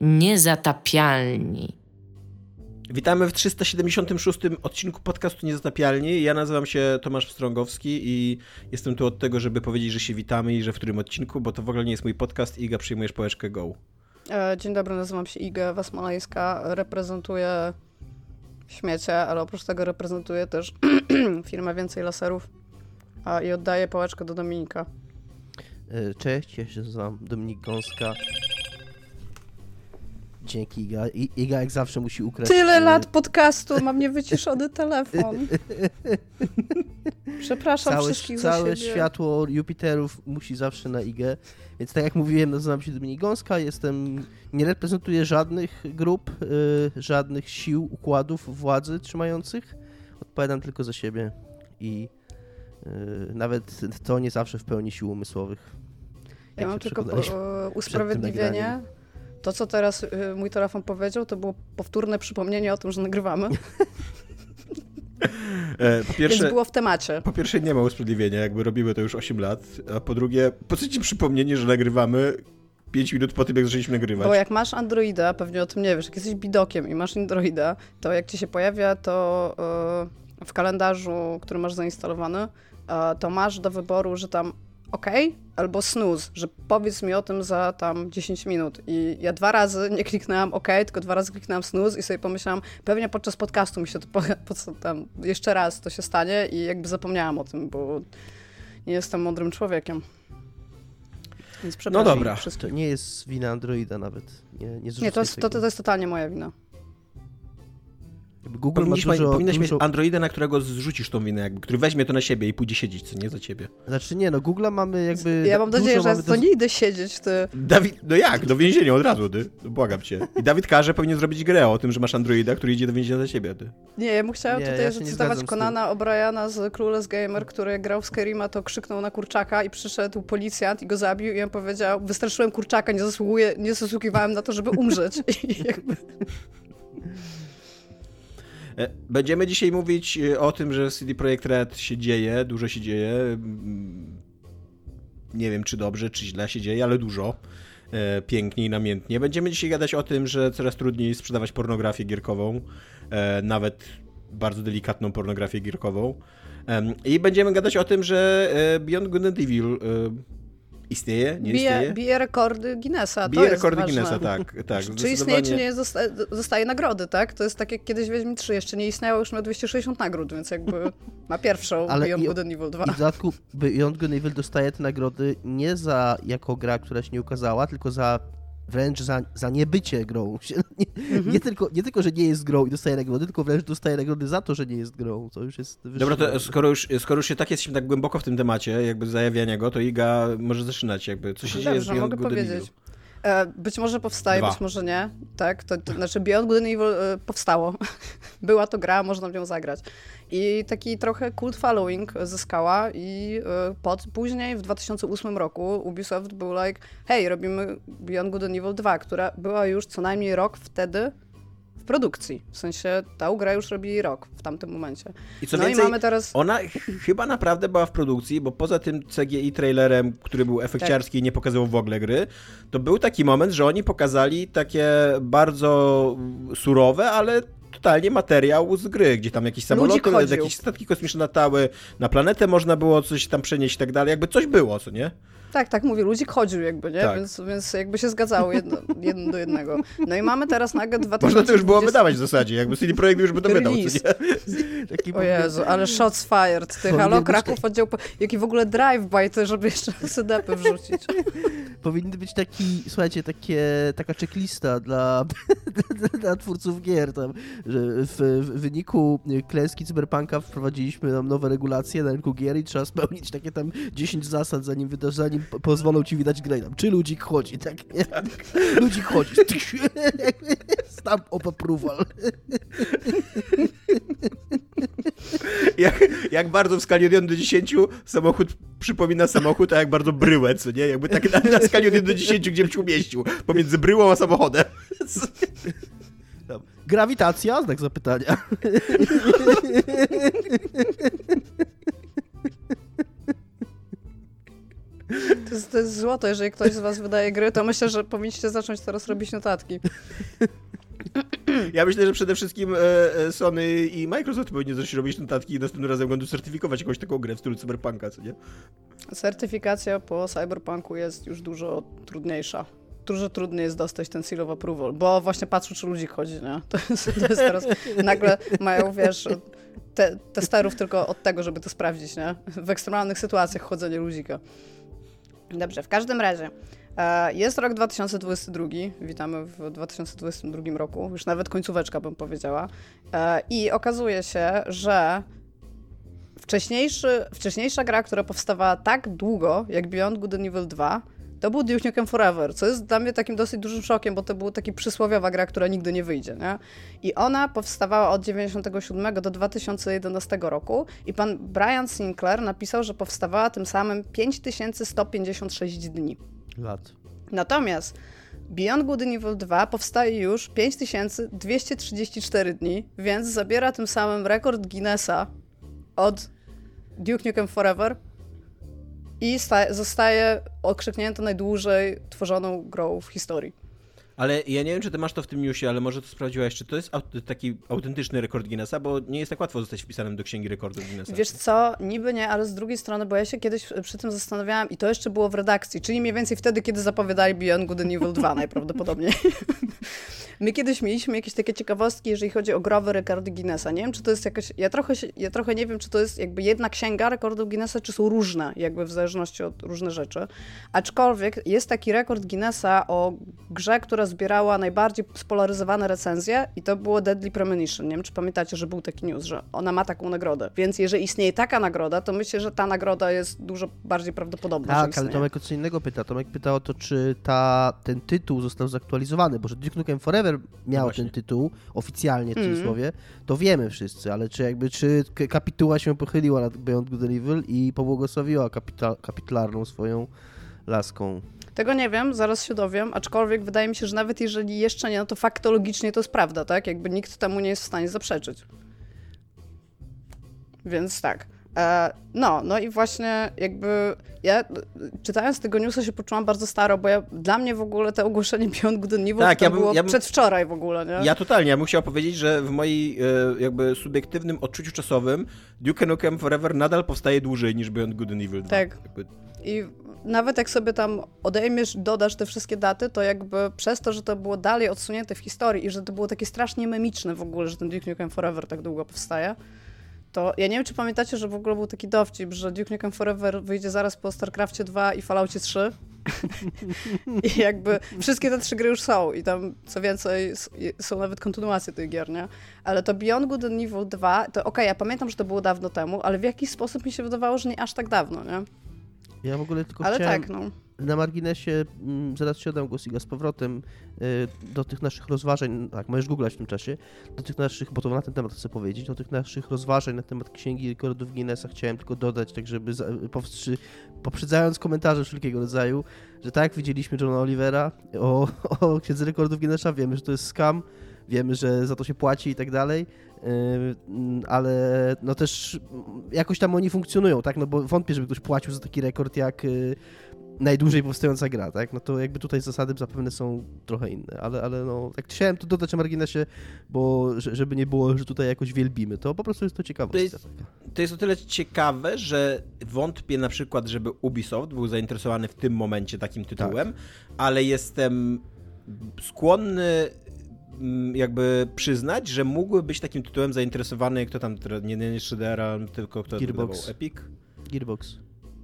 Niezatapialni. Witamy w 376 odcinku podcastu Niezatapialni. Ja nazywam się Tomasz Strągowski i jestem tu od tego, żeby powiedzieć, że się witamy i że w którym odcinku, bo to w ogóle nie jest mój podcast. Iga, przyjmujesz pałeczkę Go. E, dzień dobry, nazywam się Iga Wasmalejska. Reprezentuję śmiecie, ale oprócz tego reprezentuję też firmę Więcej Laserów i oddaję pałeczkę do Dominika. E, cześć, ja się nazywam Dominik Gąska. Dzięki Iga. I, Iga jak zawsze musi ukraść... Tyle e, lat podcastu, mam niewyciszony telefon. Przepraszam całe, wszystkich Całe światło Jupiterów musi zawsze na Igę. Więc tak jak mówiłem, nazywam się Dominik Gąska, jestem, nie reprezentuję żadnych grup, y, żadnych sił, układów władzy trzymających. Odpowiadam tylko za siebie i y, nawet to nie zawsze w pełni sił umysłowych. Ja mam tylko po, usprawiedliwienie. To, co teraz y, mój telefon powiedział, to było powtórne przypomnienie o tym, że nagrywamy. E, po pierwsze, Więc było w temacie. Po pierwsze nie ma usprawiedliwienia, jakby robimy to już 8 lat, a po drugie, po co ci przypomnienie, że nagrywamy 5 minut po tym, jak zaczęliśmy nagrywać? Bo jak masz Androida, pewnie o tym nie wiesz, jak jesteś bidokiem i masz Androida, to jak ci się pojawia to yy, w kalendarzu, który masz zainstalowany, yy, to masz do wyboru, że tam OK albo snooze, że powiedz mi o tym za tam 10 minut. I ja dwa razy nie kliknęłam OK, tylko dwa razy kliknęłam snooze i sobie pomyślałam, pewnie podczas podcastu mi się to po, po, tam jeszcze raz to się stanie i jakby zapomniałam o tym, bo nie jestem mądrym człowiekiem. Więc no dobra, to nie jest wina Androida nawet. Nie, nie, nie to, jest, to, to jest totalnie moja wina. Google Powinniś, ma dużo, powinieneś dużo... mieć Androida, na którego zrzucisz tą winę, jakby, który weźmie to na siebie i pójdzie siedzieć, co nie za ciebie. Znaczy nie, no Google mamy jakby... Ja mam nadzieję, że to nie idę siedzieć, ty. Dawid, no jak? Do więzienia od razu, ty. No, błagam cię. I Dawid każe powinien zrobić grę o tym, że masz Androida, który idzie do więzienia za ciebie, ty. Nie, ja mu chciałam nie, tutaj ja zacytować Konana O'Briana z Clueless Gamer, który grał w Skyrima, to krzyknął na kurczaka i przyszedł policjant i go zabił i on powiedział, wystraszyłem kurczaka, nie, zasługuję, nie zasługiwałem na to, żeby umrzeć. I jakby... E, będziemy dzisiaj mówić e, o tym, że CD Projekt Red się dzieje, dużo się dzieje. Mm, nie wiem, czy dobrze, czy źle się dzieje, ale dużo. E, pięknie i namiętnie. Będziemy dzisiaj gadać o tym, że coraz trudniej sprzedawać pornografię gierkową, nawet bardzo delikatną pornografię gierkową. I będziemy gadać o tym, że Beyond Good and Evil Istnieje? Nie bije, istnieje? Bije rekordy Guinnessa. Bije rekordy Guinnessa, tak. tak czy istnieje, czy nie zostaje, zostaje nagrody, tak? To jest tak jak kiedyś Wiedźmin 3, jeszcze nie istniało, już ma 260 nagród, więc jakby ma pierwszą Ale Beyond Good and Evil 2. I w dodatku Beyond Good and Evil dostaje te nagrody nie za jako gra, która się nie ukazała, tylko za wręcz za, za niebycie grą. Nie, mhm. nie, tylko, nie tylko, że nie jest grą i dostaje nagrody, tylko wręcz dostaje nagrody za to, że nie jest grą. To już jest Dobra, to skoro już, skoro już się tak jesteśmy tak głęboko w tym temacie, jakby zajawiania go, to Iga może zaczynać jakby. Co się Dobrze, dzieje z Beyond mogę Good powiedzieć. E, być może powstaje, Dwa. być może nie. Tak, to, to znaczy Beyond Good and Evil e, powstało. Była to gra, można w nią zagrać. I taki trochę cult following zyskała i e, pod, później w 2008 roku Ubisoft był like, hej, robimy Beyond Good and Evil 2, która była już co najmniej rok wtedy w produkcji. W sensie ta gra już robi rok w tamtym momencie. I co no więcej, i mamy teraz... ona chyba naprawdę była w produkcji, bo poza tym CGI trailerem, który był efekciarski tak. i nie pokazywał w ogóle gry, to był taki moment, że oni pokazali takie bardzo surowe, ale totalnie materiał z gry, gdzie tam jakieś samoloty, jakieś statki kosmiczne latały, na planetę można było coś tam przenieść i tak dalej, jakby coś było, co nie? Tak, tak, mówię, ludzik chodził jakby, nie? Tak. Więc, więc jakby się zgadzało jedno, jedno do jednego. No i mamy teraz nagle 2020... Można to już było wydawać w zasadzie, jakby CD Projekt już by to wydał, Taki o Jezu, ale shots fired, ty, halo, Kraków, oddział, jaki w ogóle drive-by, to żeby jeszcze sedepy wrzucić. Powinny być taki, słuchajcie, takie, taka checklista dla, dla twórców gier, tam, że w, w wyniku klęski cyberpunka wprowadziliśmy nam nowe regulacje na rynku gier i trzeba spełnić takie tam 10 zasad, zanim wydasz, zanim pozwolą ci widać grę. Czy ludzik chodzi, tak? Nie? Ludzik chodzi. Stamp of approval. Jak, jak bardzo w skali od 1 do 10 samochód przypomina samochód, a jak bardzo bryłę, co nie? Jakby tak na, na skali od 1 do 10, gdzie bym się umieścił. Pomiędzy bryłą a samochodem. Grawitacja? Znak zapytania. To jest, to jest złoto. Jeżeli ktoś z was wydaje gry, to myślę, że powinniście zacząć teraz robić notatki. Ja myślę, że przede wszystkim e, e, Sony i Microsoft powinni zacząć robić notatki i następnym razem będą certyfikować jakąś taką grę w stylu Cyberpunka, co nie? Certyfikacja po Cyberpunku jest już dużo trudniejsza. Dużo trudniej jest dostać ten seal of approval, bo właśnie patrzą, czy ludzi chodzi, nie? To jest, to jest teraz, nagle mają, wiesz, te, testerów tylko od tego, żeby to sprawdzić, nie? W ekstremalnych sytuacjach chodzenie ludzika. Dobrze, w każdym razie. e, Jest rok 2022, witamy w 2022 roku, już nawet końcóweczka bym powiedziała. E, I okazuje się, że wcześniejszy, wcześniejsza gra, która powstawała tak długo jak Beyond Good and Evil 2, to był Duke Nukem Forever, co jest dla mnie takim dosyć dużym szokiem, bo to była taka przysłowiowa gra, która nigdy nie wyjdzie, nie? I ona powstawała od 97 do 2011 roku i pan Brian Sinclair napisał, że powstawała tym samym 5156 dni. Lat. Natomiast Beyond Good and Evil 2 powstaje już 5234 dni, więc zabiera tym samym rekord Guinnessa od Duke Nukem Forever i sta- zostaje okrzyknięta najdłużej tworzoną grą w historii. Ale ja nie wiem, czy ty masz to w tym newsie, ale może to sprawdziłaś, czy to jest taki autentyczny rekord Guinnessa, bo nie jest tak łatwo zostać wpisanym do księgi rekordów Guinnessa. Wiesz co, niby nie, ale z drugiej strony, bo ja się kiedyś przy tym zastanawiałam i to jeszcze było w redakcji, czyli mniej więcej wtedy, kiedy zapowiadali Beyond Good and Evil 2 najprawdopodobniej. My kiedyś mieliśmy jakieś takie ciekawostki, jeżeli chodzi o growe rekordy Guinnessa. Nie wiem, czy to jest jakaś, ja trochę, ja trochę nie wiem, czy to jest jakby jedna księga rekordów Guinnessa, czy są różne, jakby w zależności od różnych rzeczy. Aczkolwiek jest taki rekord Guinnessa o grze, która zbierała najbardziej spolaryzowane recenzje i to było Deadly Premonition. Nie wiem, czy pamiętacie, że był taki news, że ona ma taką nagrodę. Więc jeżeli istnieje taka nagroda, to myślę, że ta nagroda jest dużo bardziej prawdopodobna, Tak, ale. Tomek o co innego pyta. Tomek pyta o to, czy ta, ten tytuł został zaktualizowany, bo że Duke Nukem Forever miał właśnie. ten tytuł oficjalnie w Mhm. cudzysłowie, to wiemy wszyscy, ale czy jakby, czy kapituła się pochyliła nad Beyond Good and Evil i pobłogosławiła kapita, kapitularną swoją laską. Tego nie wiem, zaraz się dowiem, aczkolwiek wydaje mi się, że nawet jeżeli jeszcze nie, no to faktologicznie to jest prawda, tak? Jakby nikt temu nie jest w stanie zaprzeczyć. Więc tak. E, no, no i właśnie jakby ja czytając tego newsa się poczułam bardzo staro, bo ja, dla mnie w ogóle to ogłoszenie Beyond Good and Evil Tak, to ja bym- było ja bym- przedwczoraj w ogóle, nie? Ja totalnie, ja bym chciał powiedzieć, że w mojej e, jakby subiektywnym odczuciu czasowym Duke Nukem Forever nadal powstaje dłużej niż Beyond Good and Evil 2. Tak. Jakby, I nawet jak sobie tam odejmiesz, dodasz te wszystkie daty, to jakby przez to, że to było dalej odsunięte w historii i że to było takie strasznie memiczne w ogóle, że ten Duke Nukem Forever tak długo powstaje, to ja nie wiem, czy pamiętacie, że w ogóle był taki dowcip, że Duke Nukem Forever wyjdzie zaraz po StarCraftie 2 i Falloutie 3. I jakby wszystkie te trzy gry już są i tam co więcej są nawet kontynuacje tych gier, nie? Ale to Beyond Good and Evil 2, to okej, ja pamiętam, że to było dawno temu, ale w jakiś sposób mi się wydawało, że nie aż tak dawno, nie? Ja w ogóle tylko Ale chciałem... tak, no. Na marginesie, mm, zaraz ci oddam głos Iga z powrotem y, do tych naszych rozważań, tak, możesz googlać w tym czasie, do tych naszych, bo to na ten temat chcę powiedzieć, do tych naszych rozważań na temat Księgi Rekordów Guinnessa chciałem tylko dodać, tak żeby powstrzy, poprzedzając komentarze wszelkiego rodzaju, że tak, widzieliśmy Johna Olivera o, o Księdze Rekordów Guinnessa, wiemy, że to jest scam, wiemy, że za to się płaci i tak dalej, y, ale no też jakoś tam oni funkcjonują, tak, no bo wątpię, żeby ktoś płacił za taki rekord jak y, najdłużej powstająca gra, tak? No to jakby tutaj zasady zapewne są trochę inne, ale, ale no, tak chciałem to dodać na marginesie, bo że- żeby nie było, że tutaj jakoś wielbimy, to po prostu jest to ciekawostka. To jest- To jest o tyle ciekawe, że wątpię na przykład, żeby Ubisoft był zainteresowany w tym momencie takim tytułem, ale jestem skłonny mm, jakby przyznać, że mógłby być takim tytułem zainteresowany, kto tam, nie, nie 3DR, tylko kto Gearbox. Epic? Gearbox.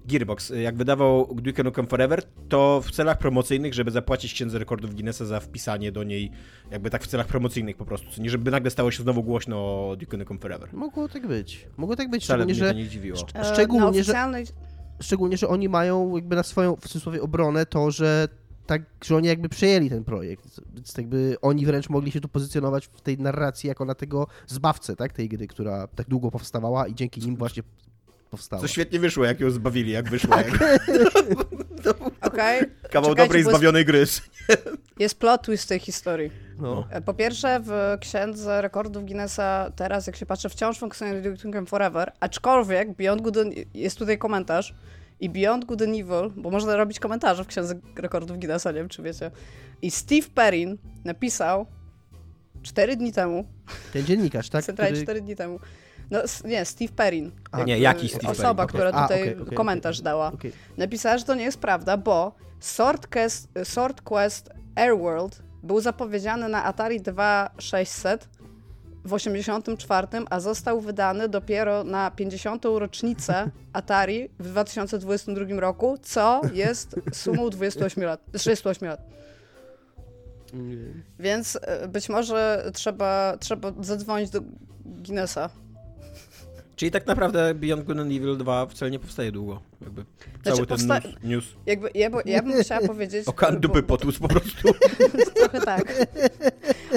Gearbox, jak wydawał Duke Nukem Forever, to w celach promocyjnych, żeby zapłacić księdze rekordów Guinnessa za wpisanie do niej, jakby tak w celach promocyjnych po prostu, nie żeby nagle stało się znowu głośno o Duke Nukem Forever. Mogło tak być. Mogło tak być, Wcale szczególnie, mnie to że, nie dziwiło. E, Szczególnie, że- oficjalnej... szczególnie, że oni mają jakby na swoją, w cudzysłowie, obronę to, że tak, że oni jakby przejęli ten projekt, więc jakby oni wręcz mogli się tu pozycjonować w tej narracji jako na tego zbawcę, tak, tej gry, która tak długo powstawała i dzięki nim właśnie powstała. Co świetnie wyszło, jak ją zbawili, jak wyszło. Jak... Okej, Kawał Czekajcie, dobrej, zbawionej gry. jest plot twist w tej historii. No. E, Po pierwsze, w księdze rekordów Guinnessa teraz, jak się patrzy, wciąż funkcjonuje Duke Forever, aczkolwiek Beyond Good and- jest tutaj komentarz i Beyond Good and Evil, bo można robić komentarze w Księdze Rekordów Guinnessa, nie wiem czy wiecie. I Steve Perrin napisał 4 dni temu, Ten dziennikarz, tak? centralnie Który- 4 dni temu, no nie, Steve Perrin. A, Nie, jaki Steve Osoba, Perrin? która A, tutaj okej, okej, komentarz okej. dała. Napisała, że to nie jest prawda, bo Sword Quest, Sword Quest Airworld był zapowiedziany na Atari 2600 w 84, a został wydany dopiero na 50. rocznicę Atari w 2022 roku, co jest sumą 28 lat, 38 lat. Mm, Więc e, być może trzeba, trzeba zadzwonić do Guinnessa. Czyli tak naprawdę Beyond Good and Evil 2 wcale nie powstaje długo. Jakby cały ten news, Jakby, ja, bo- ja bym chciała powiedzieć... okan bo- dupy potłuc po prostu. Trochę tak.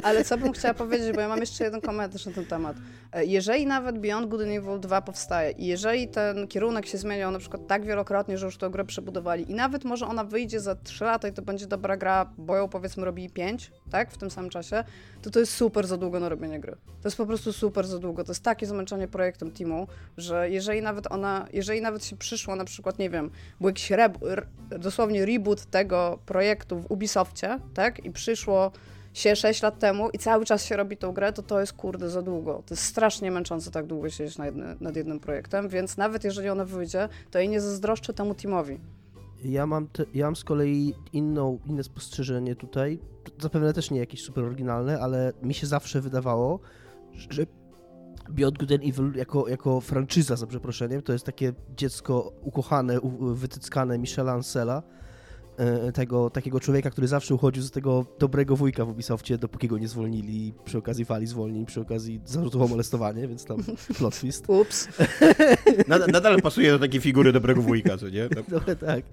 Ale co bym chciała powiedzieć, bo ja mam jeszcze jeden komentarz na ten temat. E, Jeżeli nawet Beyond Good and Evil 2 powstaje i jeżeli ten kierunek się zmieniał na przykład tak wielokrotnie, że już tę grę przebudowali i nawet może ona wyjdzie za 3 lata i to będzie dobra gra, bo ją powiedzmy robi 5, tak, w tym samym czasie, to to jest super za długo na robienie gry. To jest po prostu super za długo. To jest takie zmęczenie projektem teamu, że jeżeli nawet ona, jeżeli nawet się przyszło na przykład, nie wiem, był jakiś re, dosłownie reboot tego projektu w Ubisoftie, tak, i przyszło się 6 lat temu i cały czas się robi tą grę, to to jest kurde za długo. To jest strasznie męczące tak długo siedzieć nad, jedny, nad jednym projektem, więc nawet jeżeli ona wyjdzie, to jej nie zazdroszczę temu teamowi. Ja mam, te, ja mam z kolei inną, inne spostrzeżenie tutaj. Zapewne też nie jakieś super oryginalne, ale mi się zawsze wydawało, że Beyond Good and Evil jako, jako franczyza, za przeproszeniem, to jest takie dziecko ukochane, wytyckane Michela Ansela, e, tego takiego człowieka, który zawsze uchodził z tego dobrego wujka w Ubisoftie, dopóki go nie zwolnili przy okazji fali zwolnień, przy okazji zarzutów o molestowanie, więc tam plot twist. Ups. Nadal, nadal pasuje do takiej figury dobrego wujka, co nie? No. Trochę tak.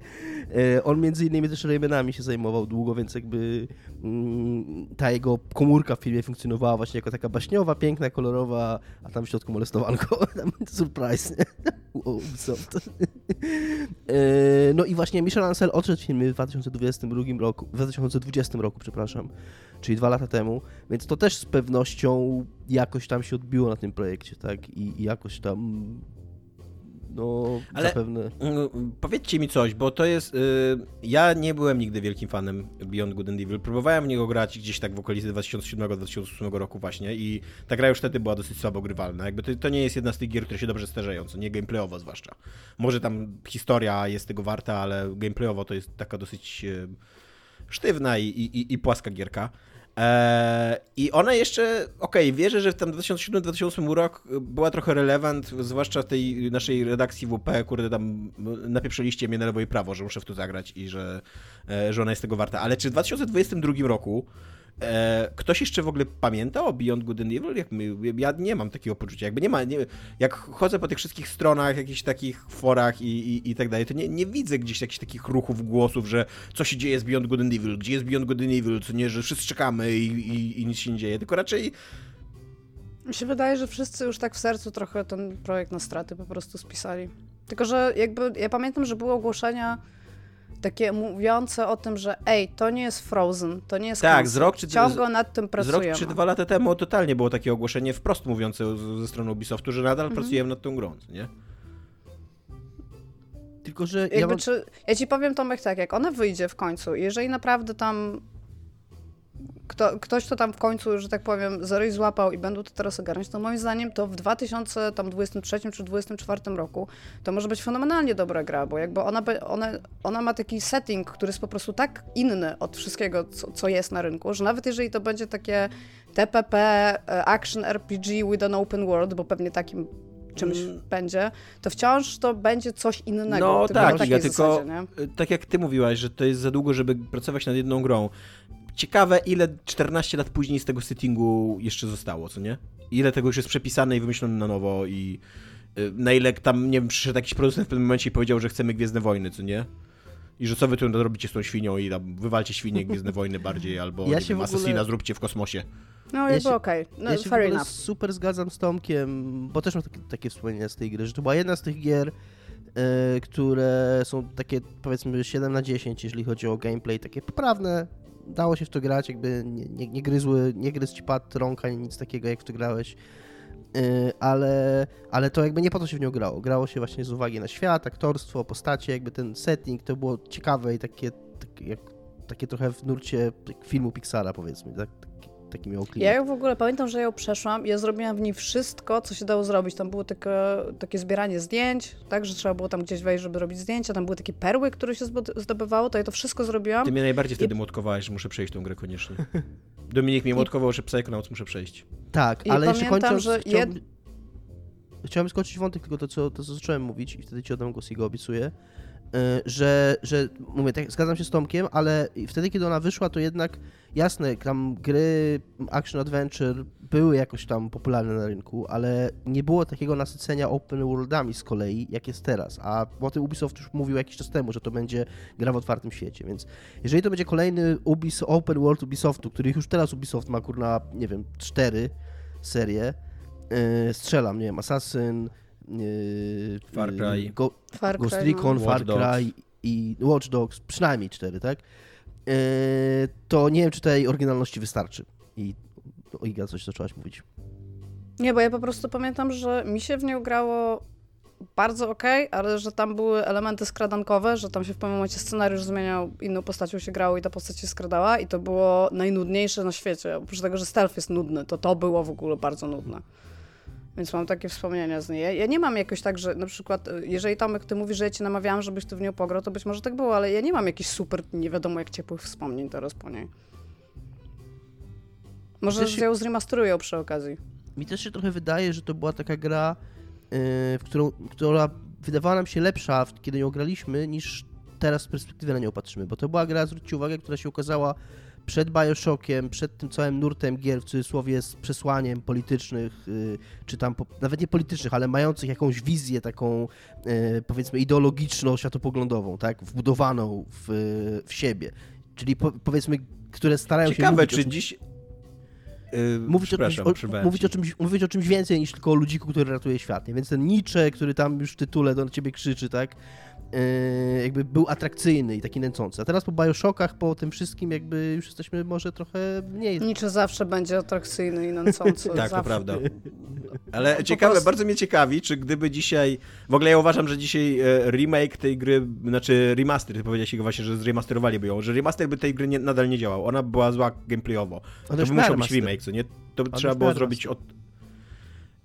E, On między innymi też Raymanami się zajmował długo, więc jakby mm, ta jego komórka w filmie funkcjonowała właśnie jako taka baśniowa, piękna, kolorowa, a tam w środku molestowanko. Surprise, nie? Ubisoft. E, No i właśnie Michel Ancel odszedł filmy w 2022 roku, w 2020 roku, przepraszam, czyli dwa lata temu, więc to też z pewnością jakoś tam się odbiło na tym projekcie, tak? I, i jakoś tam no Ale- zapewne... Mm, Powiedzcie mi coś, bo to jest. y, ja nie byłem nigdy wielkim fanem Beyond Good and Evil. Próbowałem w niego grać gdzieś tak w okolicy 2007-2008 roku właśnie i ta gra już wtedy była dosyć słabo grywalna. Jakby to, to nie jest jedna z tych gier, które się dobrze starzeją, co nie gameplayowo zwłaszcza. Może tam historia jest tego warta, ale gameplayowo to jest taka dosyć y, sztywna i, i, i płaska gierka. Eee, I ona jeszcze, okej, wierzę, że w tam 2007-2008 rok była trochę relevant, zwłaszcza w tej naszej redakcji WP, kurde, tam napieprzeliście mnie na lewo i prawo, że muszę w to zagrać i że, e, że ona jest tego warta. Ale czy w 2022 roku e, ktoś jeszcze w ogóle pamięta o Beyond Good and Evil? Jak my, ja nie mam takiego poczucia. Jakby nie ma, nie, jak chodzę po tych wszystkich stronach, jakichś takich forach i, i, i tak dalej, to nie, nie widzę gdzieś jakichś takich ruchów, głosów, że co się dzieje z Beyond Good and Evil, gdzie jest Beyond Good and Evil, co nie, że wszyscy czekamy i, i, i nic się nie dzieje, tylko raczej Mi się wydaje, że wszyscy już tak w sercu trochę ten projekt na straty po prostu spisali. Tylko, że jakby ja pamiętam, że były ogłoszenia takie mówiące o tym, że ej, to nie jest Frozen, to nie jest Tak, z rok czy- ciągle nad tym Z pracujemy. rok czy dwa lata temu totalnie było takie ogłoszenie wprost mówiące z- ze strony Ubisoftu, że nadal Mhm. pracujemy nad tą grą, nie? Tylko, że ja Jakby mam... czy, ja ci powiem Tomek tak, jak ona wyjdzie w końcu, jeżeli naprawdę tam kto, ktoś to tam w końcu, że tak powiem, zeryj złapał i będą to teraz ogarniać, to moim zdaniem to w 2023 czy 2024 roku to może być fenomenalnie dobra gra, bo jakby ona, ona, ona ma taki setting, który jest po prostu tak inny od wszystkiego, co, co jest na rynku, że nawet jeżeli to będzie takie TPP, e, action RPG with an open world, bo pewnie takim czymś Mm. będzie, to wciąż to będzie coś innego. No tak, Iga, tylko zasadzie, y, tak jak ty mówiłaś, że to jest za długo, żeby pracować nad jedną grą. Ciekawe, ile 14 lat później z tego settingu jeszcze zostało, co nie? Ile tego już jest przepisane i wymyślone na nowo i y, na ile tam, nie wiem, przyszedł jakiś producent w pewnym momencie i powiedział, że chcemy Gwiezdne Wojny, co nie? I że co wy tu robicie z tą świnią i tam wywalcie świnię Gwiezdne Wojny bardziej, albo Ja ja się się w ogóle- Assassina zróbcie w kosmosie. No Ja się- okej, no ja się fair enough. super zgadzam z Tomkiem, bo też mam takie, takie wspomnienia z tej gry, że to była jedna z tych gier, e, które są takie powiedzmy 7 na 10, jeżeli chodzi o gameplay, takie poprawne, dało się w to grać, jakby nie, nie, nie gryzły, nie gryzł ci pad rąk ani nic takiego, jak w to grałeś. y, ale, ale to jakby nie po to się w nią grało. Grało się właśnie z uwagi na świat, aktorstwo, postacie, jakby ten setting, to było ciekawe i takie, takie, takie trochę w nurcie filmu Pixara powiedzmy, tak? Taki, miał klimat. Ja ją w ogóle pamiętam, że ją przeszłam i ja zrobiłam w niej wszystko, co się dało zrobić. Tam było takie, takie zbieranie zdjęć, tak, że trzeba było tam gdzieś wejść, żeby robić zdjęcia, tam były takie perły, które się zdobywało, to ja to wszystko zrobiłam. Ty mnie najbardziej wtedy młotkowałeś, że muszę przejść tą grę koniecznie. Dominik mnie młotkował, że Psychonauts muszę przejść. Tak, I ale jeszcze kończąc, że chciałbym, chciałem skończyć wątek tylko to co, to, co zacząłem mówić i wtedy ci oddam głos i go obiecuję, że, że mówię, tak, zgadzam się z Tomkiem, ale wtedy, kiedy ona wyszła, to jednak jasne, tam gry action adventure były jakoś tam popularne na rynku, ale nie było takiego nasycenia open worldami z kolei, jak jest teraz, a o tym Ubisoft już mówił jakiś czas temu, że to będzie gra w otwartym świecie, więc jeżeli to będzie kolejny Ubis open world Ubisoftu, których już teraz Ubisoft ma kurna, nie wiem, cztery serie, yy, strzelam, nie wiem, Assassin, Far Cry. yy, Go, Far Ghost Cry, Recon, no. Far. Cry i Watch Dogs, przynajmniej cztery, tak? Yy, to nie wiem, czy tej oryginalności wystarczy. I Iga coś zaczęłaś mówić. Nie, bo ja po prostu pamiętam, że mi się w nią grało bardzo okej, ale że tam były elementy skradankowe, że tam się w pewnym momencie scenariusz zmieniał, inną postacią się grało i ta postać się skradała i to było najnudniejsze na świecie. Oprócz tego, że stealth jest nudny, to to było w ogóle bardzo nudne. Więc mam takie wspomnienia z niej. Ja, ja nie mam jakoś tak, że na przykład, y, jeżeli Tomek, ty mówisz, że ja cię namawiałam, żebyś ty w nią pograł, to być może tak było, ale ja nie mam jakichś super, nie wiadomo jak ciepłych wspomnień teraz po niej. Może Też się- ją zremasterują przy okazji. Mi też się trochę wydaje, że to była taka gra, yy, w którą, która wydawała nam się lepsza, kiedy ją graliśmy, niż teraz z perspektywy na nią patrzymy. Bo to była gra, zwróćcie uwagę, która się ukazała przed Bioshockiem, przed tym całym nurtem gier, w cudzysłowie, z przesłaniem politycznych, yy, czy tam nawet nie politycznych, ale mających jakąś wizję taką, yy, powiedzmy, ideologiczno-światopoglądową, tak, wbudowaną w, w siebie. Czyli po, powiedzmy, które starają się Ciekawe, mówić o czy czymś- dziś... Yy, mówić o, czymś, o, mówić, o czymś, mówić o czymś więcej niż tylko o ludziku, który ratuje świat. Nie? Więc ten Nietzsche, który tam już w tytule do ciebie krzyczy, tak? Yy, jakby był atrakcyjny i taki nęcący. A teraz po Bioshockach, po tym wszystkim, jakby już jesteśmy może trochę mniej. Niczy zawsze będzie atrakcyjny i nęcący. Tak, zawsze. to prawda. Ale ciekawe, prostu- bardzo mnie ciekawi, czy gdyby dzisiaj. W ogóle ja uważam, że dzisiaj e, remake tej gry, znaczy remaster, ty powiedziałeś go właśnie, że zremasterowaliby ją, że remaster by tej gry nie, nadal nie działał. Ona była zła gameplayowo. To by musiał być remaster. remake, co nie? To by trzeba było remaster. zrobić od.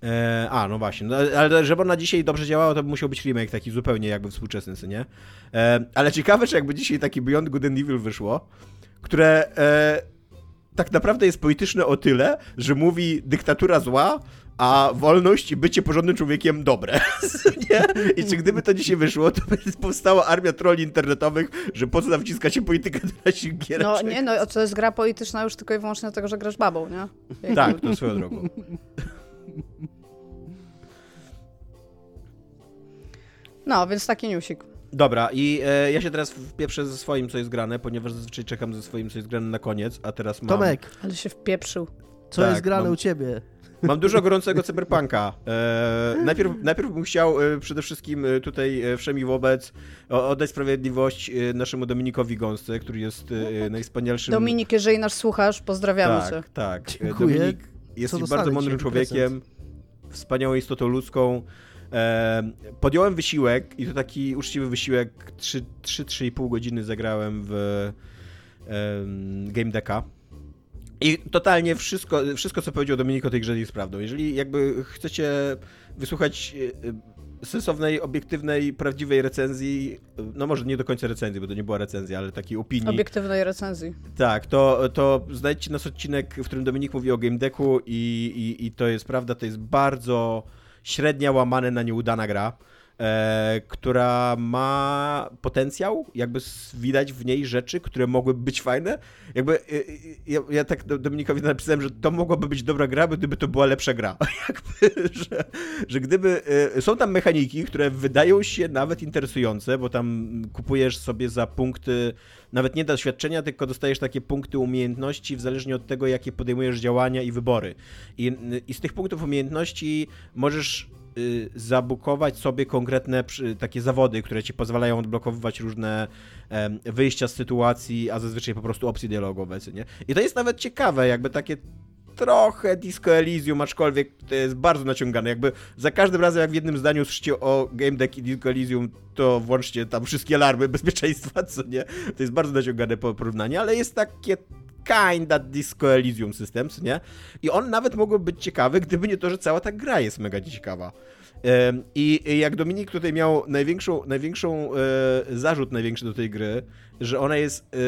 E, a, no właśnie. No, ale żeby ona dzisiaj dobrze działała, to by musiał być remake taki zupełnie jakby współczesny, co nie? E, ale ciekawe, czy jakby dzisiaj taki Beyond Good and Evil wyszło, które e, tak naprawdę jest polityczne o tyle, że mówi dyktatura zła, a wolność i bycie porządnym człowiekiem dobre. nie? I czy gdyby to dzisiaj wyszło, to by powstała armia trolli internetowych, że po co nam wciskacie politykę do naszych gier. No nie, no to jest gra polityczna już tylko i wyłącznie dlatego, że grasz babą, nie? Jakby- Tak, to swoją drogą. No, więc taki newsik. Dobra, i e, ja się teraz wpieprzę ze swoim, co jest grane, ponieważ zazwyczaj czekam ze swoim, co jest grane na koniec, a teraz mam... Tomek, Ale się wpieprzył. co Tak, jest grane mam- u ciebie? Mam dużo gorącego cyberpunka. E, najpierw, najpierw bym chciał e, przede wszystkim e, tutaj e, wszemi wobec o, oddać sprawiedliwość e, naszemu Dominikowi Gąsce, który jest e, najwspanialszym... Dominik, jeżeli nas słuchasz, pozdrawiamy cię. tak, tak. E, Dziękuję. Dominik jest Co do bardzo mądrym człowiekiem, wspaniałą istotą ludzką. E, podjąłem wysiłek i to taki uczciwy wysiłek. 3-3,5 godziny zagrałem w em, Game Decka. I totalnie wszystko, wszystko, co powiedział Dominik o tej grze jest prawdą. Jeżeli jakby chcecie wysłuchać e, e, sensownej, obiektywnej, prawdziwej recenzji, no może nie do końca recenzji, bo to nie była recenzja, ale takiej opinii. Obiektywnej recenzji. Tak, to, to znajdźcie nas odcinek, w którym Dominik mówi o Game Decku i, i, i to jest prawda, to jest bardzo średnia, łamane na nieudana gra, e, która ma potencjał, jakby widać w niej rzeczy, które mogłyby być fajne. Jakby e, e, ja, ja tak do- Dominikowi napisałem, że to mogłaby być dobra gra, gdyby to była lepsza gra. jakby, że, że gdyby... e, Są tam mechaniki, które wydają się nawet interesujące, bo tam kupujesz sobie za punkty nawet nie doświadczenia, tylko dostajesz takie punkty umiejętności w zależnie od tego, jakie podejmujesz działania i wybory. I, i z tych punktów umiejętności możesz zabukować sobie konkretne takie zawody, które ci pozwalają odblokowywać różne wyjścia z sytuacji, a zazwyczaj po prostu opcje dialogowe, nie? I to jest nawet ciekawe, jakby takie trochę Disco Elysium, aczkolwiek to jest bardzo naciągane. Jakby za każdym razem, jak w jednym zdaniu słyszycie o Game Deck i Disco Elysium, to włączcie tam wszystkie alarmy bezpieczeństwa, co nie? To jest bardzo naciągane po porównanie, ale jest takie kinda Disco Elysium Systems, nie? I on nawet mógłby być ciekawy, gdyby nie to, że cała ta gra jest mega ciekawa. I jak Dominik tutaj miał największą, największą e, zarzut największy do tej gry, że ona jest e,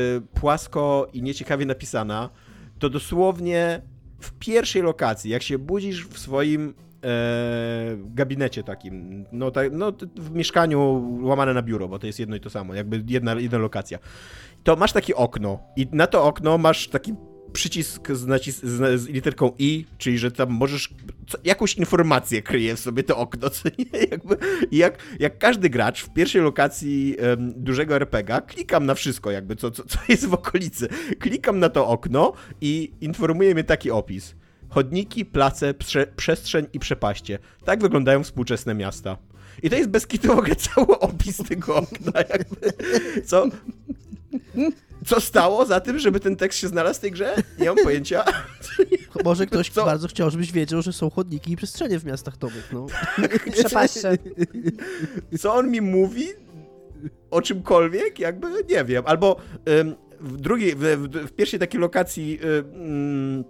płasko i nieciekawie napisana, to dosłownie w pierwszej lokacji, jak się budzisz w swoim gabinecie takim, no, tak, no w mieszkaniu łamane na biuro, bo to jest jedno i to samo, jakby jedna, jedna lokacja, to masz takie okno i na to okno masz taki przycisk z, nacis- z, z literką I, czyli że tam możesz co, jakąś informację kryje w sobie to okno, co nie? Jakby, jak, jak każdy gracz w pierwszej lokacji em, dużego RPGa, klikam na wszystko jakby, co, co, co jest w okolicy. Klikam na to okno i informuje mnie taki opis. Chodniki, place, prze, przestrzeń i przepaście. Tak wyglądają współczesne miasta. I to jest bez kitu w ogóle cały opis tego okna, jakby. Co, co stało za tym, żeby ten tekst się znalazł w tej grze? Nie mam pojęcia. Może ktoś Co? bardzo chciał, żebyś wiedział, że są chodniki i przestrzenie w miastach towych, no. Przepaście. Co on mi mówi o czymkolwiek? Jakby nie wiem. Albo ym, w drugiej, w, w, w pierwszej takiej lokacji ym,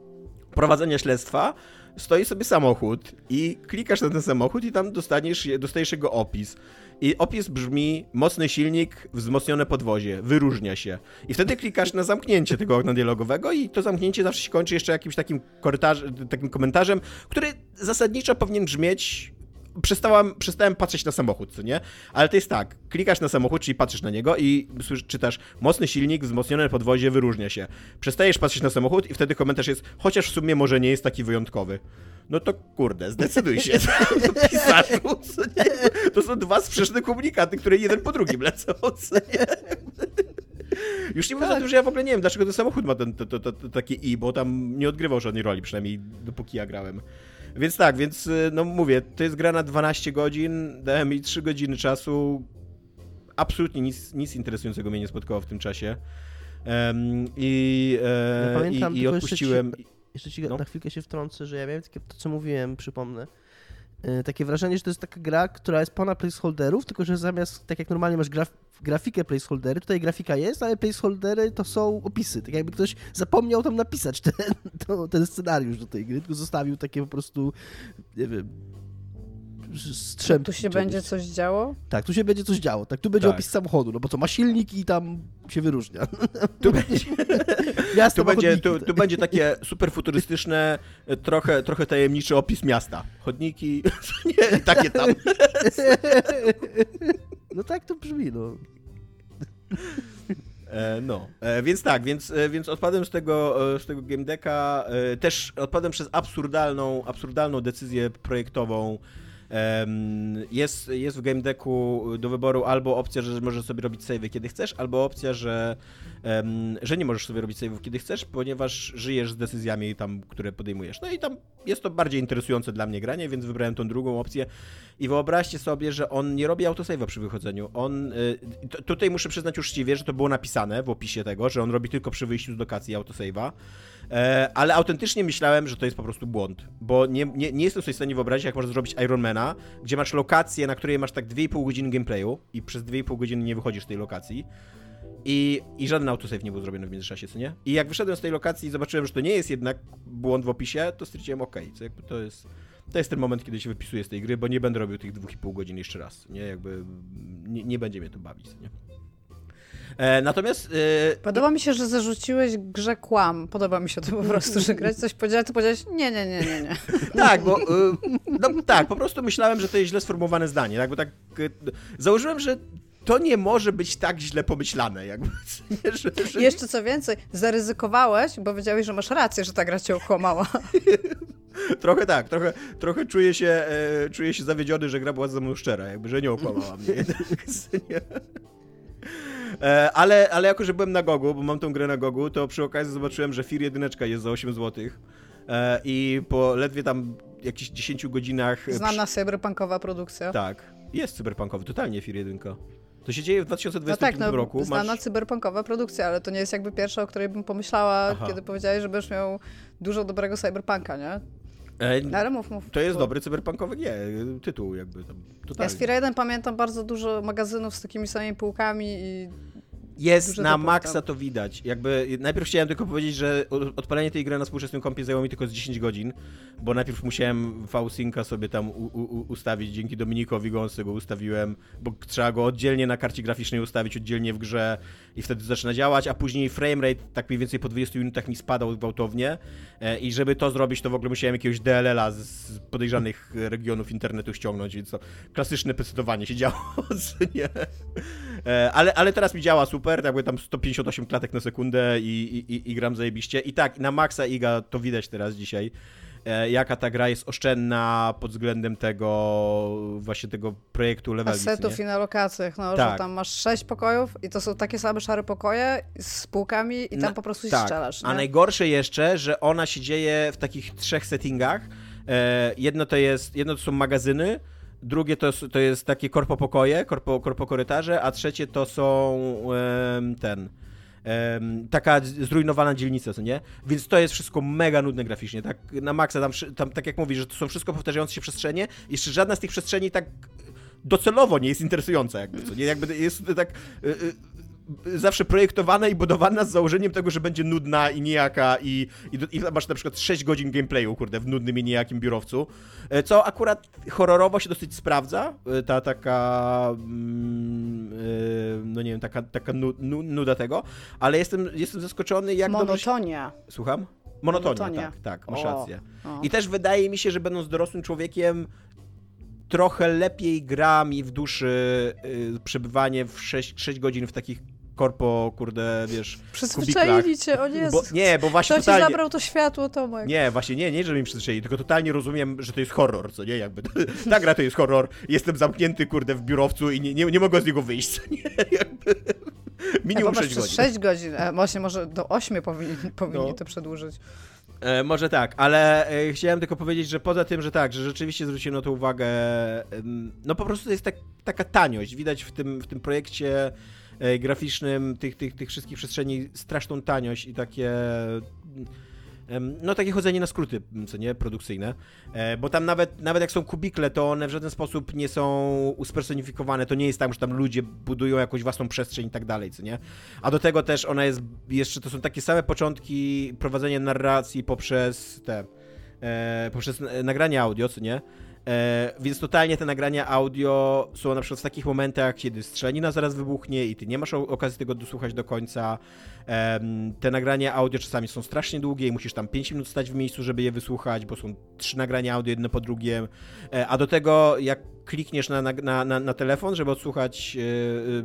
prowadzenia śledztwa stoi sobie samochód i klikasz na ten samochód i tam dostaniesz, je- dostajesz jego opis. I opis brzmi mocny silnik, wzmocnione podwozie, wyróżnia się. I wtedy klikasz na zamknięcie tego okna dialogowego i to zamknięcie zawsze się kończy jeszcze jakimś takim, takim komentarzem, który zasadniczo powinien brzmieć przestałam, przestałem patrzeć na samochód, co nie? Ale to jest tak, klikasz na samochód, czyli patrzysz na niego i czytasz mocny silnik, wzmocnione podwozie, wyróżnia się. Przestajesz patrzeć na samochód i wtedy komentarz jest, chociaż w sumie może nie jest taki wyjątkowy. No to kurde, zdecyduj się, pisarzu, nie? To są dwa sprzeczne komunikaty, które jeden po drugim lecą, nie? Już nie mówiąc o tym, że ja w ogóle nie wiem, dlaczego ten samochód ma ten, to, to, to takie i, bo tam nie odgrywał żadnej roli, przynajmniej dopóki ja grałem. Więc tak, więc y, no mówię, to jest gra na 12 godzin, dałem mi 3 godziny czasu. Absolutnie nic, nic interesującego mnie nie spotkało w tym czasie. Em, I, e, Ja pamiętam i, i tylko jeszcze odpuściłem. Jeszcze ci No. na chwilkę się wtrącę, że ja miałem takie, to co mówiłem, przypomnę, e, takie wrażenie, że to jest taka gra, która jest pełna placeholderów, tylko że zamiast, tak jak normalnie masz graf grafikę placeholdery, tutaj grafika jest, ale placeholdery to są opisy. Tak jakby ktoś zapomniał tam napisać ten, to, ten scenariusz do tej gry, tylko zostawił takie po prostu, nie wiem, strzępki. Tu się czegoś. będzie coś działo? Tak, tu się będzie coś działo, tak, tu będzie Tak. opis samochodu, no bo co, ma silnik i tam się wyróżnia. Tu będzie, Miasto tu, będzie, chodniki, tu, tak. tu będzie takie super futurystyczne, trochę, trochę tajemniczy opis miasta. Chodniki, nie, takie tam. No tak to brzmi, no. E, no, e, więc tak, więc, e, więc odpadłem z tego, e, z tego game decka, e, też odpadłem przez absurdalną, absurdalną decyzję projektową. Jest, jest w game decku do wyboru albo opcja, że możesz sobie robić savey kiedy chcesz, albo opcja, że, że nie możesz sobie robić saveów kiedy chcesz, ponieważ żyjesz z decyzjami tam, które podejmujesz. No i tam jest to bardziej interesujące dla mnie granie, więc wybrałem tą drugą opcję. I wyobraźcie sobie, że on nie robi autosave'a przy wychodzeniu. On, y, tutaj muszę przyznać uczciwie, że to było napisane w opisie tego, że on robi tylko przy wyjściu z lokacji autosave'a. E, ale autentycznie myślałem, że to jest po prostu błąd, bo nie, nie, nie jestem sobie w stanie wyobrazić, jak możesz zrobić Ironmana, gdzie masz lokację, na której masz tak 2,5 godziny gameplayu i przez 2,5 godziny nie wychodzisz z tej lokacji. I, I żaden autosave nie był zrobiony w międzyczasie, co nie? I jak wyszedłem z tej lokacji i zobaczyłem, że to nie jest jednak błąd w opisie, to stwierdziłem, okej, co jakby to jest... To jest ten moment, kiedy się wypisuję z tej gry, bo nie będę robił tych 2,5 godzin jeszcze raz, nie? Jakby nie, nie będzie mnie to bawić, nie? E, natomiast... E, Podoba mi się, że zarzuciłeś grze kłam. Podoba mi się to po prostu, że grać coś powiedziałeś, to powiedziałeś nie, nie, nie, nie, nie. Tak, bo y, no, tak, po prostu myślałem, że to jest źle sformułowane zdanie, tak, bo tak założyłem, że to nie może być tak źle pomyślane, jakby, że, że Jeszcze co więcej, zaryzykowałeś, bo wiedziałeś, że masz rację, że ta gra cię okłamała. trochę tak, trochę, trochę czuję się, e, czuję się zawiedziony, że gra była ze mną szczera, jakby, że nie okłamała mnie. jednak, nie. E, ale, ale jako, że byłem na Gogu, bo mam tą grę na Gogu, to przy okazji zobaczyłem, że Fir 1 jest za 8 zł. E, I po ledwie tam jakichś 10 godzinach... e, Znana cyberpunkowa produkcja. Tak. Jest cyberpunkowy, totalnie Fir 1. To się dzieje w No 2025 tak, no, roku. znana Masz... cyberpunkowa produkcja, ale to nie jest jakby pierwsza, o której bym pomyślała, Aha. kiedy powiedziałeś, że będziesz miał dużo dobrego cyberpunka, nie? E, No, ale mów, mów. to jest dobry cyberpunkowy nie, tytuł jakby tam. Ja Totalnie. z Fira 1 pamiętam bardzo dużo magazynów z takimi samymi półkami i Jest na maksa to widać. Jakby najpierw chciałem tylko powiedzieć, że odpalenie tej gry na współczesnym kompie zajęło mi tylko z 10 godzin, bo najpierw musiałem V-Synca sobie tam u, u, ustawić, dzięki Dominikowi Gąsy go ustawiłem, bo trzeba go oddzielnie na karcie graficznej ustawić, oddzielnie w grze i wtedy zaczyna działać, a później framerate tak mniej więcej po 20 minutach mi spadał gwałtownie e, i żeby to zrobić, to w ogóle musiałem jakiegoś DLL-a z- podejrzanych regionów internetu ściągnąć, więc to klasyczne pecytowanie się działo, nie? E, Ale, ale teraz mi działa super, jakby tam 158 klatek na sekundę i, i, i gram zajebiście. I tak, na maksa Iga to widać teraz dzisiaj, e, jaka ta gra jest oszczędna pod względem tego właśnie tego projektu Levels, asetów nie? i na lokacjach, no, Tak. że tam masz sześć pokojów i to są takie same szare pokoje z półkami i tam Na- po prostu się tak. strzelasz, A nie? najgorsze jeszcze, że ona się dzieje w takich trzech settingach. E, jedno to jest, jedno to są magazyny, drugie to, to jest takie korpo pokoje, korpo, korpo korytarze, a trzecie to są ten taka zrujnowana dzielnica, co nie? Więc to jest wszystko mega nudne graficznie, tak na maksa, tam, tam tak jak mówisz, że to są wszystko powtarzające się przestrzenie, jeszcze żadna z tych przestrzeni tak docelowo nie jest interesująca, jakby, co nie? Jakby jest tak y, y, zawsze projektowana i budowana z założeniem tego, że będzie nudna i nijaka i, i, i masz na przykład 6 godzin gameplayu, kurde, w nudnym i nijakim biurowcu, e, co akurat horrorowo się dosyć sprawdza, e, ta taka, mm, e, no nie wiem, taka, taka nu, nu, nuda tego, ale jestem, jestem zaskoczony, jak dobrze... Monotonia. Słucham? Monotonia, Monotonia. tak, tak, masz O. rację. O. I też wydaje mi się, że będąc dorosłym człowiekiem, trochę lepiej gra mi w duszy y, przebywanie w 6, 6 godzin w takich korpo, kurde, wiesz, Przyzwyczaili cię, o Jezu. bo, nie, bo właśnie Kto ci totalnie... zabrał to światło, Tomek? Nie, właśnie nie, nie, że mi przyzwyczaili, tylko totalnie rozumiem, że to jest horror, co nie, jakby, ta gra to jest horror, jestem zamknięty, kurde, w biurowcu i nie, nie, nie mogę z niego wyjść, co nie, jakby, E, minimum popatrz, 6 przez godzin. 6 godzin. E, właśnie, może do 8 powinni, powinni No. to przedłużyć. E, może tak, ale e, chciałem tylko powiedzieć, że poza tym, że tak, że rzeczywiście zwróciłem na to uwagę, em, no po prostu to jest tak, taka taniość. Widać w tym, w tym projekcie e, graficznym tych, tych, tych wszystkich przestrzeni straszną taniość i takie. No takie chodzenie na skróty, co nie, produkcyjne, e, bo tam nawet, nawet jak są kubikle, to one w żaden sposób nie są uspersonifikowane, to nie jest tak, że tam ludzie budują jakąś własną przestrzeń i tak dalej, co nie, a do tego też ona jest jeszcze, to są takie same początki prowadzenia narracji poprzez te, e, poprzez e, nagrania audio, co nie? E, więc totalnie te nagrania audio są na przykład w takich momentach, kiedy strzelanina zaraz wybuchnie i ty nie masz okazji tego dosłuchać do końca. Em, te nagrania audio czasami są strasznie długie i musisz tam 5 minut stać w miejscu, żeby je wysłuchać, bo są trzy nagrania audio jedno po drugim. E, a do tego, jak klikniesz na, na, na, na telefon, żeby odsłuchać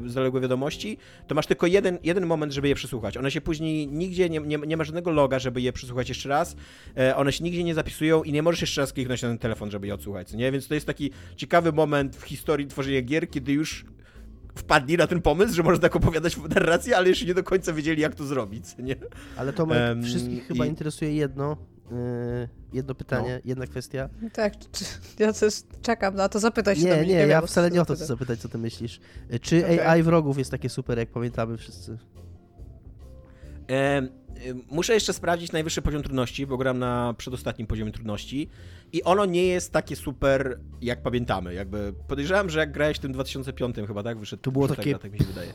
e, zaległe wiadomości, to masz tylko jeden, jeden moment, żeby je przesłuchać. One się później nigdzie, nie, nie, nie ma żadnego loga, żeby je przesłuchać jeszcze raz. E, one się nigdzie nie zapisują i nie możesz jeszcze raz kliknąć na ten telefon, żeby je odsłuchać, nie? Więc to jest taki ciekawy moment w historii tworzenia gier, kiedy już wpadli na ten pomysł, że można tak opowiadać narrację, ale jeszcze nie do końca wiedzieli, jak to zrobić, nie? Ale Tomek, Em, wszystkich chyba i- interesuje jedno, yy, jedno pytanie, No. jedna kwestia. Tak, czy, ja też czekam na to, zapytaj się Nie, Dominik, nie, wiem, ja wcale nie o to chcę zapytać, co ty myślisz. Y, Czy Okej. AI wrogów jest takie super, jak pamiętamy wszyscy? E, muszę jeszcze sprawdzić najwyższy poziom trudności, bo gram na przedostatnim poziomie trudności i ono nie jest takie super, jak pamiętamy. Jakby podejrzewam, że jak grałeś w tym 2005 chyba, tak? Wyszedł To było wyszedł takie- gra, tak mi się wydaje.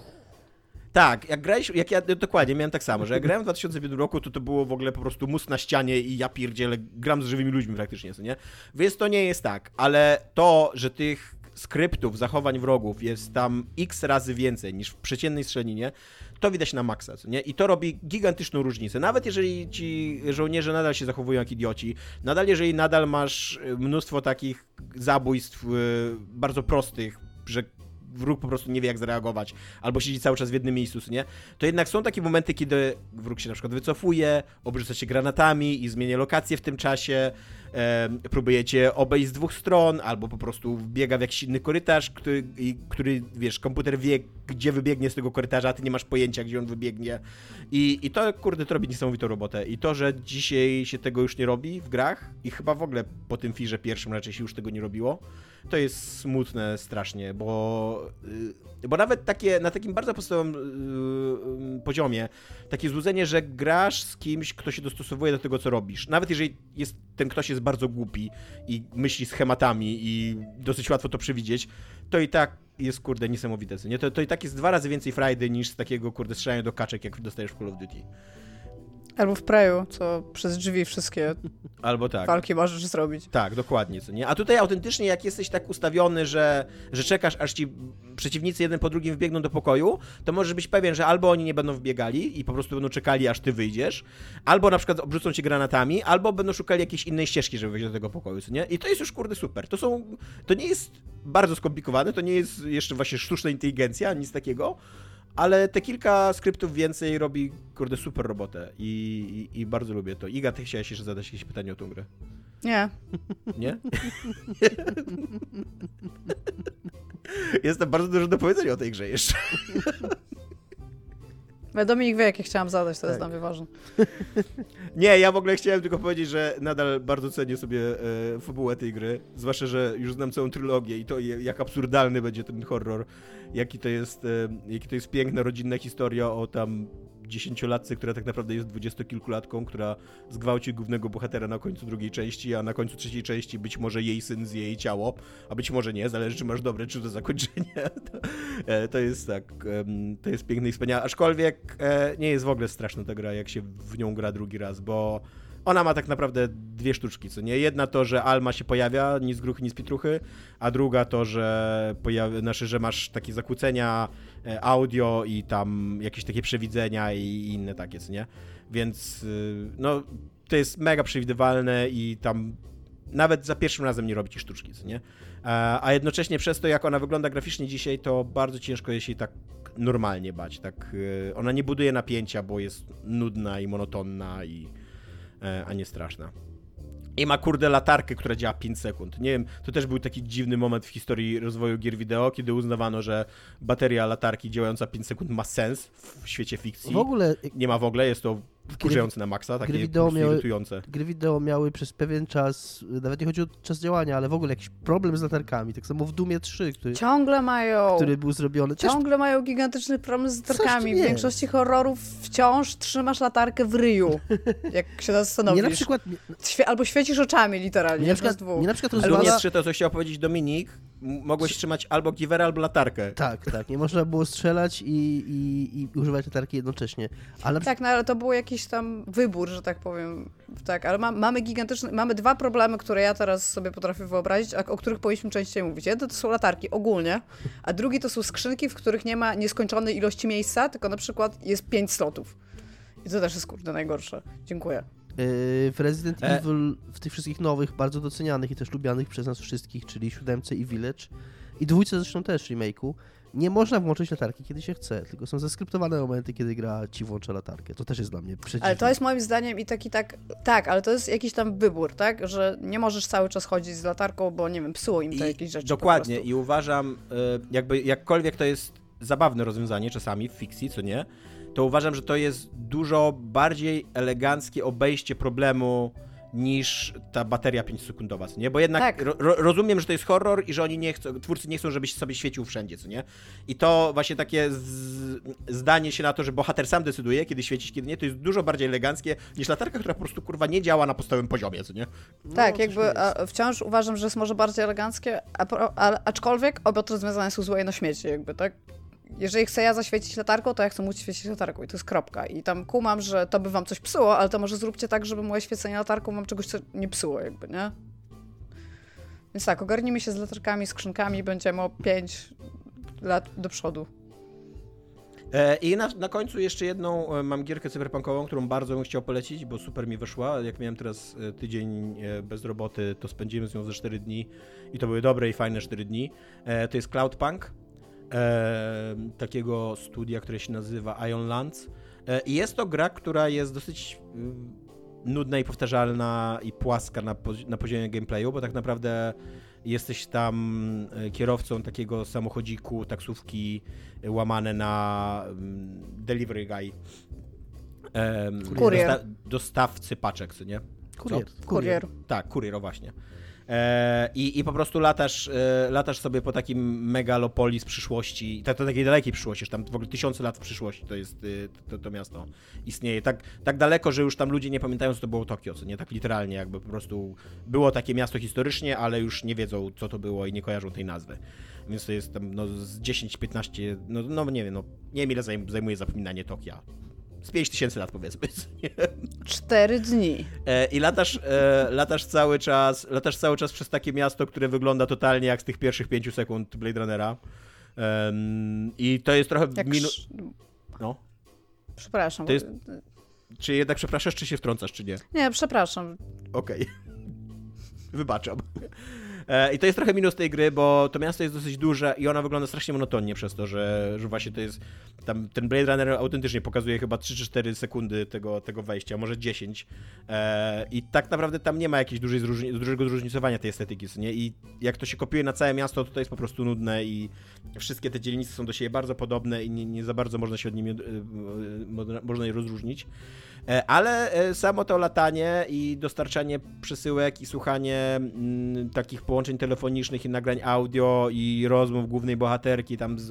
Tak, jak grałeś, jak ja dokładnie miałem tak samo, że jak grałem w 2005 roku, to to było w ogóle po prostu mus na ścianie i ja pierdzielę, gram z żywymi ludźmi praktycznie, co nie? Więc to nie jest tak, ale to, że tych skryptów, zachowań wrogów jest tam x razy więcej niż w przeciętnej strzelaninie, to widać na maksa, nie? I to robi gigantyczną różnicę. Nawet jeżeli ci żołnierze nadal się zachowują jak idioci, nadal jeżeli nadal masz mnóstwo takich zabójstw y, bardzo prostych, że wróg po prostu nie wie jak zareagować, albo siedzi cały czas w jednym miejscu, nie? To jednak są takie momenty, kiedy wróg się na przykład wycofuje, obrzuca się granatami i zmienia lokację w tym czasie, em, próbujecie obejść z dwóch stron, albo po prostu wbiega w jakiś inny korytarz, który, i- który wiesz, komputer wie, gdzie wybiegnie z tego korytarza, a ty nie masz pojęcia, gdzie on wybiegnie. I, I to, kurde, to robi niesamowitą robotę. I to, że dzisiaj się tego już nie robi w grach i chyba w ogóle po tym firze pierwszym raczej się już tego nie robiło, to jest smutne strasznie, bo, y, bo nawet takie, na takim bardzo podstawowym y, y, poziomie, takie złudzenie, że grasz z kimś, kto się dostosowuje do tego, co robisz. Nawet jeżeli jest, ten ktoś jest bardzo głupi i myśli schematami i dosyć łatwo to przewidzieć, to i tak jest, kurde, niesamowite. Nie? To, to i tak jest dwa razy więcej frajdy niż z takiego, kurde, strzelania do kaczek, jak dostajesz w Call of Duty. Albo w Preju, co przez drzwi wszystkie Albo tak. walki możesz zrobić. Tak, dokładnie, co nie? A tutaj autentycznie, jak jesteś tak ustawiony, że, że czekasz, aż ci przeciwnicy jeden po drugim wbiegną do pokoju, to możesz być pewien, że albo oni nie będą wbiegali i po prostu będą czekali, aż ty wyjdziesz, albo na przykład obrzucą cię granatami, albo będą szukali jakiejś innej ścieżki, żeby wejść do tego pokoju, co nie? I to jest już, kurde, super. To są... To nie jest bardzo skomplikowane, to nie jest jeszcze właśnie sztuczna inteligencja, nic takiego, ale te kilka skryptów więcej robi, kurde, super robotę i, i, i bardzo lubię to. Iga, ty chciałeś jeszcze zadać jakieś pytanie o tą grę? Nie. Nie? Jest tam bardzo dużo do powiedzenia o tej grze jeszcze. Dominik wie, jakie chciałam zadać, to jest Tak. dla mnie ważne. Nie, ja w ogóle chciałem tylko powiedzieć, że nadal bardzo cenię sobie e, fabułę tej gry. Zwłaszcza, że już znam całą trylogię i to jak absurdalny będzie ten horror. Jaki to jest, e, jaki to jest piękna rodzinna historia o tam dziesięciolatce, która tak naprawdę jest dwudziestokilkulatką, która zgwałci głównego bohatera na końcu drugiej części, a na końcu trzeciej części być może jej syn zje jej ciało, a być może nie, zależy czy masz dobre, czy to zakończenie. To, to jest tak, to jest piękne i wspaniałe, aczkolwiek e, nie jest w ogóle straszna ta gra, jak się w nią gra drugi raz, bo ona ma tak naprawdę dwie sztuczki, co nie? Jedna to, że Alma się pojawia, nic gruchy, nic pitruchy, a druga to, że, pojawi, znaczy, że masz takie zakłócenia e, audio i tam jakieś takie przewidzenia i inne takie, co nie? Więc y, no, to jest mega przewidywalne i tam nawet za pierwszym razem nie robi ci sztuczki, co nie? A, a jednocześnie przez to, jak ona wygląda graficznie dzisiaj, to bardzo ciężko jest jej tak normalnie bać, tak, y, ona nie buduje napięcia, bo jest nudna i monotonna i e, a nie straszna. I ma kurde latarkę, która działa 5 sekund. Nie wiem, to też był taki dziwny moment w historii rozwoju gier wideo, kiedy uznawano, że bateria latarki działająca 5 sekund ma sens w świecie fikcji. W ogóle Nie ma w ogóle, jest to wkurzające na maksa, takie gry wideo miały- irytujące. gry wideo miały przez pewien czas, nawet nie chodzi o czas działania, ale w ogóle jakiś problem z latarkami. Tak samo w Dumie 3, który, Ciągle mają. który był zrobiony. Też Ciągle mają gigantyczny problem z latarkami. W większości horrorów wciąż trzymasz latarkę w ryju, jak się zastanowisz. mnie na przykład, albo świecisz oczami literalnie. mnie na przykład, dwóch. mnie na przykład rozwala... nie trzy to, co chciał powiedzieć Dominik, mogłeś trzymać albo giwerę, albo latarkę. Tak, tak. Nie można było strzelać i, i, i używać latarki jednocześnie. Ale Tak, no ale to był jakiś tam wybór, że tak powiem. Tak, ale ma, mamy gigantyczne, mamy dwa problemy, które ja teraz sobie potrafię wyobrazić, a, o których powinniśmy częściej mówić. Jeden to są latarki ogólnie, a drugi to są skrzynki, w których nie ma nieskończonej ilości miejsca, tylko na przykład jest pięć slotów. I to też jest kurde najgorsze. Dziękuję. Yy, w Resident E. Evil, w tych wszystkich nowych, bardzo docenianych i też lubianych przez nas wszystkich, czyli siódemce i Village i dwójce zresztą też remake'u, nie można włączyć latarki, kiedy się chce, tylko są zaskryptowane momenty, kiedy gra ci włącza latarkę. To też jest dla mnie przeciwne. Ale to jest moim zdaniem i taki tak, tak, ale to jest jakiś tam wybór, tak, że nie możesz cały czas chodzić z latarką, bo nie wiem, psuło im to I jakieś rzeczy. Dokładnie i uważam, e, jakby jakkolwiek to jest zabawne rozwiązanie czasami w fikcji, co nie, to uważam, że to jest dużo bardziej eleganckie obejście problemu niż ta bateria 5-sekundowa, co nie? Bo jednak Tak. ro, ro, rozumiem, że to jest horror i że oni nie chcą, twórcy nie chcą, żebyś sobie świecił wszędzie, co nie? I to właśnie takie zdanie się na to, że bohater sam decyduje, kiedy świecić, kiedy nie, to jest dużo bardziej eleganckie niż latarka, która po prostu kurwa nie działa na podstawowym poziomie, co nie? No, Tak, jakby wciąż uważam, że jest może bardziej eleganckie, a, a, aczkolwiek obie te rozwiązania są złe na śmieci, jakby, tak? Jeżeli chcę ja zaświecić latarką, to ja chcę móc świecić latarką i to jest kropka. I tam kumam, że to by wam coś psuło, ale to może zróbcie tak, żeby moje świecenie latarką wam czegoś co nie psuło, jakby, nie? Więc tak, ogarnijmy się z latarkami, skrzynkami, będziemy o 5 lat do przodu. E, I na, na końcu jeszcze jedną e, mam gierkę cyberpunkową, którą bardzo bym chciał polecić, bo super mi wyszła. Jak miałem teraz e, tydzień bez roboty, to spędziłem z nią ze 4 dni i to były dobre i fajne 4 dni. To jest Cloudpunk, e, takiego studia, które się nazywa Ion Lands. E, I jest to gra, która jest dosyć mm, nudna i powtarzalna i płaska na, pozi- na poziomie gameplayu, bo tak naprawdę jesteś tam e, kierowcą takiego samochodziku, taksówki e, łamane na mm, delivery guy. Kurier. dosta- dostawcy paczek, co nie? Kurier. Kurier. Tak, kurier, o właśnie. E, i, I po prostu latasz, e, latasz sobie po takim megalopolis przyszłości, tak, to takiej dalekiej przyszłości, że tam w ogóle tysiące lat w przyszłości to jest, y, to, to miasto istnieje. Tak, tak daleko, że już tam ludzie nie pamiętają, co to było Tokio, co nie tak literalnie, jakby po prostu było takie miasto historycznie, ale już nie wiedzą, co to było i nie kojarzą tej nazwy. Więc to jest tam no, z 10-15, no, no nie wiem, no, nie wiem ile zajm- zajmuje zapominanie Tokia. Z 5000 lat powiedzmy. Cztery dni. E, I latasz, e, latasz cały czas, latasz cały czas przez takie miasto, które wygląda totalnie jak z tych pierwszych pięciu sekund Blade Runnera. I to jest trochę Jak minu... No. Przepraszam. Jest- Czy jednak przepraszasz, czy się wtrącasz, czy nie? Nie, przepraszam. Okej. Wybaczam. E, I to jest trochę minus tej gry, bo to miasto jest dosyć duże i ona wygląda strasznie monotonnie przez to, że, że właśnie to jest. Tam ten Blade Runner autentycznie pokazuje chyba 3 czy 4 sekundy tego, tego wejścia, może 10. E, I tak naprawdę tam nie ma jakiegoś dużej zróżni- dużego zróżnicowania tej estetyki, nie? I jak to się kopiuje na całe miasto, to to jest po prostu nudne i wszystkie te dzielnice są do siebie bardzo podobne i nie, nie za bardzo można się od nimi e, można je rozróżnić. E, Ale e, samo to latanie i dostarczanie przesyłek i słuchanie mm, takich połączeń telefonicznych i nagrań audio i rozmów głównej bohaterki tam z,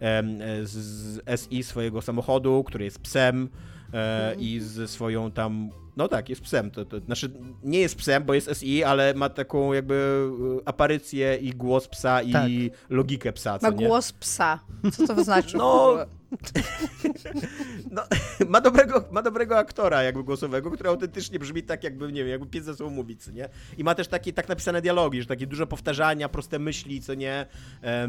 e, z, z SI swojego samochodu, który jest psem e, i ze swoją tam no tak, jest psem. To, to, znaczy, nie jest psem, bo jest SI, ale ma taką jakby aparycję i głos psa i Tak. logikę psa, Ma nie? głos psa. Co to znaczy? No? No, ma, dobrego, ma dobrego aktora jakby głosowego, który autentycznie brzmi tak, jakby, nie wiem, jakby pies ze sobą mówi, co nie? I ma też takie tak napisane dialogi, że takie dużo powtarzania, proste myśli, co nie? E,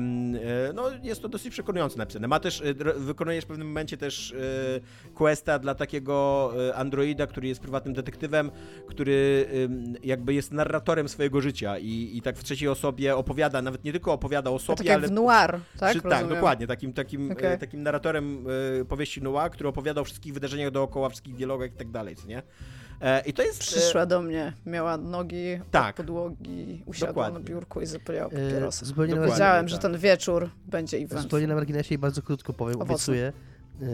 no, jest to dosyć przekonująco napisane. Ma też, e, wykonujesz w pewnym momencie też e, questa dla takiego androida, który jest prywatnym detektywem, który jakby jest narratorem swojego życia i, i tak w trzeciej osobie opowiada, nawet nie tylko opowiada o sobie, tak ale w noir, tak? Przy, tak, Rozumiem. dokładnie. Takim, takim, e, takim narratorem e, powieści Noir, który opowiadał o wszystkich wydarzeniach dookoła, wszystkich dialogach i tak dalej, nie? E, I to jest... e, Przyszła do mnie, miała nogi Tak. od podłogi, usiadła Dokładnie. na biurku i zapaliła E, papierosa. zupełnie na, Dokładnie. Wiedziałem, że tak. ten wieczór będzie event. zupełnie na marginesie i bardzo krótko powiem, Owocny. obiecuję. E,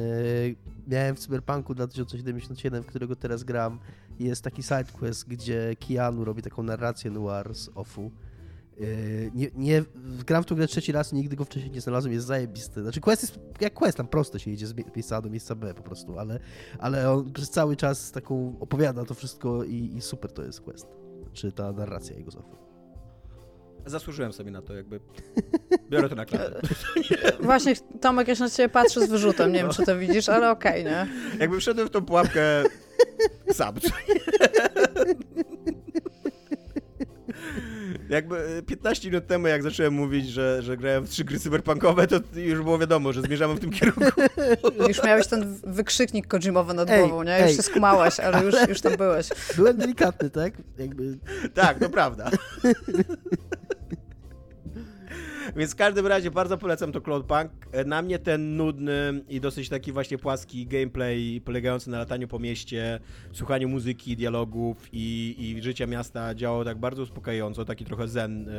miałem w Cyberpunku 2077, w którego teraz gram, jest taki sidequest, gdzie Keanu robi taką narrację noir z OFU. E, Nie, nie, gram w tą grę trzeci raz, nigdy go wcześniej nie znalazłem, jest zajebisty. Znaczy quest jest jak quest, tam prosto się idzie z mie- miejsca A do miejsca B po prostu, ale, ale on przez cały czas taką opowiada to wszystko i, i super to jest quest. Czy ta narracja jego z OFU. Zasłużyłem sobie na to, jakby. Biorę to na klatę. Właśnie Tomek, ja się na ciebie patrzę z wyrzutem, nie wiem czy to widzisz, ale okej, nie? Jakby wszedłem w tą pułapkę sam. Jakby e, 15 minut temu, jak zacząłem mówić, że, że grałem w trzy gry cyberpunkowe, to już było wiadomo, że zmierzamy w tym kierunku. Już miałeś ten wykrzyknik Kojimowy nad Ej, głową, nie? Już ej. się skumałeś, ale już, już tam byłeś. Byłem delikatny, tak? Jakby Tak, to prawda. Więc w każdym razie bardzo polecam to Cloudpunk. Na mnie ten nudny i dosyć taki właśnie płaski gameplay polegający na lataniu po mieście, słuchaniu muzyki, dialogów i, i życia miasta działał tak bardzo uspokajająco, taki trochę zen e,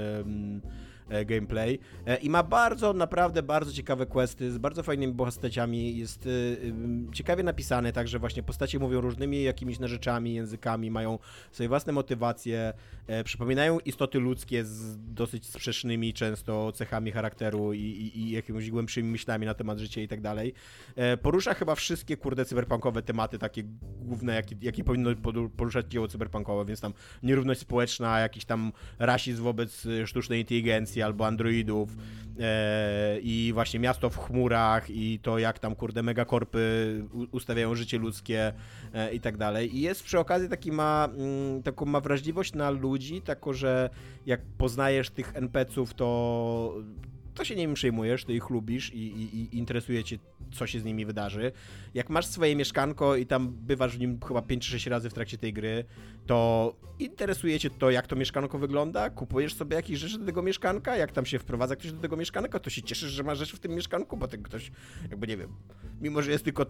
gameplay. E, I ma bardzo, naprawdę bardzo ciekawe questy z bardzo fajnymi postaciami. Jest ym, ciekawie napisane, także właśnie postacie mówią różnymi jakimiś narzeczami, językami, mają swoje własne motywacje, e, przypominają istoty ludzkie z dosyć sprzecznymi często cechami charakteru i, i, i jakimiś głębszymi myślami na temat życia i tak dalej. E, Porusza chyba wszystkie, kurde, cyberpunkowe tematy, takie główne, jakie, jakie powinno poruszać dzieło cyberpunkowe, więc tam nierówność społeczna, jakiś tam rasizm wobec e, sztucznej inteligencji albo androidów e, i właśnie miasto w chmurach i to, jak tam, kurde, megakorpy ustawiają życie ludzkie e, i tak dalej. I jest przy okazji taki ma, mm, taką ma wrażliwość na ludzi, taką, że jak poznajesz tych NPC-ów, to to się nimi przejmujesz, ty ich lubisz i, i, i interesuje cię, co się z nimi wydarzy. Jak masz swoje mieszkanko i tam bywasz w nim chyba 5 czy 6 razy w trakcie tej gry, to interesuje cię to, jak to mieszkanko wygląda, kupujesz sobie jakieś rzeczy do tego mieszkanka, jak tam się wprowadza ktoś do tego mieszkanka, to się cieszysz, że masz rzeczy w tym mieszkanku, bo ten ktoś, jakby nie wiem, mimo że jest tylko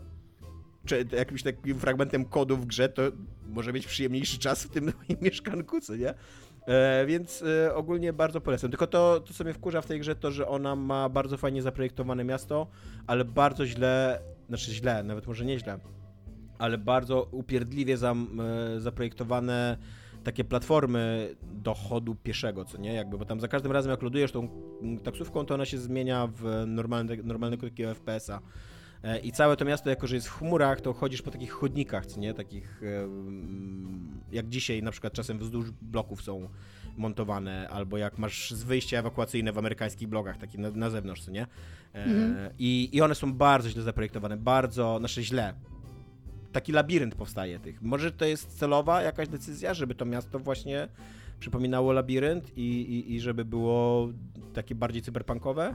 czy jakimś takim fragmentem kodu w grze, to może mieć przyjemniejszy czas w tym mieszkanku, co nie? E, więc e, ogólnie bardzo polecam. Tylko to, to, co mnie wkurza w tej grze, to, że ona ma bardzo fajnie zaprojektowane miasto, ale bardzo źle, znaczy źle, nawet może nieźle, ale bardzo upierdliwie zam, e, zaprojektowane takie platformy do chodu pieszego, co nie? Jakby, bo tam za każdym razem jak lodujesz tą taksówką, to ona się zmienia w normalne, normalnego takiego FPS-a. E, I całe to miasto, jako że jest w chmurach, to chodzisz po takich chodnikach, co nie? Takich jak dzisiaj na przykład czasem wzdłuż bloków są montowane, albo jak masz wyjścia ewakuacyjne w amerykańskich blogach, takie na, na zewnątrz, co nie? E, mhm. I, I one są bardzo źle zaprojektowane, bardzo, znaczy źle. Taki labirynt powstaje tych. Może to jest celowa jakaś decyzja, żeby to miasto właśnie przypominało labirynt i, i, i żeby było takie bardziej cyberpunkowe, E,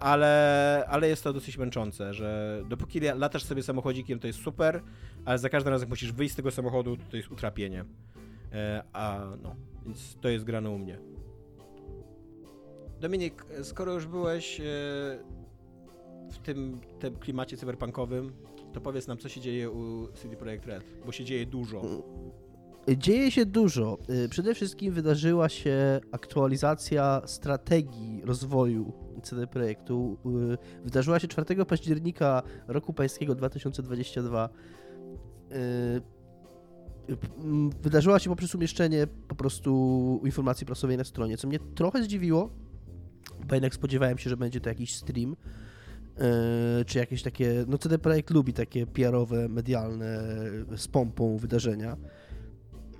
ale, ale jest to dosyć męczące, że dopóki latasz sobie samochodzikiem, to jest super, ale za każdym razem musisz wyjść z tego samochodu, to jest utrapienie. E, a no, więc to jest grane u mnie. Dominik, skoro już byłeś e, w tym, tym klimacie cyberpunkowym, to powiedz nam, co się dzieje u CD Projekt Red, bo się dzieje dużo. Dzieje się dużo. Przede wszystkim wydarzyła się aktualizacja strategii rozwoju CD Projektu y, wydarzyła się 4 października roku pańskiego 2022. Y, wydarzyła się poprzez umieszczenie po prostu informacji prasowej na stronie, co mnie trochę zdziwiło, bo jednak spodziewałem się, że będzie to jakiś stream, y, czy jakieś takie, no CD Projekt lubi takie PR-owe, medialne, z pompą wydarzenia.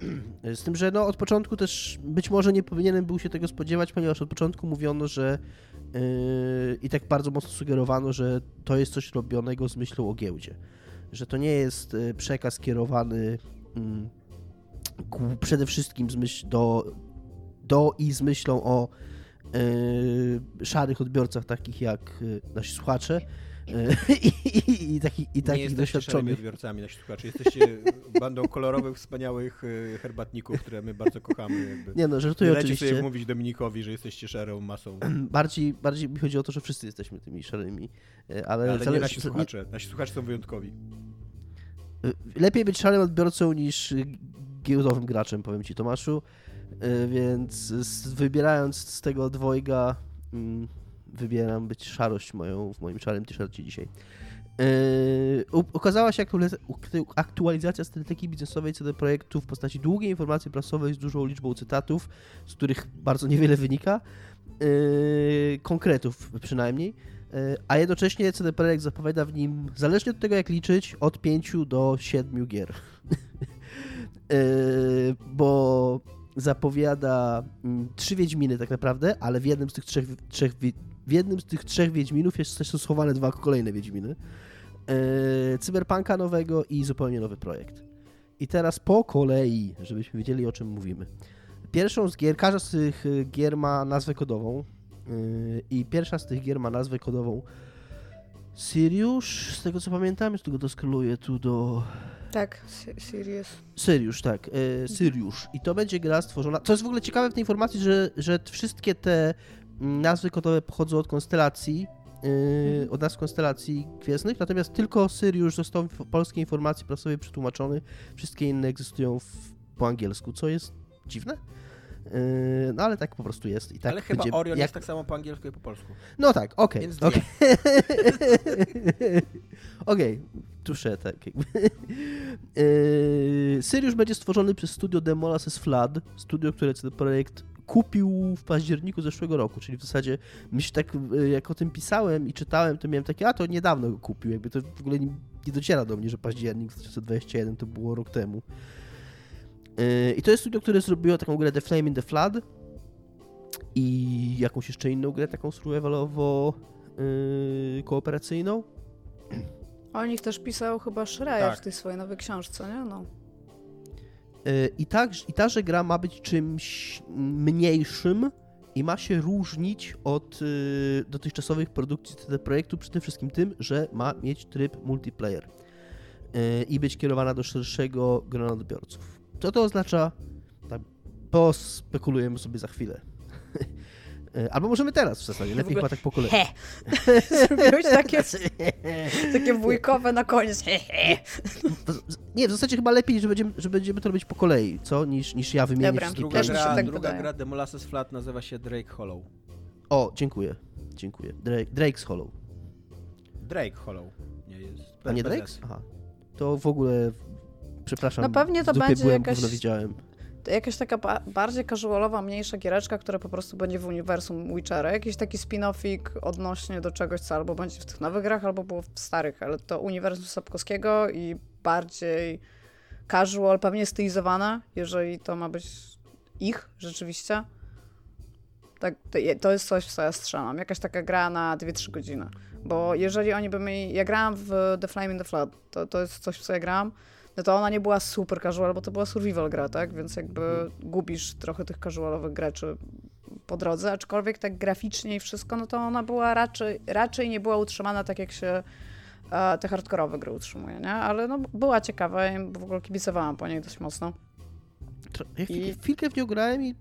Z tym, że no od początku też być może nie powinienem był się tego spodziewać, ponieważ od początku mówiono, że Yy, i tak bardzo mocno sugerowano, że to jest coś robionego z myślą o giełdzie. Że to nie jest yy, przekaz kierowany mm, przede wszystkim z myśl do, do i z myślą o yy, szarych odbiorcach takich jak nasi słuchacze, i, i, i, taki, i takich doświadczonych. odbiorcami nasi słuchacze. Jesteście bandą kolorowych, wspaniałych e, herbatników, które my bardzo kochamy. Jakby. Nie no, żartuję nie oczywiście. sobie mówić Dominikowi, że jesteście szarą masą. Bardziej, bardziej mi chodzi o to, że wszyscy jesteśmy tymi szarymi. E, ale, ale nie nasi słuchacze. Nasi słuchacze są wyjątkowi. E, lepiej być szarym odbiorcą niż giełdowym graczem, powiem ci Tomaszu. Więc wybierając z tego dwojga mm, wybieram być szarość moją w moim szarym t-shircie dzisiaj. Yy, okazała się aktualizacja strategii biznesowej co do projektu w postaci długiej informacji prasowej z dużą liczbą cytatów, z których bardzo niewiele wynika, yy, konkretów przynajmniej, yy, a jednocześnie CD Projekt zapowiada w nim, zależnie od tego jak liczyć, od 5 do 7 gier. Yy, bo zapowiada mm, trzy Wiedźminy tak naprawdę, ale w jednym z tych trzech, trzech w jednym z tych trzech Wiedźminów jest też schowane dwa kolejne Wiedźminy. Yy, cyberpunka nowego i zupełnie nowy projekt. I teraz po kolei, żebyśmy wiedzieli o czym mówimy. Pierwszą z gier, każda z tych y, gier ma nazwę kodową yy, i pierwsza z tych gier ma nazwę kodową Sirius, z tego co pamiętam, z tego doskoluję tu do... Tak, Sirius. Sirius, tak, Sirius. I to będzie gra stworzona... Co jest w ogóle ciekawe w tej informacji, że, że wszystkie te nazwy kodowe pochodzą od konstelacji, Yy, od nazw konstelacji gwiezdnych, natomiast tylko Sirius został w polskiej informacji prasowej przetłumaczony, wszystkie inne egzystują w, po angielsku, co jest dziwne. Yy, no ale tak po prostu jest. I tak ale chyba będzie, Orion jak... jest tak samo po angielsku jak po polsku. No tak, okej. Okay, okej, okay. tuszę tak. Yy, Sirius będzie stworzony przez studio Demolas's Flood, studio, które ten projekt kupił w październiku zeszłego roku, czyli w zasadzie myślę tak, e, jak o tym pisałem i czytałem, to miałem takie, a to niedawno go kupił, jakby to w ogóle nie, nie dociera do mnie, że październik 2021 to było rok temu. E, I to jest studio, które zrobiło taką grę The Flame in the Flood i jakąś jeszcze inną grę, taką survivalowo yy, kooperacyjną. O nich też pisał chyba Schreier tak. w tej swojej nowej książce, nie? No. I, tak, I ta, że gra ma być czymś mniejszym i ma się różnić od y, dotychczasowych produkcji CD Projektu przede wszystkim tym, że ma mieć tryb multiplayer y, i być kierowana do szerszego grona odbiorców. Co to oznacza? Tak, pospekulujemy sobie za chwilę. Albo możemy teraz w zasadzie, lepiej chyba tak po kolei. He! Zrobiłeś takie, takie wujkowe na koniec. He, he. Nie, w zasadzie chyba lepiej, że będziemy, że będziemy to robić po kolei, co? Niż, niż ja wymienię Dobra. wszystkie Druga, gra, tak druga gra The Molasses Flat nazywa się Drake Hollow. O, dziękuję. Dziękuję. Drake, Drake's Hollow. Drake Hollow. Nie jest. A nie? S. Aha. To w ogóle... Przepraszam, No pewnie to będzie byłem, jakaś- widziałem. To jakaś taka ba- bardziej casualowa, mniejsza giereczka, która po prostu będzie w uniwersum Witchera. Jakiś taki spin-offik odnośnie do czegoś, co albo będzie w tych nowych grach, albo było w starych, ale to uniwersum Sapkowskiego i bardziej casual, pewnie stylizowane, jeżeli to ma być ich rzeczywiście. Tak, to jest coś, w co ja strzelam. Jakaś taka gra na 2-3 godziny. Bo jeżeli oni by mieli... Ja grałam w The Flame in the Flood. To, to jest coś, w co ja grałam. No to ona nie była super casual, bo to była survival gra, tak? Więc jakby gubisz trochę tych casualowych graczy po drodze, aczkolwiek tak graficznie i wszystko, no to ona była raczej, raczej nie była utrzymana tak, jak się e, te hardkorowe gry utrzymuje, nie? Ale no była ciekawa i w ogóle kibicowałam po niej dość mocno. Ja I... chwilkę w nią grałem i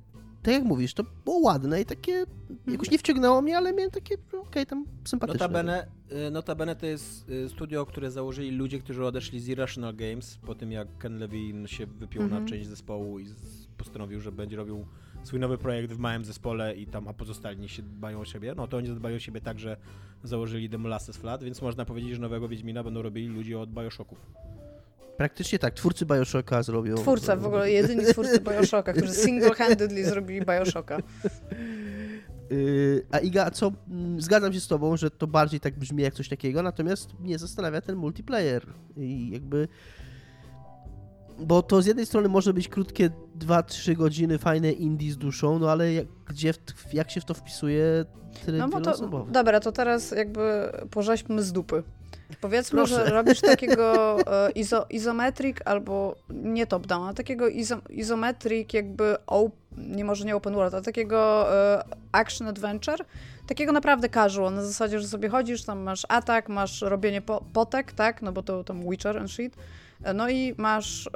tak jak mówisz, to było ładne i takie... Mhm. Jakoś nie wciągnęło mnie, ale miałem takie, no, okej, tam sympatyczne. Notabene, y, notabene to jest y, studio, które założyli ludzie, którzy odeszli z Irrational Games po tym, jak Ken Levine się wypiął Mhm. na część zespołu i postanowił, że będzie robił swój nowy projekt w małym zespole i tam, a pozostali się dbają o siebie. No to oni dbają o siebie tak, że założyli The Molasses Flat, więc można powiedzieć, że nowego Wiedźmina będą robili ludzie od Bioshocków. Praktycznie tak, twórcy Bioshocka zrobią... Twórca, w ogóle jedyni twórcy Bioshocka, którzy single-handedly zrobili Bioshocka. Yy, a Iga, co, mm, zgadzam się z tobą, że to bardziej tak brzmi jak coś takiego, natomiast mnie zastanawia ten multiplayer i jakby... Bo to z jednej strony może być krótkie 2-3 godziny, fajne indie z duszą, no ale jak, gdzie, jak się w to wpisuje tryb No bo to, dobra, to teraz jakby porzeźmy z dupy. Powiedzmy, Proszę. że robisz takiego e, izo, izometric albo nie top-down, takiego izo, izometric jakby, op, nie może nie open world, ale takiego e, action adventure, takiego naprawdę casual, na zasadzie, że sobie chodzisz, tam masz atak, masz robienie po, potek, tak, no bo to tam Witcher and shit, E, no i masz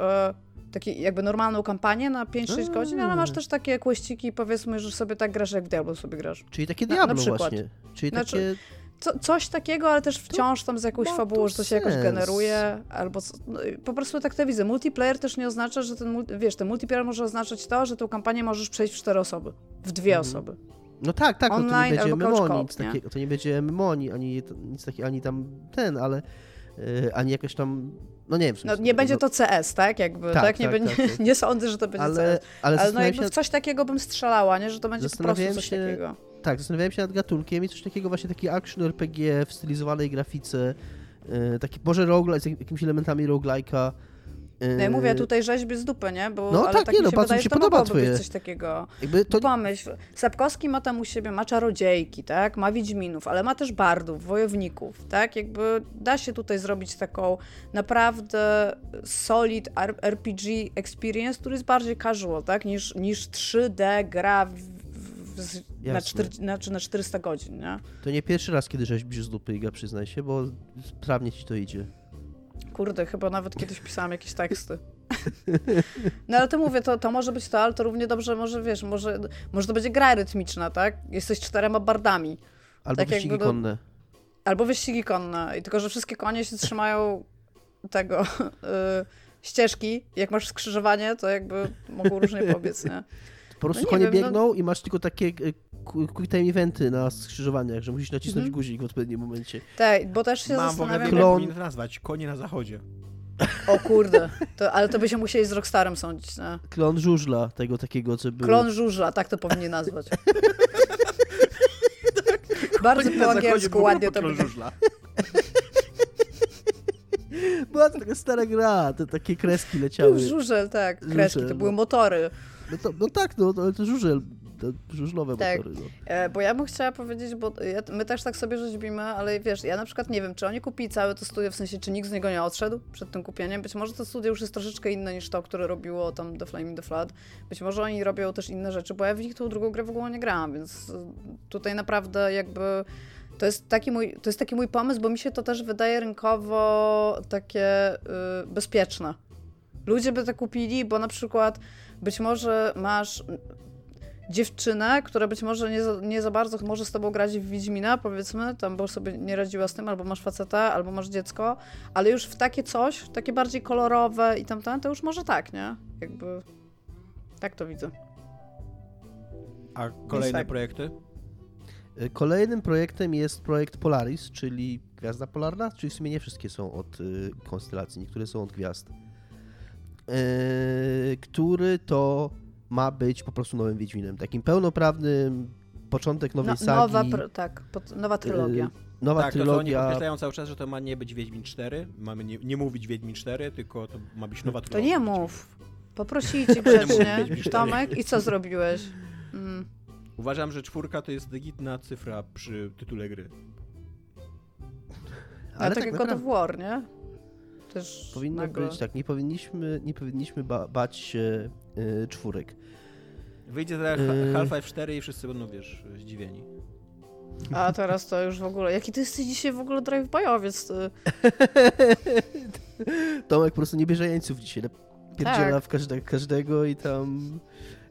taki jakby normalną kampanię na 5-6 godzin, ale masz też takie kłeściki, powiedzmy, że sobie tak grasz jak w Diablo sobie grasz. Czyli takie na- na Diablo przykład. właśnie. Czyli Znaczy, takie... Co, coś takiego, ale też wciąż tam z jakąś ma fabułą, że to się jakoś generuje, albo co, no, po prostu tak to widzę. Multiplayer też nie oznacza, że ten, wiesz, ten multiplayer może oznaczać to, że tą kampanię możesz przejść w cztery osoby, w dwie Mhm. osoby. No tak, tak, no to nie Online będzie MMO, nic nie? takiego, to nie będzie MMO, ani, ani nic takiego, ani tam ten, ale yy, ani jakoś tam, no nie wiem. No, nie będzie no, to CS, tak? Jakby, Tak, tak, Nie, tak, będzie, tak, tak. nie sądzę, że to będzie ale, CS. ale, Ale no jakby w coś takiego bym strzelała, nie? Że to będzie po prostu coś się- takiego. Tak, zastanawiałem się nad gatunkiem i coś takiego właśnie, taki action RPG w stylizowanej grafice, yy, taki może roguelike, z jak- jakimiś elementami roguelike'a. No ja mówię tutaj rzeźby z dupy, nie? Bo, No ale tak, tak nie, mi no, się bardzo wydaje, mi się że to mogłoby twoje- być coś takiego. jakby to, Pomyśl, Sapkowski ma tam u siebie, ma czarodziejki, tak? Ma Wiedźminów, ale ma też bardów, wojowników, tak? Jakby da się tutaj zrobić taką naprawdę solid RPG experience, który jest bardziej casual, tak? Niż, niż 3D gra z- na, Jasne. 4, znaczy na 400 godzin, nie? to nie pierwszy raz, kiedy rzeźbisz z dupy, Iga, przyznaj się, bo sprawnie ci to idzie. Kurde, chyba nawet kiedyś pisałam jakieś teksty. No ale to mówię, to, to może być to, ale to równie dobrze może, wiesz, może, może to będzie gra rytmiczna, tak? Jesteś czterema bardami. Albo Tak wyścigi jakby konne. Albo wyścigi konne. I tylko, że wszystkie konie się trzymają tego y, ścieżki. Jak masz skrzyżowanie, to jakby mogą różnie pobiec, nie? Po prostu nie konie wiem, no- biegną i masz tylko takie e, quick time eventy na skrzyżowaniach, że musisz nacisnąć Mhm. guzik w odpowiednim momencie. Tak, bo też się Mam zastanawiam... jak- jak Klon. powinien to nazwać. Konie na zachodzie. O kurde, to, ale to by się musieli z Rockstarem sądzić, nie? Klon żużla, tego takiego, co był. Klon żużla, tak to powinien nazwać. Bardzo Konie na po angielsku ładnie to by... żużla. Była to taka stara gra, te takie kreski leciały. Żużel, tak, kreski, Żużel, to były no. motory. No, to, no tak, no, ale to żużel, to żużlowe Tak. motory. No. E, bo ja bym chciała powiedzieć, bo ja, my też tak sobie rzeźbimy, ale wiesz, ja na przykład nie wiem, czy oni kupili całe to studio, w sensie, czy nikt z niego nie odszedł przed tym kupieniem. Być może to studio już jest troszeczkę inne niż to, które robiło tam The Flame in the Flood. Być może oni robią też inne rzeczy, bo ja w nich tą drugą grę w ogóle nie grałam, więc y, tutaj naprawdę jakby... To jest, taki mój, to jest taki mój pomysł, bo mi się to też wydaje rynkowo takie y, bezpieczne. Ludzie by to kupili, bo na przykład być może masz dziewczynę, która być może nie za, nie za bardzo może z tobą grać w Wiedźmina, powiedzmy, tam bo sobie nie radziła z tym, albo masz faceta, albo masz dziecko, ale już w takie coś, takie bardziej kolorowe i tamten, to już może tak, nie? Jakby tak to widzę. A kolejne tak. projekty? Y, Kolejnym projektem jest projekt Polaris, czyli Gwiazda Polarna, czyli w sumie nie wszystkie są od y, konstelacji, niektóre są od gwiazd. Y, który to ma być po prostu nowym Wiedźminem, takim pełnoprawnym, początek nowej No, sagi. nowa, pr- tak, pod, nowa trylogia. y, nowa tak, to, to oni trylogia. podkreślają cały czas, że to ma nie być Wiedźmin 4. Mamy nie, nie mówić Wiedźmin 4, tylko to ma być nowa To trylogia. nie mów. Poprosili cię grzecznie. Tomek, i co zrobiłeś? Mm. Uważam, że czwórka to jest legitna cyfra przy tytule gry. Ale tak jak God of War, nie? Też powinno nagle... być tak, nie powinniśmy, nie powinniśmy ba bać się y, czwórek. Wyjdzie teraz Yy. Half-Life 4 i wszyscy będą, wiesz, zdziwieni. A teraz to już w ogóle... Jaki ty jesteś dzisiaj w ogóle drive-byowiec? ty? Tomek po prostu nie bierze jeńców dzisiaj, pierdziela Tak. w każde, każdego i tam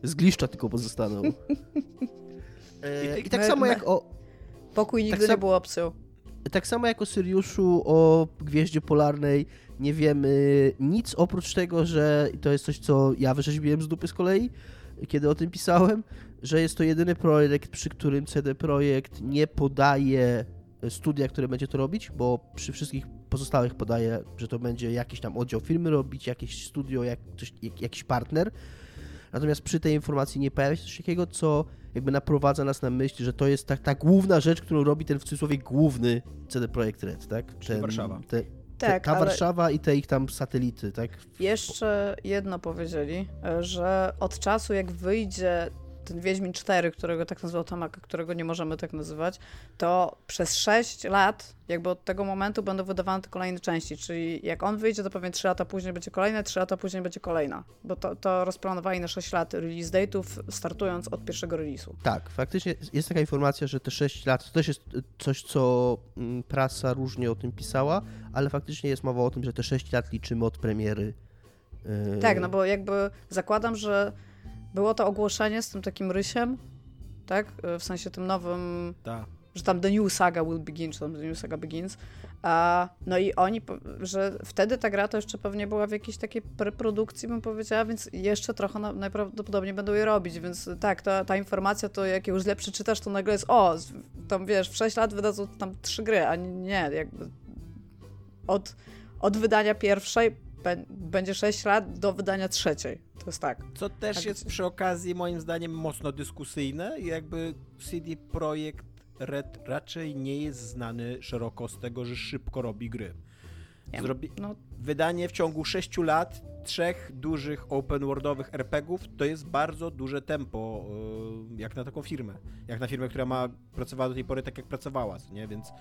z gliszcza tylko pozostaną. E, I I tak my- samo my- jak o, Pokój nigdy Tak nie sam- był opcją. Tak samo jak o Syriuszu, o Gwieździe Polarnej nie wiemy nic oprócz tego, że to jest coś, co ja wyrzeźbiłem z dupy z kolei, kiedy o tym pisałem, że jest to jedyny projekt, przy którym CD Projekt nie podaje studia, które będzie to robić, bo przy wszystkich pozostałych podaje, że to będzie jakiś tam oddział firmy robić, jakieś studio, jak, coś, jak, jakiś partner. Natomiast przy tej informacji nie pojawia się coś takiego, co jakby naprowadza nas na myśl, że to jest ta, ta główna rzecz, którą robi ten w cudzysłowie główny CD Projekt Red, tak? Czyli Warszawa. Te, Tak, ta ale Warszawa i te ich tam satelity, tak? jeszcze jedno powiedzieli, że od czasu jak wyjdzie ten Wiedźmin 4, którego tak nazwał Tomek, a którego nie możemy tak nazywać, to przez 6 lat, jakby od tego momentu będą wydawane te kolejne części, czyli jak on wyjdzie, to pewnie 3 lata później będzie kolejne, 3 lata później będzie kolejna, bo to, to rozplanowali na 6 lat release date'ów, startując od pierwszego release'u. Tak, faktycznie jest taka informacja, że te 6 lat to też jest coś, co mm, prasa różnie o tym pisała, ale faktycznie jest mowa o tym, że te 6 lat liczymy od premiery. Yy, Tak, no bo jakby zakładam, że było to ogłoszenie z tym takim rysiem, tak? W sensie tym nowym, Tak. że tam The New Saga will begin, czy tam The New Saga begins. A, no i oni, że wtedy ta gra to jeszcze pewnie była w jakiejś takiej preprodukcji, bym powiedziała, więc jeszcze trochę na, najprawdopodobniej będą je robić, więc tak, ta, ta informacja to jak ją źle przeczytasz, to nagle jest o, tam wiesz, w 6 lat wydadzą tam trzy gry, a nie, jakby od, od wydania pierwszej będzie 6 lat do wydania trzeciej. To jest tak. Co też Tak, jest przy okazji moim zdaniem mocno dyskusyjne i jakby CD Projekt Red raczej nie jest znany szeroko z tego, że szybko robi gry. Zrobi... No, Wydanie w ciągu 6 lat trzech dużych open worldowych RPGów to jest bardzo duże tempo, yy, jak na taką firmę. Jak na firmę, która ma pracowała do tej pory tak, jak pracowała, co nie? Więc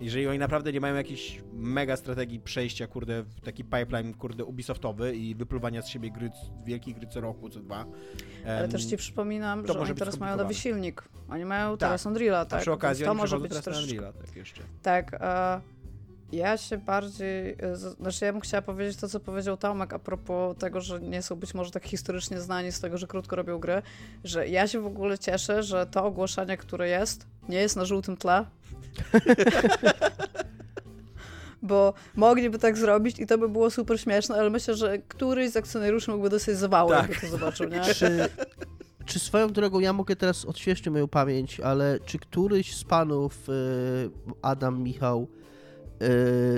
jeżeli oni naprawdę nie mają jakiejś mega strategii przejścia, kurde, w taki pipeline, kurde, Ubisoftowy i wypluwania z siebie gry, wielkich gry co roku, co dwa. ale em, też ci przypominam, że może oni teraz mają nowy silnik. Oni mają Tak. teraz Unreala, A tak? przy okazji Więc to może być teraz też... Unreala, tak jeszcze. Tak, e, ja się bardziej, e, znaczy ja bym chciała powiedzieć to, co powiedział Tomek a propos tego, że nie są być może tak historycznie znani z tego, że krótko robią gry, że ja się w ogóle cieszę, że to ogłoszenie, które jest, nie jest na żółtym tle. Bo mogliby tak zrobić i to by było super śmieszne, ale myślę, że któryś z akcjonariuszy mógłby dostać zawału, Tak. jakby to zobaczył, nie? Czy, czy swoją drogą, ja mogę teraz odświeżyć moją pamięć, ale czy któryś z panów, y, Adam, Michał,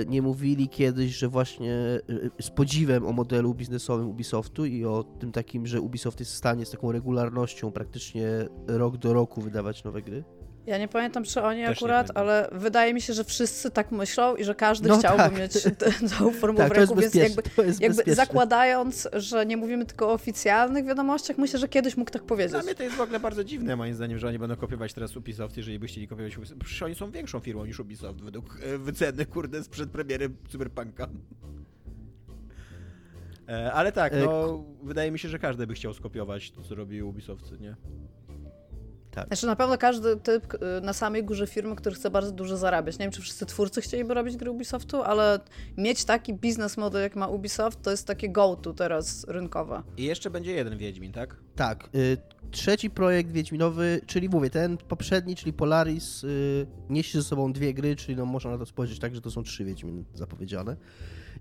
nie mówili kiedyś, że właśnie y, z podziwem o modelu biznesowym Ubisoftu i o tym takim, że Ubisoft jest w stanie z taką regularnością praktycznie rok do roku wydawać nowe gry? Ja nie pamiętam, czy oni Też akurat, ale wydaje mi się, że wszyscy tak myślą i że każdy No chciałby tak. mieć tę- tą formę Tak, w ręku, więc jakby, jakby zakładając, że nie mówimy tylko o oficjalnych wiadomościach, myślę, że kiedyś mógł tak powiedzieć. Dla mnie to jest w ogóle bardzo dziwne, moim zdaniem, że oni będą kopiować teraz Ubisoft, jeżeli by chcieli kopiować Ubisoft. Przecież oni są większą firmą niż Ubisoft, według e, wyceny, kurde, sprzed premiery Cyberpunka. E, ale tak, E, no, wydaje mi się, że każdy by chciał skopiować to, co robi Ubisoft, nie? Tak. Znaczy na pewno każdy typ y, na samej górze firmy, który chce bardzo dużo zarabiać. Nie wiem, czy wszyscy twórcy chcieliby robić gry Ubisoftu, ale mieć taki biznes model, jak ma Ubisoft, to jest takie go-to teraz rynkowe. I jeszcze będzie jeden Wiedźmin, tak? Tak. Y, trzeci projekt Wiedźminowy, czyli mówię, ten poprzedni, czyli Polaris, y, niesie ze sobą dwie gry, czyli no można na to spojrzeć tak, że to są trzy Wiedźminy zapowiedziane.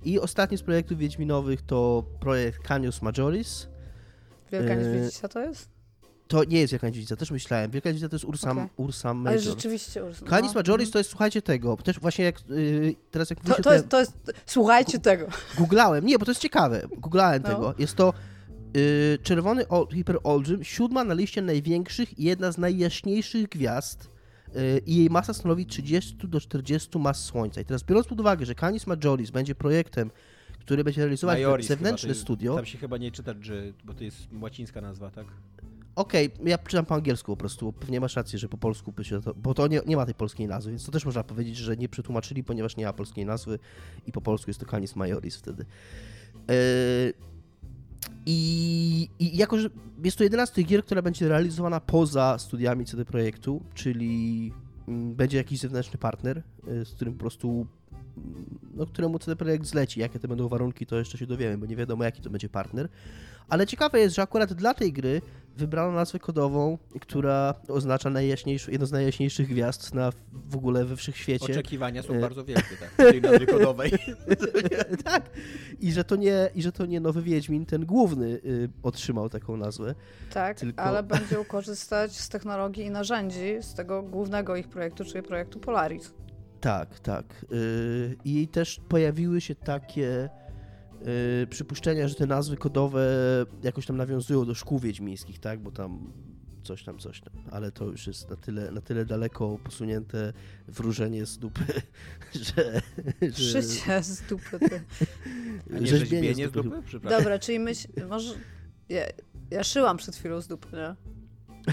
I ostatni z projektów Wiedźminowych to projekt Canis Majoris. Wielka Yy, Niedźwiedzica to jest? To nie jest Wielka Niedźwiedzica, też myślałem. Wielka Niedźwiedzica to jest Ursam, Okej. Ursam Ale Major. rzeczywiście... Urs- Canis no. Majoris to jest, słuchajcie tego, też właśnie jak y, teraz jak To, to, jest, to jest... Słuchajcie tego. Googlałem, nie, bo to jest ciekawe, googlałem No. tego. Jest to y, czerwony ol, hiperolbrzym, siódma na liście największych i jedna z najjaśniejszych gwiazd y, i jej masa stanowi 30 do 40 mas Słońca. I teraz biorąc pod uwagę, że Canis Majoris będzie projektem, który będzie realizować Majoris zewnętrzne chyba, to studio, Tam się chyba nie czyta G, bo to jest łacińska nazwa, tak? Okej, ja czytam po angielsku po prostu. Pewnie masz rację, że po polsku by się to. Bo to nie, nie ma tej polskiej nazwy, więc to też można powiedzieć, że nie przetłumaczyli, ponieważ nie ma polskiej nazwy i po polsku jest to Canis Majoris wtedy. Yy, I, I jako, że jest to 11 gier, która będzie realizowana poza studiami CD Projektu, czyli mm, będzie jakiś zewnętrzny partner, yy, z którym po prostu mm, no, któremu CD Projekt zleci. Jakie to będą warunki, to jeszcze się dowiemy, bo nie wiadomo, jaki to będzie partner. Ale ciekawe jest, że akurat dla tej gry wybrano nazwę kodową, która oznacza jedną z najjaśniejszych gwiazd na w ogóle we wszechświecie. Oczekiwania są Y- bardzo wielkie, tak? Tej nazwy kodowej. tak. I że, to nie, I że to nie nowy Wiedźmin, ten główny y, otrzymał taką nazwę. Tak, Tylko- ale będzie korzystać z technologii i narzędzi z tego głównego ich projektu, czyli projektu Polaris. Tak, tak. Y, I też pojawiły się takie y, przypuszczenia, że te nazwy kodowe jakoś tam nawiązują do szkół wiedźmińskich, tak? Bo tam coś tam, coś tam. Ale to już jest na tyle, na tyle daleko posunięte wróżenie z dupy, że... że Szycie z dupy. Ty. A nie Rzeźbienie rzeźbienie z z dupy. dupy? Przepraszam. Dobra, czyli myśl, może... Ja, ja szyłam przed chwilą z dupy, nie?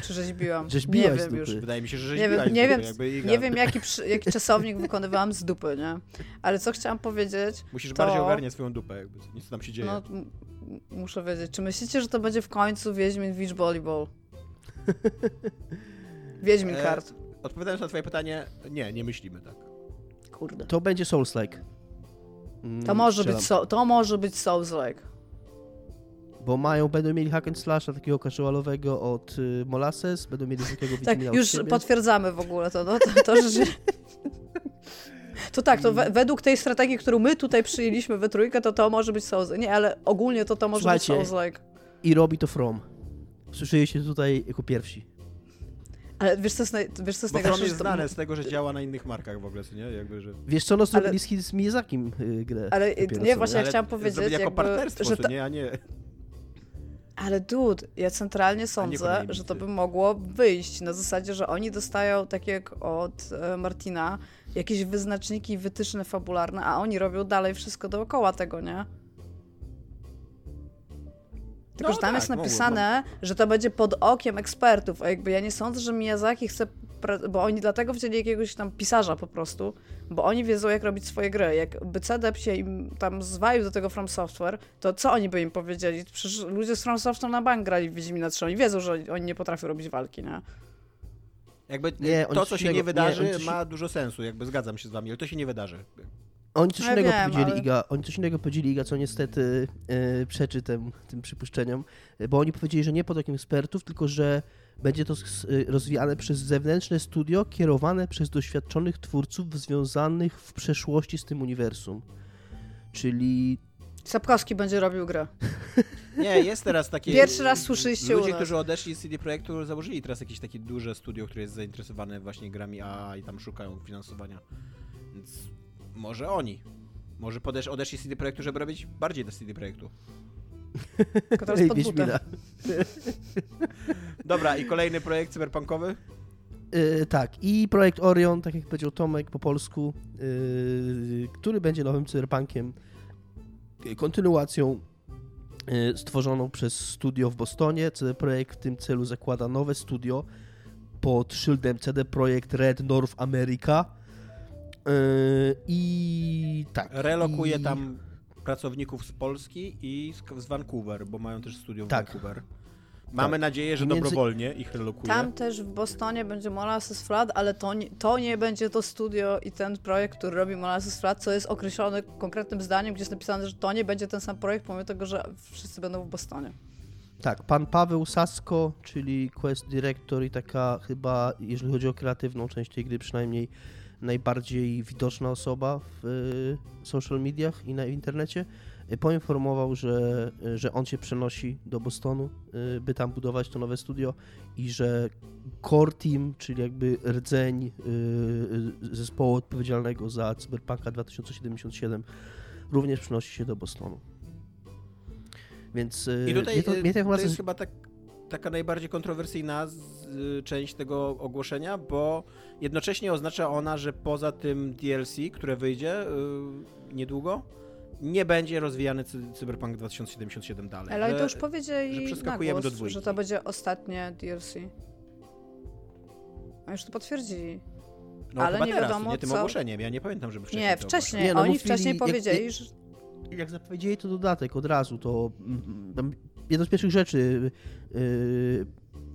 Czy rzeźbiłam? Rzeźbiłaś nie wiem już. Wydaje mi się, że Nie rzeźbiłaś nie wiem, nie wiem jaki, przy, jaki czasownik wykonywałam z dupy, nie? Ale co chciałam powiedzieć, Musisz to- bardziej ogarniać swoją dupę, jakby. Nic tam się dzieje. no muszę wiedzieć, czy myślicie, że to będzie w końcu Wiedźmin Beach Volleyball? Wiedźmin E, kart. Odpowiadając na twoje pytanie, nie, nie myślimy tak. Kurde. To będzie Souls-like. Mm, To może, strzelam. być so, to może być Souls-like. Bo mają, będą mieli hack and slasha takiego casualowego od y, Molasses, będą mieli takiego Tak, już potwierdzamy w ogóle to, no, to, to że... To tak, to we, według tej strategii, którą my tutaj przyjęliśmy we trójkę, to to może być Souls. Nie, ale ogólnie to to może Słuchajcie, być Souls-like. I robi to From. Słyszeliście tutaj jako pierwsi. Ale wiesz co jest, naj, wiesz, co jest Bo From najgorsze? jest że to- znane z tego, że działa na innych markach w ogóle, nie? Jakby, że... Wiesz co, no zrobili Ale- z, Miyazakim y, grę. Ale dopiero nie, właśnie ja Ale chciałam powiedzieć, jako jakby, partnerstwo, że ta, nie, a nie... Ale dude, ja centralnie sądzę, że to by mogło wyjść na zasadzie, że oni dostają, tak jak od e, Martina, jakieś wyznaczniki, wytyczne fabularne, a oni robią dalej wszystko dookoła tego, nie? Tylko, No że tam tak, jest mogło, napisane, że to będzie pod okiem ekspertów, a jakby ja nie sądzę, że Miyazaki chce, bo oni dlatego wzięli jakiegoś tam pisarza po prostu, bo oni wiedzą, jak robić swoje gry. Jakby CDEP się im tam zwalił do tego From Software, to co oni by im powiedzieli? Przecież ludzie z From Software na bank grali w Wiedźmina 3, oni wiedzą, że oni nie potrafią robić walki, nie? Jakby Nie, to, oni co się nie wydarzy, nie, ma dużo sensu, jakby zgadzam się z wami, ale to się nie wydarzy. Oni coś ja innego wiem, powiedzieli, ale- Iga. Oni coś innego powiedzieli, Iga, co niestety e, przeczy tym, tym przypuszczeniom. E, Bo oni powiedzieli, że nie pod okiem ekspertów, tylko że będzie to e, rozwijane przez zewnętrzne studio kierowane przez doświadczonych twórców związanych w przeszłości z tym uniwersum. Czyli Sapkowski będzie robił grę. Nie, jest teraz takie... Pierwszy raz słyszeliście u Ludzie, nas. którzy odeszli z CD Projektu, założyli teraz jakieś takie duże studio, które jest zainteresowane właśnie grami AA i tam szukają finansowania. Więc może oni. Może podesz, odeszli z CD Projektu, żeby robić bardziej do CD Projektu. Tylko teraz pod butę. Dobra, i kolejny projekt cyberpunkowy? E, tak, i projekt Orion, tak jak powiedział Tomek po polsku, e, który będzie nowym cyberpunkiem, e, kontynuacją e, stworzoną przez studio w Bostonie. CD Projekt w tym celu zakłada nowe studio pod szyldem CD Projekt Red North America. E, I tak. Relokuje i... tam pracowników z Polski i z, z Vancouver, bo mają też studio w Tak. Vancouver. Mamy Tak. nadzieję, że Między- dobrowolnie ich relokuje. Tam też w Bostonie będzie Molasses Flood, ale to nie, to nie będzie to studio i ten projekt, który robi Molasses Flood, co jest określone konkretnym zdaniem, gdzie jest napisane, że to nie będzie ten sam projekt, pomimo tego, że wszyscy będą w Bostonie. Tak, pan Paweł Sasko, czyli Quest Director i taka chyba, jeżeli chodzi o kreatywną część tej gry, przynajmniej najbardziej widoczna osoba w y, social mediach i na internecie, y, poinformował, że, y, że on się przenosi do Bostonu, by tam budować to nowe studio i że core team, czyli jakby rdzeń zespołu odpowiedzialnego za Cyberpunka 2077 również przenosi się do Bostonu. Więc I tutaj to, mnie ta to jest chyba tak, taka najbardziej kontrowersyjna z, y, część tego ogłoszenia, bo jednocześnie oznacza ona, że poza tym DLC, które wyjdzie y, niedługo, nie będzie rozwijany cy, Cyberpunk 2077 dalej. Ale że- to już powiedzieli że na przeskakujemy głos, do dwójki. że to będzie ostatnie DLC. A już to potwierdzili. no, ale chyba nie teraz, wiadomo, nie tym co- ogłoszeniem. Ja nie pamiętam, żeby wcześniej Nie, to wcześniej. Nie, no Oni mówili- wcześniej powiedzieli, jak- że jak zapowiedzieli to dodatek od razu, to mm, tam jedną z pierwszych rzeczy yy,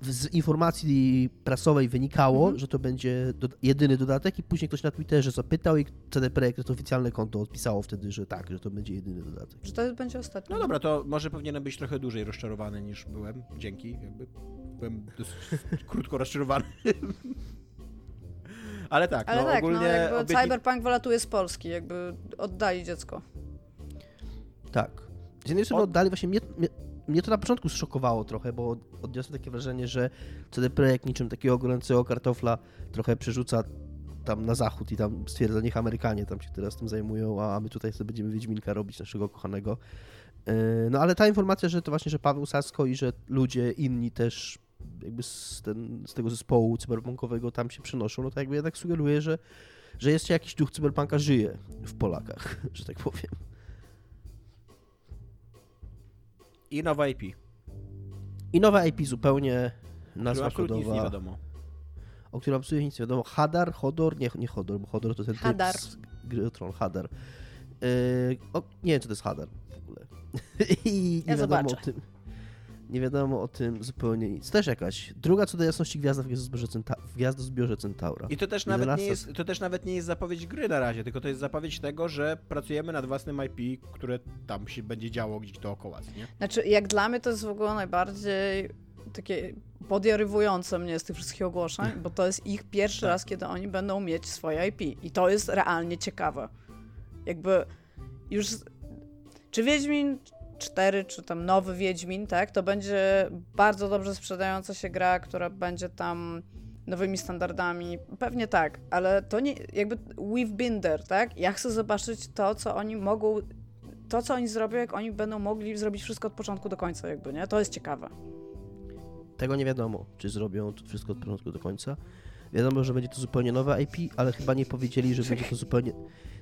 z informacji prasowej wynikało, Mhm. że to będzie do, jedyny dodatek i później ktoś na Twitterze zapytał i CD Projekt, to oficjalne konto odpisało wtedy, że tak, że to będzie jedyny dodatek. że to będzie ostatni. No dobra, to może powinienem być trochę dłużej rozczarowany niż byłem. Dzięki, jakby byłem dosyć krótko rozczarowany. Ale tak, Ale no tak, ogólnie no jakby obietni- Cyberpunk wylatuje z Polski, jakby oddali dziecko. Tak. Z jednej strony Od- oddali, właśnie mnie, mnie, mnie to na początku zszokowało trochę, bo odniosłem takie wrażenie, że CD Projekt niczym takiego gorącego kartofla trochę przerzuca tam na zachód i tam stwierdza, niech Amerykanie tam się teraz tym zajmują, a my tutaj sobie będziemy Wiedźminka robić, naszego kochanego. Yy, No ale ta informacja, że to właśnie, że Paweł Sasko i że ludzie inni też jakby z, ten, z tego zespołu cyberpunkowego tam się przenoszą, no to jakby jednak sugeruje, że, że jeszcze jakiś duch cyberpunka żyje w Polakach, że tak powiem. I nowa IP. I nowa IP zupełnie, nazwa absolutnie nic nie kodowa, wiadomo. o której absolutnie nic nie wiadomo. Hadar, Hodor, nie, nie Hodor, bo Hodor to ten Hadar. typ z gry o Tron, Hadar. Yy, o, nie wiem, czy to jest Hadar w ogóle. I nie Ja wiadomo zobaczę. o tym. Nie wiadomo o tym zupełnie nic. Też jakaś druga co do jasności gwiazda w gwiazdozbiorze, Centa- w gwiazdozbiorze Centaura. I to też, nawet nie 11. jest, to też nawet nie jest zapowiedź gry na razie, tylko to jest zapowiedź tego, że pracujemy nad własnym IP, które tam się będzie działo gdzieś dookoła, nie? Znaczy, jak dla mnie to jest w ogóle najbardziej takie podjarywujące mnie z tych wszystkich ogłoszeń, bo to jest ich pierwszy Tak. raz, kiedy oni będą mieć swoje IP. I to jest realnie ciekawe. Jakby już... Czy Wiedźmin 4, czy tam nowy Wiedźmin, tak? To będzie bardzo dobrze sprzedająca się gra, która będzie tam nowymi standardami. Pewnie tak, ale to nie... Jakby we've been there, tak? Ja chcę zobaczyć to, co oni mogą to, co oni zrobią, jak oni będą mogli zrobić wszystko od początku do końca, jakby, nie? To jest ciekawe. Tego nie wiadomo, czy zrobią wszystko od początku do końca. Wiadomo, że będzie to zupełnie nowe IP, ale chyba nie powiedzieli, że będzie to zupełnie...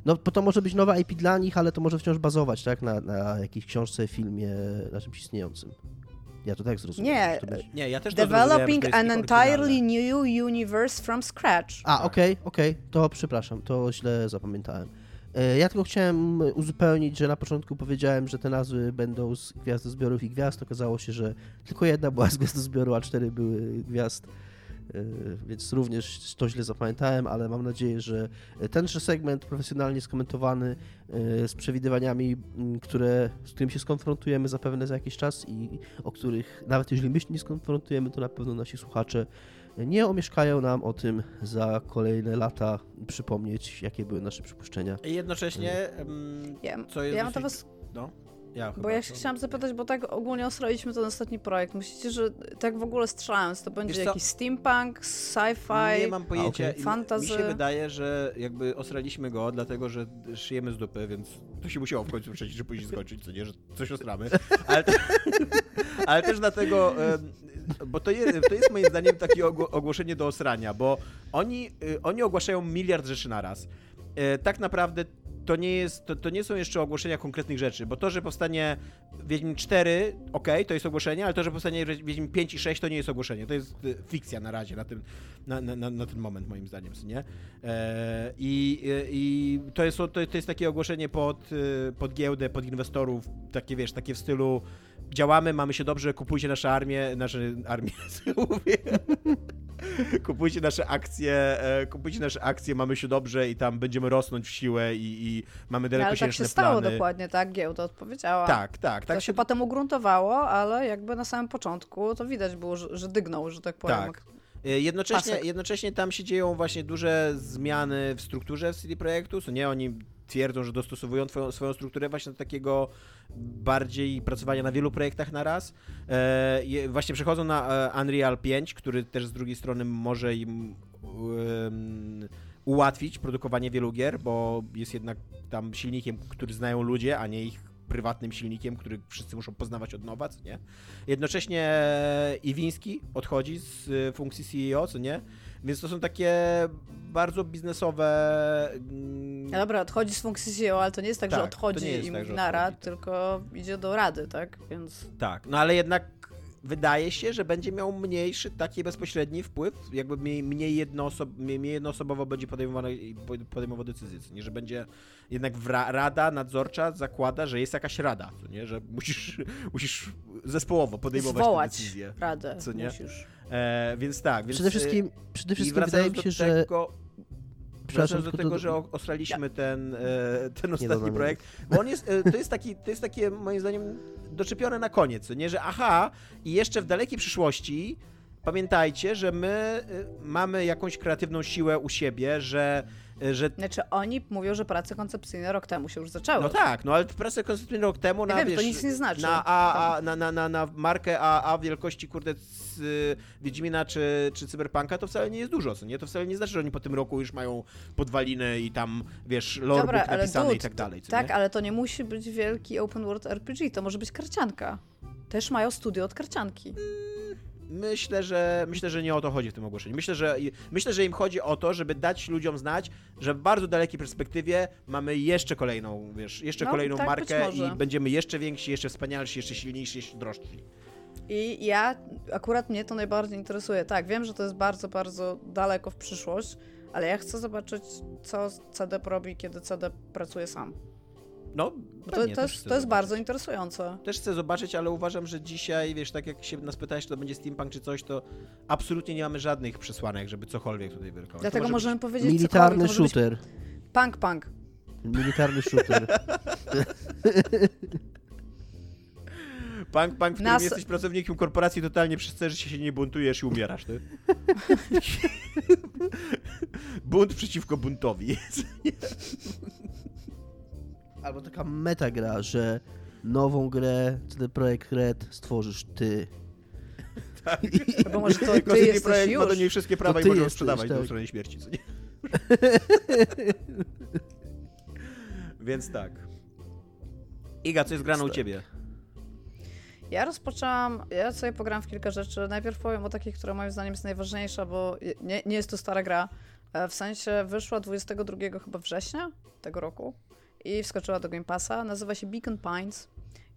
No, bo to może być nowe IP dla nich, ale to może wciąż bazować, tak? Na, na jakiejś książce, filmie, na czymś istniejącym. Ja to tak zrozumiałem. Nie. będzie... Nie, ja też Developing an entirely new universe from scratch. A, okej, okej, to przepraszam, to źle zapamiętałem. E, Ja tylko chciałem uzupełnić, że na początku powiedziałem, że te nazwy będą z gwiazdozbiorów i gwiazd. Okazało się, że tylko jedna była z gwiazdozbioru, a cztery były gwiazd. E, Więc również to źle zapamiętałem, ale mam nadzieję, że tenże segment profesjonalnie skomentowany e, z przewidywaniami, m, które, z którymi się skonfrontujemy zapewne za jakiś czas i o których nawet jeżeli my się nie skonfrontujemy, to na pewno nasi słuchacze nie omieszkają nam o tym za kolejne lata przypomnieć, jakie były nasze przypuszczenia. I jednocześnie, em, Ja, co jest ja mam do was, no, ja bo ja to- się chciałam zapytać, bo tak ogólnie ostroiliśmy ten ostatni projekt. Myślicie, że tak w ogóle strzelając, to będzie jakiś steampunk, sci-fi? Nie mam pojęcia. I Fantasy. Mi się wydaje, że jakby osraliśmy go, dlatego że szyjemy z dupy, więc to się musiało w końcu przejść, że później skończyć, co nie, że coś osramy. Ale, ale też dlatego, bo to jest, to jest moim zdaniem takie ogło- ogłoszenie do osrania, bo oni, y, oni ogłaszają miliard rzeczy naraz. E, Tak naprawdę to nie, jest, to, to nie są jeszcze ogłoszenia konkretnych rzeczy, bo to, że powstanie Wiedźmin 4, ok, to jest ogłoszenie, ale to, że powstanie Wiedźmin 5 i 6, to nie jest ogłoszenie. To jest y, fikcja na razie, na, tym, na, na, na, ten moment, moim zdaniem, nie? E, I i to, jest, to, to jest takie ogłoszenie pod, y, pod giełdę, pod inwestorów, takie wiesz, takie w stylu działamy, mamy się dobrze, kupujcie nasze armię, nasze armię, mówię. kupujcie nasze akcje, e, kupujcie nasze akcje, mamy się dobrze i tam będziemy rosnąć w siłę i, i mamy ale tak dalekosiężne się stało plany. dokładnie, tak? Giełda odpowiedziała. Tak, tak, To tak się się potem ugruntowało, ale jakby na samym początku to widać było, że, że dygnął, że tak powiem. Tak. E, Jednocześnie, Pasek. jednocześnie tam się dzieją właśnie duże zmiany w strukturze w CD Projektu, co nie, oni twierdzą, że dostosowują twoją, swoją strukturę właśnie do takiego bardziej pracowania na wielu projektach na raz. E, właśnie przechodzą na e, Unreal 5, który też z drugiej strony może im em, ułatwić produkowanie wielu gier, bo jest jednak tam silnikiem, który znają ludzie, a nie ich prywatnym silnikiem, który wszyscy muszą poznawać od nowa, co nie? Jednocześnie Iwiński odchodzi z y, funkcji CEO, co nie? Więc to są takie bardzo biznesowe. No dobra, odchodzi z funkcji CEO, ale to nie jest tak, Tak, że to odchodzi i tak, mówi że nara, tak. tylko idzie do rady, tak? Więc Tak, no ale jednak wydaje się, że będzie miał mniejszy taki bezpośredni wpływ, jakby mniej, mniej, jednoosob, mniej, mniej jednoosobowo będzie podejmowane, podejmował decyzje, co nie, że będzie jednak wra, rada nadzorcza zakłada, że jest jakaś rada, co nie, że musisz, musisz zespołowo podejmować zwołać te decyzje. radę Co nie? musisz. E, więc tak, więc Przede e, wszystkim, przede wszystkim wydaje mi się, że... tego, Przepraszam, do tego, że o- ostraliśmy ten, e, ten ostatni projekt, bo on jest, e, to jest taki, to jest takie moim zdaniem doczepione na koniec, nie, że aha, i jeszcze w dalekiej przyszłości pamiętajcie, że my y, mamy jakąś kreatywną siłę u siebie, że, że Znaczy oni mówią, że prace koncepcyjne rok temu się już zaczęły. no tak, no ale pracę konstytucyjną rok temu na, wiem, to wiesz, nic nie znaczy. na, a, a, na, na, na, na markę AA wielkości, kurde, z y, Wiedźmina czy, czy Cyberpunka, to wcale nie jest dużo, co nie? To wcale nie znaczy, że oni po tym roku już mają podwaliny i tam, wiesz, lorebook Dobra, ale napisany dude, i tak dalej, Tak, nie? ale to nie musi być wielki open world RPG, to może być karcianka. Też mają studio od karcianki. Myślę, że myślę, że nie o to chodzi w tym ogłoszeniu. Myślę, że myślę, że im chodzi o to, żeby dać ludziom znać, że w bardzo dalekiej perspektywie mamy jeszcze kolejną, wiesz, jeszcze No, kolejną tak, markę i będziemy jeszcze więksi, jeszcze wspanialsi, jeszcze silniejsi, jeszcze drożsi. I ja, akurat mnie to najbardziej interesuje. Tak, wiem, że to jest bardzo, bardzo daleko w przyszłość, ale ja chcę zobaczyć, co CD robi, kiedy CD pracuje sam. No, to, to, też jest, to jest bardzo interesujące. Też chcę zobaczyć, ale uważam, że dzisiaj, wiesz, tak jak się nas pytałeś, czy to będzie steampunk czy coś, to absolutnie nie mamy żadnych przesłanek, żeby cokolwiek tutaj wyrukować. To Dlatego może możemy powiedzieć Militarny shooter. Punk, punk. Militarny shooter. Punk, punk, w którym Nas- jesteś pracownikiem korporacji, totalnie przysterzysz się, się nie buntujesz i umierasz, ty. Bunt przeciwko buntowi. Albo taka metagra, że nową grę CD Projekt Red stworzysz ty. Bo może to ty CD jesteś Projekt ma do już. niej wszystkie prawa i ty może jesteś, sprzedawać do tak. strony śmierci, co nie? Więc tak. Iga, co jest grane u ciebie? Ja rozpoczęłam, ja sobie pograłam w kilka rzeczy. Najpierw powiem o takich, która moim zdaniem jest najważniejsza, bo nie, nie jest to stara gra. E, W sensie wyszła 22 chyba września tego roku i wskoczyła do Game Passa. Nazywa się Beacon Pines.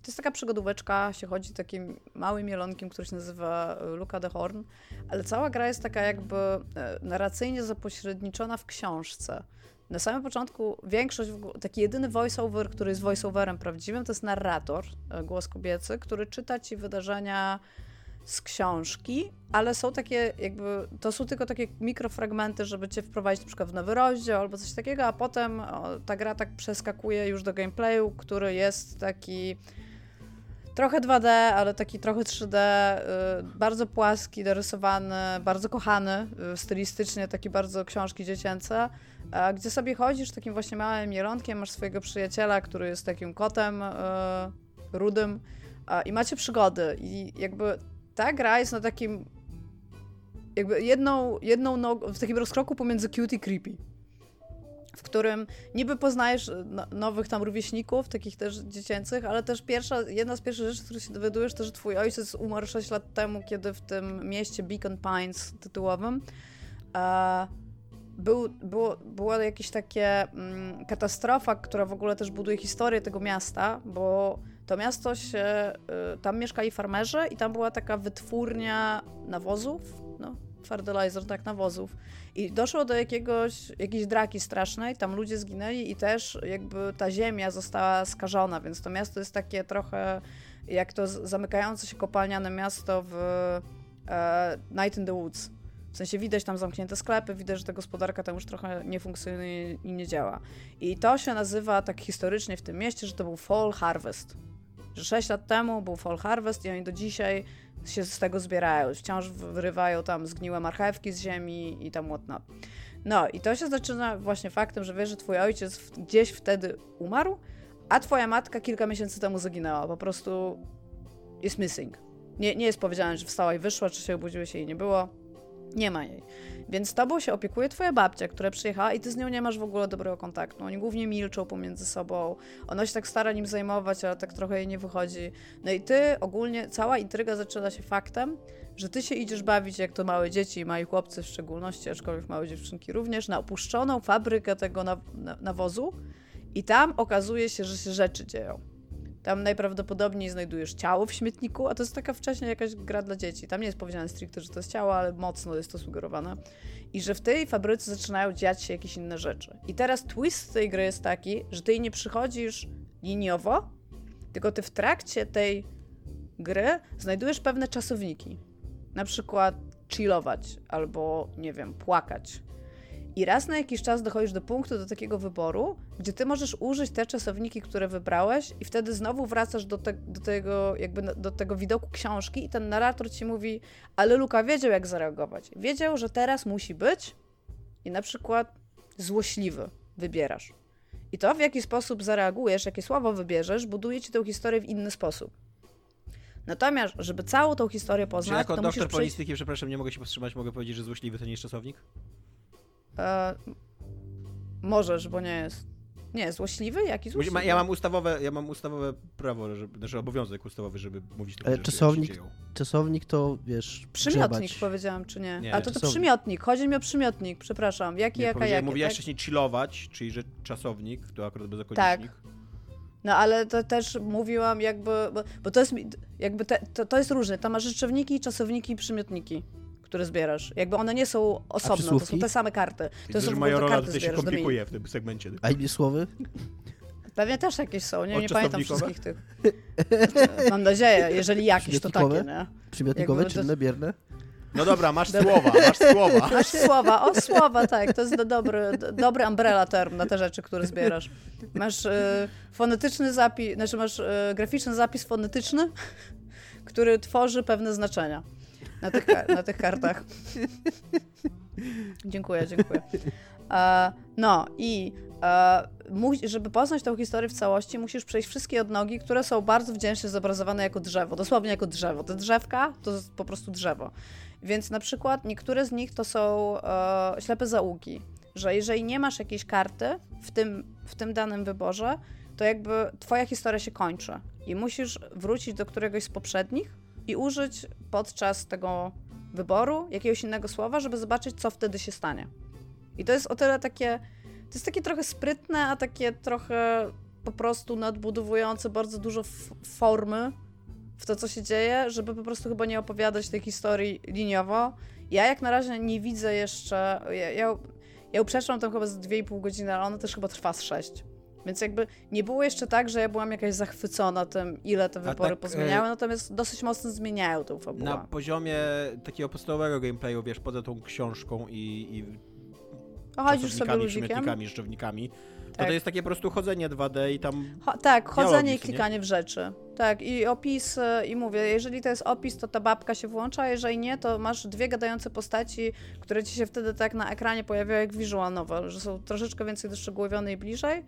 To jest taka przygodóweczka, się chodzi takim małym mielonkiem, który się nazywa e, Luca the Horn, ale cała gra jest taka jakby e, narracyjnie zapośredniczona w książce. Na samym początku większość, taki jedyny voiceover, który jest voiceoverem prawdziwym, to jest narrator, e, głos kobiecy, który czyta ci wydarzenia z książki, ale są takie jakby, to są tylko takie mikrofragmenty, żeby cię wprowadzić na przykład w nowy rozdział albo coś takiego, a potem ta gra tak przeskakuje już do gameplayu, który jest taki trochę 2D, ale taki trochę 3D, y, bardzo płaski, dorysowany, bardzo kochany, y, stylistycznie, taki bardzo książki dziecięce, gdzie sobie chodzisz takim właśnie małym mielonkiem, masz swojego przyjaciela, który jest takim kotem y, rudym i macie przygody i jakby ta gra jest na takim jakby jedną, jedną nogą, w takim rozkroku pomiędzy cute i creepy w którym niby poznajesz no, nowych tam rówieśników, takich też dziecięcych, ale też pierwsza, jedna z pierwszych rzeczy, których się dowiadujesz, to, że twój ojciec umarł 6 lat temu, kiedy w tym mieście Beacon Pines tytułowym e, był, było, była jakaś takie mm, katastrofa, która w ogóle też buduje historię tego miasta, bo to miasto się, y, tam mieszkali farmerzy i tam była taka wytwórnia nawozów, no, fertilizer, tak, nawozów. I doszło do jakiegoś, jakiejś draki strasznej, tam ludzie zginęli i też jakby ta ziemia została skażona, więc to miasto jest takie trochę jak to zamykające się kopalniane miasto w e, Night in the Woods. W sensie widać tam zamknięte sklepy, widać, że ta gospodarka tam już trochę nie funkcjonuje i nie działa. I to się nazywa tak historycznie w tym mieście, że to był Fall Harvest. Że 6 lat temu był Fall Harvest i oni do dzisiaj się z tego zbierają. Wciąż wyrywają tam zgniłe marchewki z ziemi i tam whatnot. No i to się zaczyna właśnie faktem, że wiesz, że twój ojciec gdzieś wtedy umarł, a twoja matka kilka miesięcy temu zaginęła. Po prostu jest missing. Nie, nie jest powiedziane, że wstała i wyszła, czy się obudziły się i nie było. Nie ma jej. Więc tobą się opiekuje twoja babcia, która przyjechała i ty z nią nie masz w ogóle dobrego kontaktu. Oni głównie milczą pomiędzy sobą. Ona się tak stara nim zajmować, ale tak trochę jej nie wychodzi. No i ty ogólnie, cała intryga zaczyna się faktem, że ty się idziesz bawić, jak to małe dzieci i mali chłopcy w szczególności, aczkolwiek małe dziewczynki również, na opuszczoną fabrykę tego nawozu i tam okazuje się, że się rzeczy dzieją. Tam najprawdopodobniej znajdujesz ciało w śmietniku, a to jest taka wcześniej jakaś gra dla dzieci. Tam nie jest powiedziane stricte, że to jest ciało, ale mocno jest to sugerowane. I że w tej fabryce zaczynają dziać się jakieś inne rzeczy. I teraz twist tej gry jest taki, że ty nie przychodzisz liniowo, tylko ty w trakcie tej gry znajdujesz pewne czasowniki. Na przykład chillować albo, nie wiem, płakać i raz na jakiś czas dochodzisz do punktu, do takiego wyboru, gdzie ty możesz użyć te czasowniki, które wybrałeś, i wtedy znowu wracasz do, te, do, tego, jakby do tego widoku książki, i ten narrator ci mówi: Ale Luka wiedział, jak zareagować. Wiedział, że teraz musi być, i na przykład złośliwy wybierasz. I to, w jaki sposób zareagujesz, jakie słowo wybierzesz, buduje ci tę historię w inny sposób. Natomiast, żeby całą tą historię poznać, Czy jako to doktor musisz polistyki, przepraszam, nie mogę się powstrzymać, mogę powiedzieć, że złośliwy to nie jest czasownik? E, możesz, bo nie jest. Nie, złośliwy? Jaki złośliwy? Ja mam ustawowe, ja mam ustawowe prawo, żeby, znaczy obowiązek ustawowy, żeby mówić takie Ale czasownik, czasownik to, wiesz, Przymiotnik grzebać. powiedziałam, czy nie? nie A to to przymiotnik. Chodzi mi o przymiotnik, przepraszam. Jaki, nie, jaka, jaki? Mówiłaś tak? wcześniej chillować, czyli że czasownik, to akurat bezokolicznik. Tak. No ale to też mówiłam jakby, bo, bo to jest jakby te, to, to jest różne. Tam masz rzeczowniki, czasowniki i przymiotniki które zbierasz. Jakby one nie są osobne, to są te same karty. To są Majorola, karty to się komplikuje w tym segmencie. A inne słowy? Pewnie też jakieś są, nie, nie pamiętam wszystkich tych. Mam nadzieję, jeżeli jakieś, to takie, nie? Przymiotnikowe, Jakby czynne, bierne? No dobra, masz słowa, masz słowa. Masz słowa, o słowa, tak, to jest do dobry, do, dobry umbrella term na te rzeczy, które zbierasz. Masz y, fonetyczny zapis, znaczy masz y, graficzny zapis fonetyczny, który tworzy pewne znaczenia na tych, na tych kartach. dziękuję, dziękuję. E, no i e, żeby poznać tę historię w całości, musisz przejść wszystkie odnogi, które są bardzo wdzięcznie zobrazowane jako drzewo, dosłownie jako drzewo. Te drzewka to jest po prostu drzewo. Więc na przykład niektóre z nich to są e, ślepe zaułki, że jeżeli nie masz jakiejś karty w tym, w tym danym wyborze, to jakby twoja historia się kończy i musisz wrócić do któregoś z poprzednich i użyć podczas tego wyboru jakiegoś innego słowa, żeby zobaczyć, co wtedy się stanie. I to jest o tyle takie, to jest takie trochę sprytne, a takie trochę po prostu nadbudowujące bardzo dużo formy w to, co się dzieje, żeby po prostu chyba nie opowiadać tej historii liniowo. Ja jak na razie nie widzę jeszcze, ja, ja, ja ją przeszłam tam chyba z 2,5 godziny, ale ona też chyba trwa z 6. Więc jakby nie było jeszcze tak, że ja byłam jakaś zachwycona tym, ile te wybory tak, pozmieniały, e, natomiast dosyć mocno zmieniają tą fabułę. Na poziomie takiego podstawowego gameplayu, wiesz, poza tą książką i, i chodzisz sobie ludzikiem. rzeczownikami, tak. to to jest takie po prostu chodzenie 2D i tam... Cho tak, chodzenie i klikanie nie? w rzeczy. Tak, i opis, i mówię, jeżeli to jest opis, to ta babka się włącza, a jeżeli nie, to masz dwie gadające postaci, które ci się wtedy tak na ekranie pojawiają jak visual novel, że są troszeczkę więcej doszczegółowione i bliżej.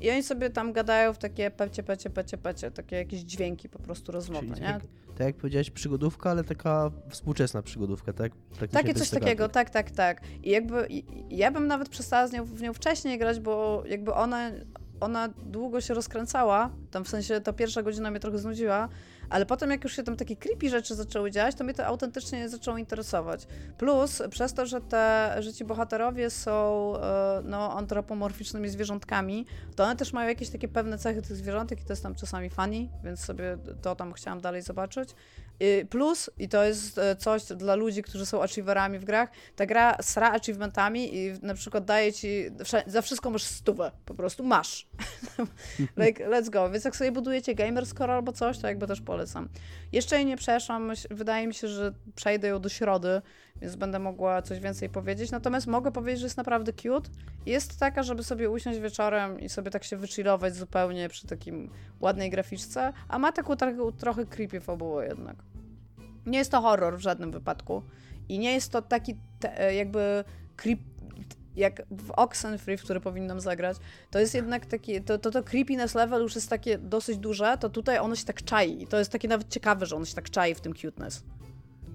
I oni sobie tam gadają w takie pecie, pecie, pecie, pecie, takie jakieś dźwięki po prostu rozmowy, Czyli nie? Tak, tak jak powiedziałeś, przygodówka, ale taka współczesna przygodówka, tak? tak takie coś takiego, tak, tak, tak. I jakby ja bym nawet przestała z nią, w nią wcześniej grać, bo jakby ona, ona długo się rozkręcała, tam w sensie ta pierwsza godzina mnie trochę znudziła, ale potem jak już się tam takie creepy rzeczy zaczęły dziać, to mnie to autentycznie zaczęło interesować. Plus, przez to, że, te, że ci bohaterowie są e, no, antropomorficznymi zwierzątkami, to one też mają jakieś takie pewne cechy tych zwierzątek i to jest tam czasami funny, więc sobie to tam chciałam dalej zobaczyć. Y, Plus, i to jest e, coś dla ludzi, którzy są achieverami w grach, ta gra sra achievementami i na przykład daje ci, za wszystko masz stówę, po prostu masz. like, let's go. Więc jak sobie budujecie gamer score albo coś, to jakby też polecam. Jeszcze jej nie przeszłam, wydaje mi się, że przejdę ją do środy, więc będę mogła coś więcej powiedzieć. Natomiast mogę powiedzieć, że jest naprawdę cute. Jest taka, żeby sobie usiąść wieczorem i sobie tak się wychillować zupełnie przy takim ładnej graficzce, a ma taką trochę creepy fabułę jednak. Nie jest to horror w żadnym wypadku i nie jest to taki te, e, jakby creep jak w Oxenfree, w który powinnam zagrać, to jest jednak taki, to, to, to creepiness level już jest takie dosyć duże, to tutaj ono się tak czai i to jest takie nawet ciekawe, że ono się tak czai w tym cuteness.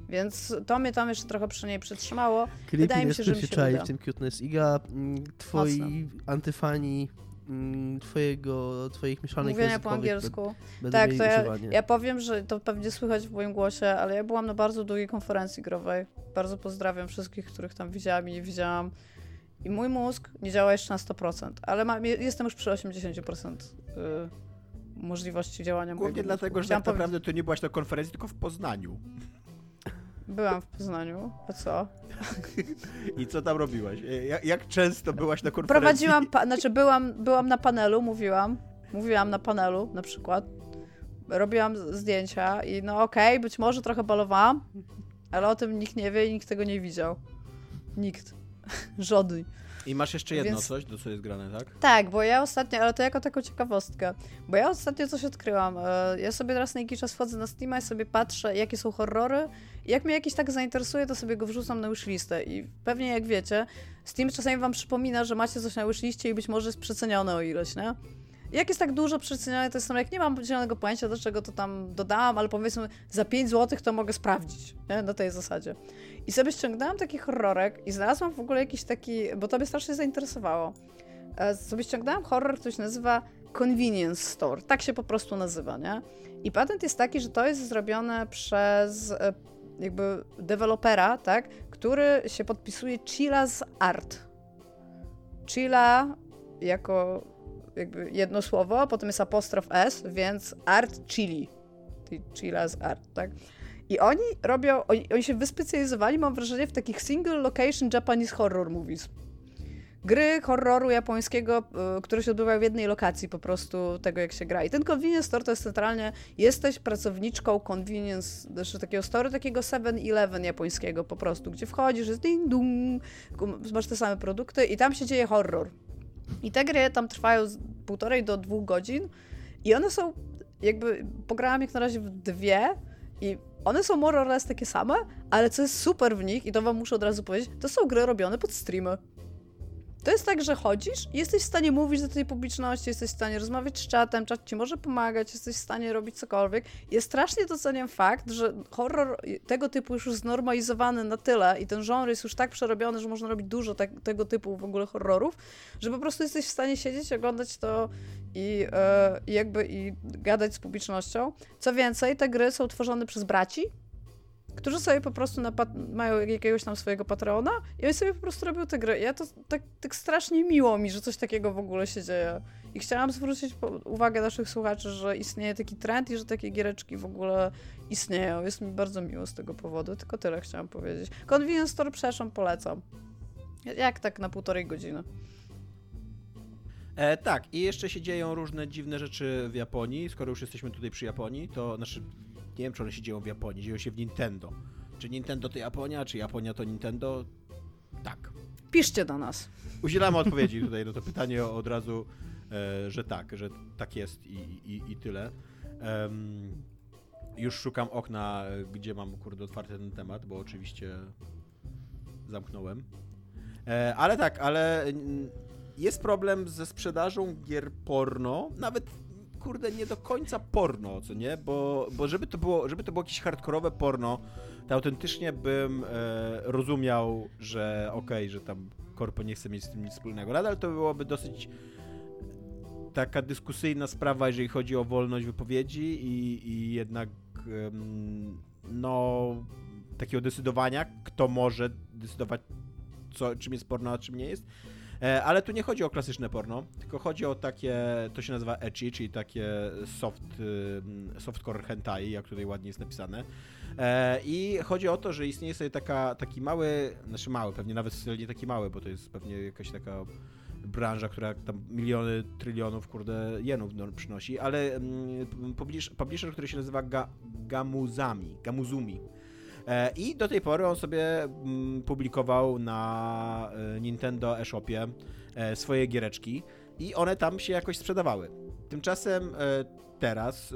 Więc to mnie tam jeszcze trochę przy niej przytrzymało. Wydaje mi się, że mi się się czai uda. w tym cuteness. Iga, mm, twoi antyfani mm, twojego, twoich mieszanek Mówienia po angielsku. Tak, to ja, ja powiem, że to pewnie słychać w moim głosie, ale ja byłam na bardzo długiej konferencji growej. Bardzo pozdrawiam wszystkich, których tam widziałam i nie widziałam. I mój mózg nie działa jeszcze na 100%, ale mam, jestem już przy 80% y, możliwości działania Głównie mojego dlatego, mózgu. że tak naprawdę to nie byłaś na konferencji, tylko w Poznaniu. Byłam w Poznaniu, a co? I co tam robiłaś? E, Jak, jak często byłaś na konferencji? Prowadziłam, pa- znaczy byłam, byłam na panelu, mówiłam. Mówiłam na panelu na przykład. Robiłam zdjęcia i no okej, być może trochę balowałam, ale o tym nikt nie wie i nikt tego nie widział. Nikt. Żaden. I masz jeszcze jedno Więc- coś, do co jest grane, tak? Tak, bo ja ostatnio, ale to jako taką ciekawostkę, bo ja ostatnio coś odkryłam. E, Ja sobie raz na jakiś czas wchodzę na Steama i sobie patrzę, jakie są horrory. Jak mnie jakiś tak zainteresuje, to sobie go wrzucam na wishlistę. I pewnie jak wiecie, Steam czasami wam przypomina, że macie coś na wishliście i być może jest przecenione o ilość, nie? Jak jest tak dużo przecenione, to jest tam, jak nie mam zielonego pojęcia, do czego to tam dodałam, ale powiedzmy za 5 zł to mogę sprawdzić, nie? Na tej zasadzie. I sobie ściągnęłam taki horrorek i znalazłam w ogóle jakiś taki, bo to mnie strasznie zainteresowało. E, sobie ściągnęłam horror, który się nazywa Convenience Store. Tak się po prostu nazywa, nie? I patent jest taki, że to jest zrobione przez e, jakby dewelopera, tak? Który się podpisuje Chilla's Art. Chilla jako jakby jedno słowo, a potem jest apostrof S, więc Art Chili. Chilla's Art, tak? I oni robią, oni, oni się wyspecjalizowali, mam wrażenie, w takich single location Japanese horror movies. Gry horroru japońskiego, y, które się odbywają w jednej lokacji po prostu tego, jak się gra. I ten convenience store to jest centralnie, jesteś pracowniczką convenience, znaczy takiego store, takiego 7-Eleven japońskiego po prostu, gdzie wchodzisz, jest ding dung, masz te same produkty i tam się dzieje horror. I te gry tam trwają z półtorej do dwóch godzin i one są jakby, pograłam jak na razie w dwie i one są more or less takie same, ale co jest super w nich, i to wam muszę od razu powiedzieć, to są gry robione pod streamy. To jest tak, że chodzisz jesteś w stanie mówić do tej publiczności, jesteś w stanie rozmawiać z czatem, czat ci może pomagać, jesteś w stanie robić cokolwiek. Ja strasznie doceniam fakt, że horror tego typu już jest znormalizowany na tyle i ten genre jest już tak przerobiony, że można robić dużo tak, tego typu w ogóle horrorów, że po prostu jesteś w stanie siedzieć, oglądać to i, e, jakby i gadać z publicznością. Co więcej, te gry są tworzone przez braci, którzy sobie po prostu mają jakiegoś tam swojego patrona i oni sobie po prostu robią te gry. Ja to tak, tak strasznie miło mi, że coś takiego w ogóle się dzieje. I chciałam zwrócić uwagę naszych słuchaczy, że istnieje taki trend i że takie giereczki w ogóle istnieją. Jest mi bardzo miło z tego powodu. Tylko tyle chciałam powiedzieć. Convenience Store, przepraszam, polecam. Jak tak na półtorej godziny. E, tak, i jeszcze się dzieją różne dziwne rzeczy w Japonii. Skoro już jesteśmy tutaj przy Japonii, to znaczy, nie wiem, czy one się dzieją w Japonii, dzieją się w Nintendo. Czy Nintendo to Japonia, czy Japonia to Nintendo? Tak. Piszcie do nas. Udzielamy odpowiedzi tutaj na to pytanie od razu, e, że tak, że tak jest i, i, i tyle. Em, już szukam okna, gdzie mam, kurde, otwarty ten temat, bo oczywiście zamknąłem. E, ale tak, ale jest problem ze sprzedażą gier porno, nawet kurde, nie do końca porno, co nie? Bo, bo żeby, to było, żeby to było jakieś hardkorowe porno, to autentycznie bym e, rozumiał, że okej, że tam korpo nie chce mieć z tym nic wspólnego. Nadal to byłoby dosyć taka dyskusyjna sprawa, jeżeli chodzi o wolność wypowiedzi i, i jednak no takiego decydowania, kto może decydować, co, czym jest porno, a czym nie jest. E, ale tu nie chodzi o klasyczne porno, tylko chodzi o takie, to się nazywa ecchi, czyli takie soft, y, softcore hentai, jak tutaj ładnie jest napisane. E, I chodzi o to, że istnieje sobie taka, taki mały, znaczy mały, pewnie nawet nie taki mały, bo to jest pewnie jakaś taka branża, która tam miliony, trylionów, kurde, jenów no, przynosi, ale mm, publisher, publisher, który się nazywa Ga, Gamuzami, Gamuzumi. E, I do tej pory on sobie mm, publikował na e, Nintendo eShopie e, swoje giereczki i one tam się jakoś sprzedawały. Tymczasem teraz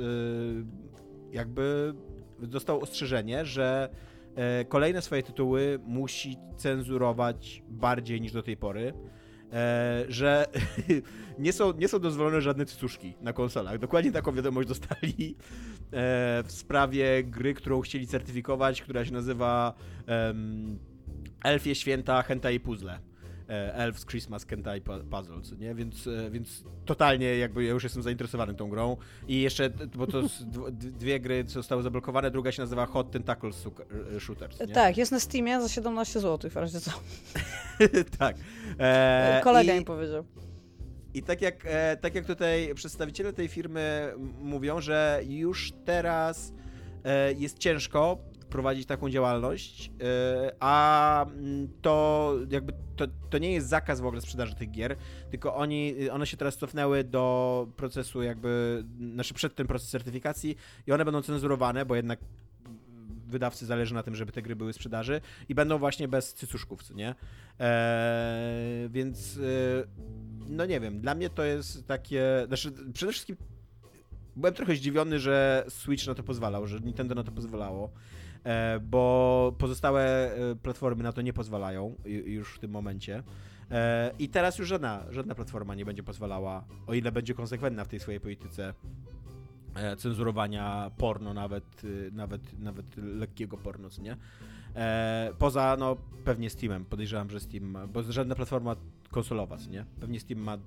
jakby dostał ostrzeżenie, że kolejne swoje tytuły musi cenzurować bardziej niż do tej pory. E, że nie są, nie są dozwolone żadne cycuszki na konsolach. Dokładnie taką wiadomość dostali e, w sprawie gry, którą chcieli certyfikować, która się nazywa Elfie Święta Hentai Puzzle. E, Elf's Christmas Hentai Pu- Puzzle, co nie? Więc, e, więc totalnie jakby ja już jestem zainteresowany tą grą. I jeszcze, bo to dwie gry zostały zablokowane, druga się nazywa Hot Tentacle e, Shooters, nie? Tak, jest na Steamie za 17 zł, w razie co. tak. E, Kolega i- mi powiedział. I tak jak, e, tak jak tutaj przedstawiciele tej firmy mówią, że już teraz e, jest ciężko prowadzić taką działalność, e, a mm, to jakby to, to nie jest zakaz w ogóle sprzedaży tych gier, tylko oni, one się teraz cofnęły do procesu jakby, znaczy przed ten proces certyfikacji i one będą cenzurowane, bo jednak wydawcy zależy na tym, żeby te gry były sprzedaży i będą właśnie bez cycuszków, co nie? Eee, więc e, no nie wiem, dla mnie to jest takie, znaczy przede wszystkim byłem trochę zdziwiony, że Switch na to pozwalał, że Nintendo na to pozwalało, e, bo pozostałe e, platformy na to nie pozwalają ju- już w tym momencie. E, I teraz już żadna, żadna platforma nie będzie pozwalała, o ile będzie konsekwentna w tej swojej polityce e, cenzurowania porno, nawet, y, nawet, nawet lekkiego porno, nie? E, poza, no, pewnie Steamem. Podejrzewam, że Steam bo żadna platforma konsolowa, nie? Pewnie Steam ma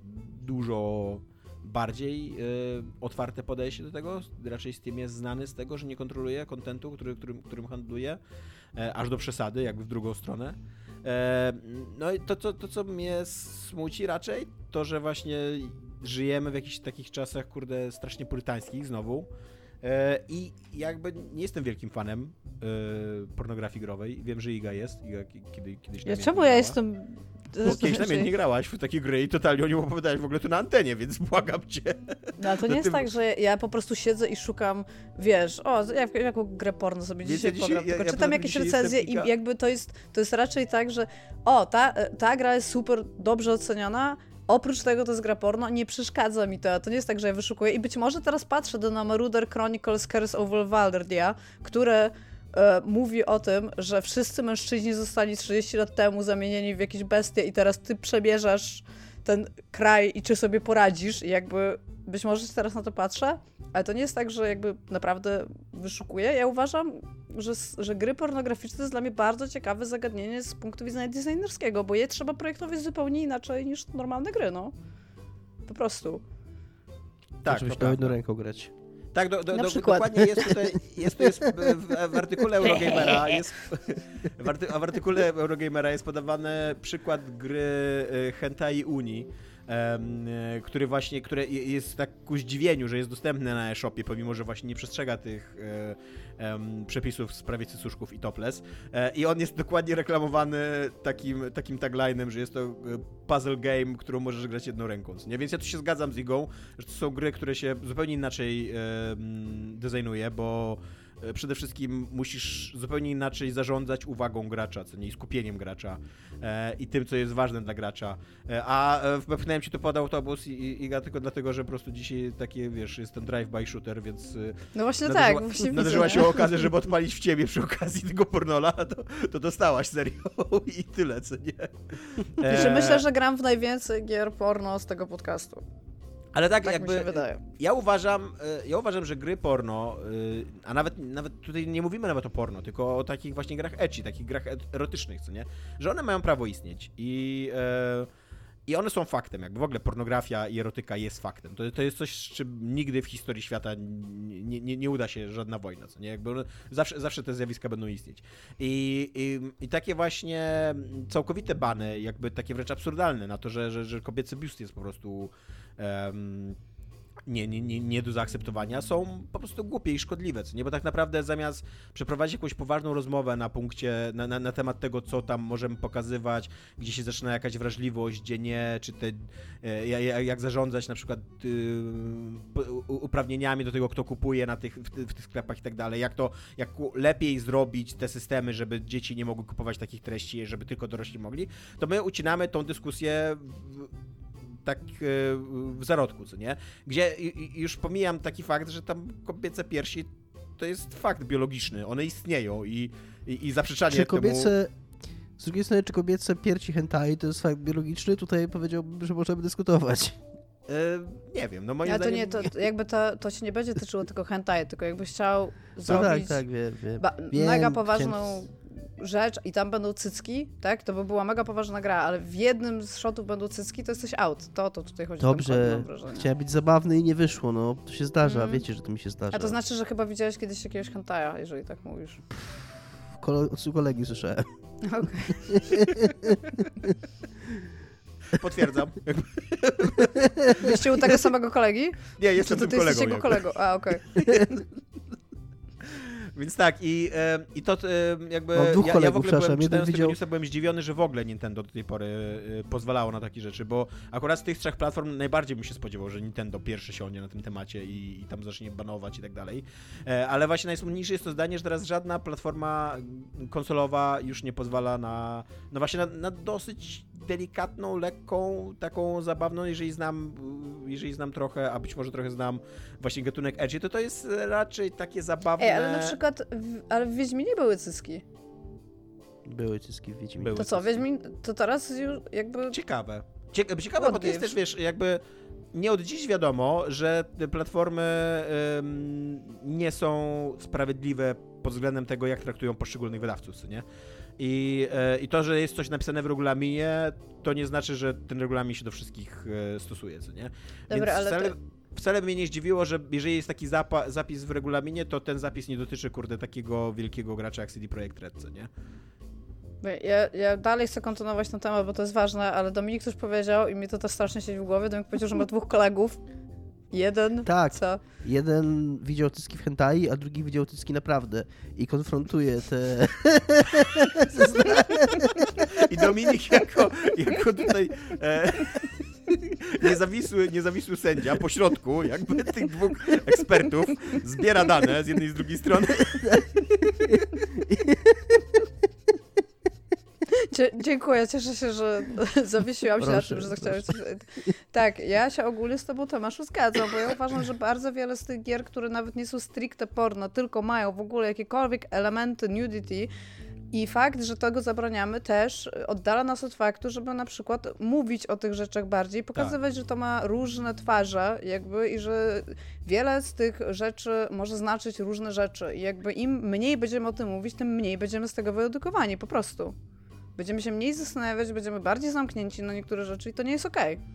dużo bardziej y, otwarte podejście do tego. Raczej Steam jest znany z tego, że nie kontroluje kontentu, który, którym, którym handluje, e, aż do przesady, jakby w drugą stronę. E, no i to, to, to, co mnie smuci raczej, to, że właśnie żyjemy w jakichś takich czasach, kurde, strasznie purytańskich znowu. E, I jakby nie jestem wielkim fanem e, pornografii growej. Wiem, że Iga jest. Iga ki- kiedy, kiedyś Ja, czemu ja jestem... Bo kiedyś namiętnie grałaś w takie gry i totalnie o nim opowiadałeś w ogóle tu na antenie, więc błagam cię. No, ale to nie jest ty- tak, że ja po prostu siedzę i szukam, wiesz, o, jak, jaką grę porno sobie dzisiaj dzisiaj- pogram, ja- tylko ja czytam tym jakieś recenzje i jakby to jest, to jest raczej tak, że o, ta, ta gra jest super dobrze oceniana, oprócz tego to jest gra porno, nie przeszkadza mi to, to nie jest tak, że ja wyszukuję i być może teraz patrzę do na Marauder Chronicles Curse of Valdardia, które e, mówi o tym, że wszyscy mężczyźni zostali 30 lat temu zamienieni w jakieś bestie i teraz ty przebierzesz ten kraj i czy sobie poradzisz i jakby być może teraz na to patrzę, ale to nie jest tak, że jakby naprawdę wyszukuję. Ja uważam, że, że gry pornograficzne to jest dla mnie bardzo ciekawe zagadnienie z punktu widzenia designerskiego, bo je trzeba projektować zupełnie inaczej niż normalne gry, no. Po prostu. Tak, Żebyś to miał jedną ręką grać. Tak, do, do, do, dokładnie jest tutaj, jest, jest w, w, w artykule Eurogamera, jest, w, arty, w artykule Eurogamera jest podawany przykład gry e, Hentai Uni, e, który właśnie, które je- jest tak ku zdziwieniu, że jest dostępny na e-shopie, pomimo, że właśnie nie przestrzega tych e, przepisów w sprawie cycuszków i topless. E, I on jest dokładnie reklamowany takim, takim taglinem, że jest to e, puzzle game, którą możesz grać jedną ręką. Nie? Więc ja tu się zgadzam z Igą, że to są gry, które się zupełnie inaczej designuje, bo e, przede wszystkim musisz zupełnie inaczej zarządzać uwagą gracza, co nie, i skupieniem gracza e, i tym, co jest ważne dla gracza. E, a e, wepchnąłem ci to pod autobus i, i, tylko dlatego, że po prostu dzisiaj takie, wiesz, jest ten drive-by shooter, więc e, No właśnie nadarzyła- tak, właśnie nadarzyła widzę. się okazja, żeby odpalić w ciebie przy okazji tego pornola, to, to dostałaś serio i tyle, co nie? E, myślę, że gram w najwięcej gier porno z tego podcastu. Ale tak, Tak jakby wydaje. ja uważam, e, ja uważam, że gry porno, e, a nawet, nawet tutaj nie mówimy nawet o porno, tylko o takich właśnie grach ecchi, takich grach erotycznych, co nie? Że one mają prawo istnieć i, I one są faktem, jakby w ogóle pornografia i erotyka jest faktem. To, to jest coś, z czym nigdy w historii świata nie, nie, nie uda się żadna wojna, co nie? Jakby one, zawsze, zawsze te zjawiska będą istnieć. I, i, I takie właśnie całkowite bany, jakby takie wręcz absurdalne na to, że, że, że kobiecy biust jest po prostu um, nie, nie, nie, nie do zaakceptowania, są po prostu głupie i szkodliwe, co nie? Bo tak naprawdę zamiast przeprowadzić jakąś poważną rozmowę na punkcie, na, na, na temat tego, co tam możemy pokazywać, gdzie się zaczyna jakaś wrażliwość, gdzie nie, czy te, e, jak, jak zarządzać na przykład y, uprawnieniami do tego, kto kupuje na tych, w, w, tych sklepach i tak dalej, jak to, jak lepiej zrobić te systemy, żeby dzieci nie mogły kupować takich treści, żeby tylko dorośli mogli, to my ucinamy tą dyskusję tak e, w zarodku, co nie? Gdzie już pomijam taki fakt, że tam kobiece piersi to jest fakt biologiczny, one istnieją i, i, i zaprzeczanie czy kobiece, temu... Z drugiej strony, czy kobiece piersi hentai to jest fakt biologiczny? Tutaj powiedziałbym, że możemy dyskutować. E, nie wiem, no moim Ale zdaniem... to nie, to jakby to, to się nie będzie tyczyło tylko hentai, tylko jakbyś chciał no zrobić tak, tak, wiem, wiem. Ba- mega poważną rzecz i tam będą cycki, tak? To by była mega poważna gra, ale w jednym z shotów będą cycki, to jesteś out. To to tutaj chodzi. Dobrze, chciałem być zabawny i nie wyszło, no. To się zdarza, mm. wiecie, że to mi się zdarza. A to znaczy, że chyba widziałeś kiedyś jakiegoś hentaja, jeżeli tak mówisz. Kole od kolegi słyszałem. Okej. Okay. Potwierdzam. Byście u tego samego kolegi? Nie, jestem Czy tym kolegą. jego kolegą. A, okej. Okay. Więc tak, i, i to jakby. Mam dwóch ja, kolegów, ja w ogóle byłem, jeden widział... newsa, byłem zdziwiony, że w ogóle Nintendo do tej pory y, pozwalało na takie rzeczy, bo akurat z tych trzech platform najbardziej bym się spodziewał, że Nintendo pierwszy siądzie na tym temacie i, i tam zacznie banować i tak dalej. E, ale właśnie najsmutniejsze jest to zdanie, że teraz żadna platforma konsolowa już nie pozwala na. No właśnie na, na dosyć delikatną, lekką, taką zabawną, jeżeli znam, jeżeli znam trochę, a być może trochę znam właśnie gatunek Edge, to to jest raczej takie zabawne. Ej, ale na przykład, w, ale w Wiedźminie były cyski. Były cyski w Wiedźminie. Były to co, Wiedźmin, to teraz już jakby... Ciekawe. Ciekawe, ciekawe bo to jest też, wiesz, jakby nie od dziś wiadomo, że te platformy ym, nie są sprawiedliwe pod względem tego, jak traktują poszczególnych wydawców, co nie? I, e, I to, że jest coś napisane w regulaminie, to nie znaczy, że ten regulamin się do wszystkich e, stosuje, co nie? Dobra, Więc ale wcale, to... wcale mnie nie zdziwiło, że jeżeli jest taki zapis w regulaminie, to ten zapis nie dotyczy, kurde, takiego wielkiego gracza jak CD Projekt Red, co nie? Ja, ja dalej chcę kontynuować ten temat, bo to jest ważne, ale Dominik coś powiedział i mi to też strasznie siedzi w głowie. Dominik powiedział, że ma dwóch kolegów. Jeden? Tak. Co? Jeden widział cycki w hentai, a drugi widział cycki naprawdę. I konfrontuje te... I Dominik jako, jako tutaj e, niezawisły, niezawisły sędzia po środku jakby tych dwóch ekspertów zbiera dane z jednej i z drugiej strony. dziękuję, cieszę się, że zawiesiłam się proszę, na tym, że zachciałeś coś... Tak, ja się ogólnie z tobą, Tomaszu, zgadzam, bo ja uważam, że bardzo wiele z tych gier, które nawet nie są stricte porno, tylko mają w ogóle jakiekolwiek elementy nudity, i fakt, że tego zabraniamy też oddala nas od faktu, żeby na przykład mówić o tych rzeczach bardziej, pokazywać, tak. że to ma różne twarze jakby i że wiele z tych rzeczy może znaczyć różne rzeczy i jakby im mniej będziemy o tym mówić, tym mniej będziemy z tego wyedukowani po prostu. Będziemy się mniej zastanawiać, będziemy bardziej zamknięci na niektóre rzeczy i to nie jest okej. Okay.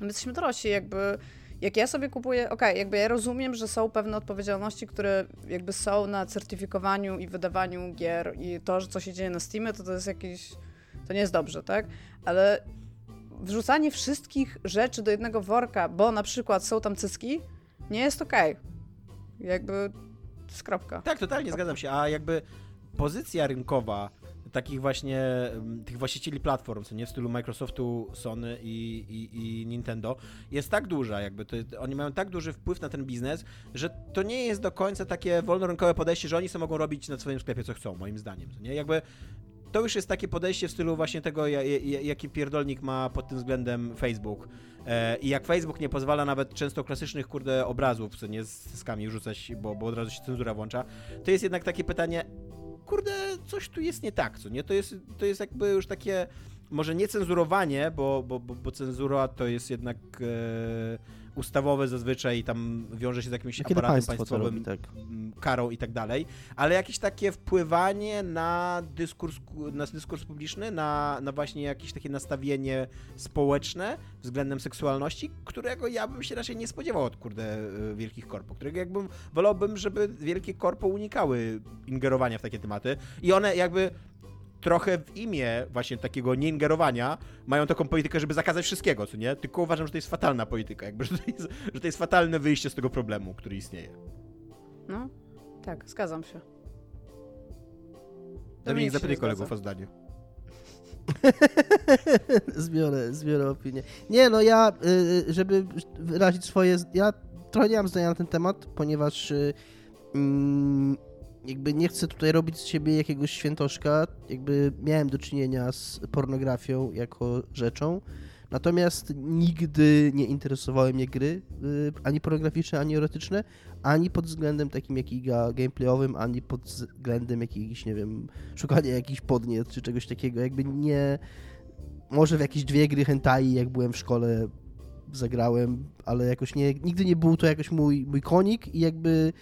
My jesteśmy dorośli, jakby jak ja sobie kupuję, okej, okay, jakby ja rozumiem, że są pewne odpowiedzialności, które jakby są na certyfikowaniu i wydawaniu gier i to, że co się dzieje na Steamie, to to jest jakiś, to nie jest dobrze, tak? Ale wrzucanie wszystkich rzeczy do jednego worka, bo na przykład są tam cyski, nie jest okej. Okay. Jakby skropka. Tak, totalnie zgadzam się, a jakby pozycja rynkowa takich właśnie tych właścicieli platform, co nie w stylu Microsoftu, Sony i, i, i Nintendo, jest tak duża, jakby to, oni mają tak duży wpływ na ten biznes, że to nie jest do końca takie wolnorynkowe podejście, że oni sobie mogą robić na swoim sklepie co chcą, moim zdaniem, nie? Jakby to już jest takie podejście w stylu właśnie tego, jaki pierdolnik ma pod tym względem Facebook. E, I jak Facebook nie pozwala nawet często klasycznych, kurde, obrazów, co nie z skami rzucać, bo, bo od razu się cenzura włącza, to jest jednak takie pytanie, kurde, coś tu jest nie tak, co nie? To jest, to jest jakby już takie może nie cenzurowanie, bo, bo, bo, bo cenzura to jest jednak e, ustawowe zazwyczaj i tam wiąże się z jakimś Kiedy aparatem państwowym, robi, tak. karą i tak dalej, ale jakieś takie wpływanie na dyskurs, na dyskurs publiczny, na, na właśnie jakieś takie nastawienie społeczne względem seksualności, którego ja bym się raczej nie spodziewał od kurde e, wielkich korpo, którego jakbym wolałbym, żeby wielkie korpo unikały ingerowania w takie tematy i one jakby trochę w imię właśnie takiego nieingerowania mają taką politykę, żeby zakazać wszystkiego, co nie? Tylko uważam, że to jest fatalna polityka, jakby, że to jest, że to jest fatalne wyjście z tego problemu, który istnieje. No, tak, zgadzam się. Dominik, się zapytaj kolegów zgadza. o zdanie. zbiorę, zbiorę opinię. Nie, no ja, y, żeby wyrazić swoje... Ja trochę nie mam zdania na ten temat, ponieważ y, mm, jakby nie chcę tutaj robić z siebie jakiegoś świętoszka. Jakby miałem do czynienia z pornografią jako rzeczą. Natomiast nigdy nie interesowały mnie gry, y, ani pornograficzne, ani erotyczne, ani pod względem takim jakiego gameplayowym, ani pod względem jakichś, nie wiem, szukania jakichś podniet czy czegoś takiego. Jakby nie. Może w jakieś dwie gry hentai, jak byłem w szkole, zagrałem, ale jakoś nie. Nigdy nie był to jakoś mój, mój konik i jakby.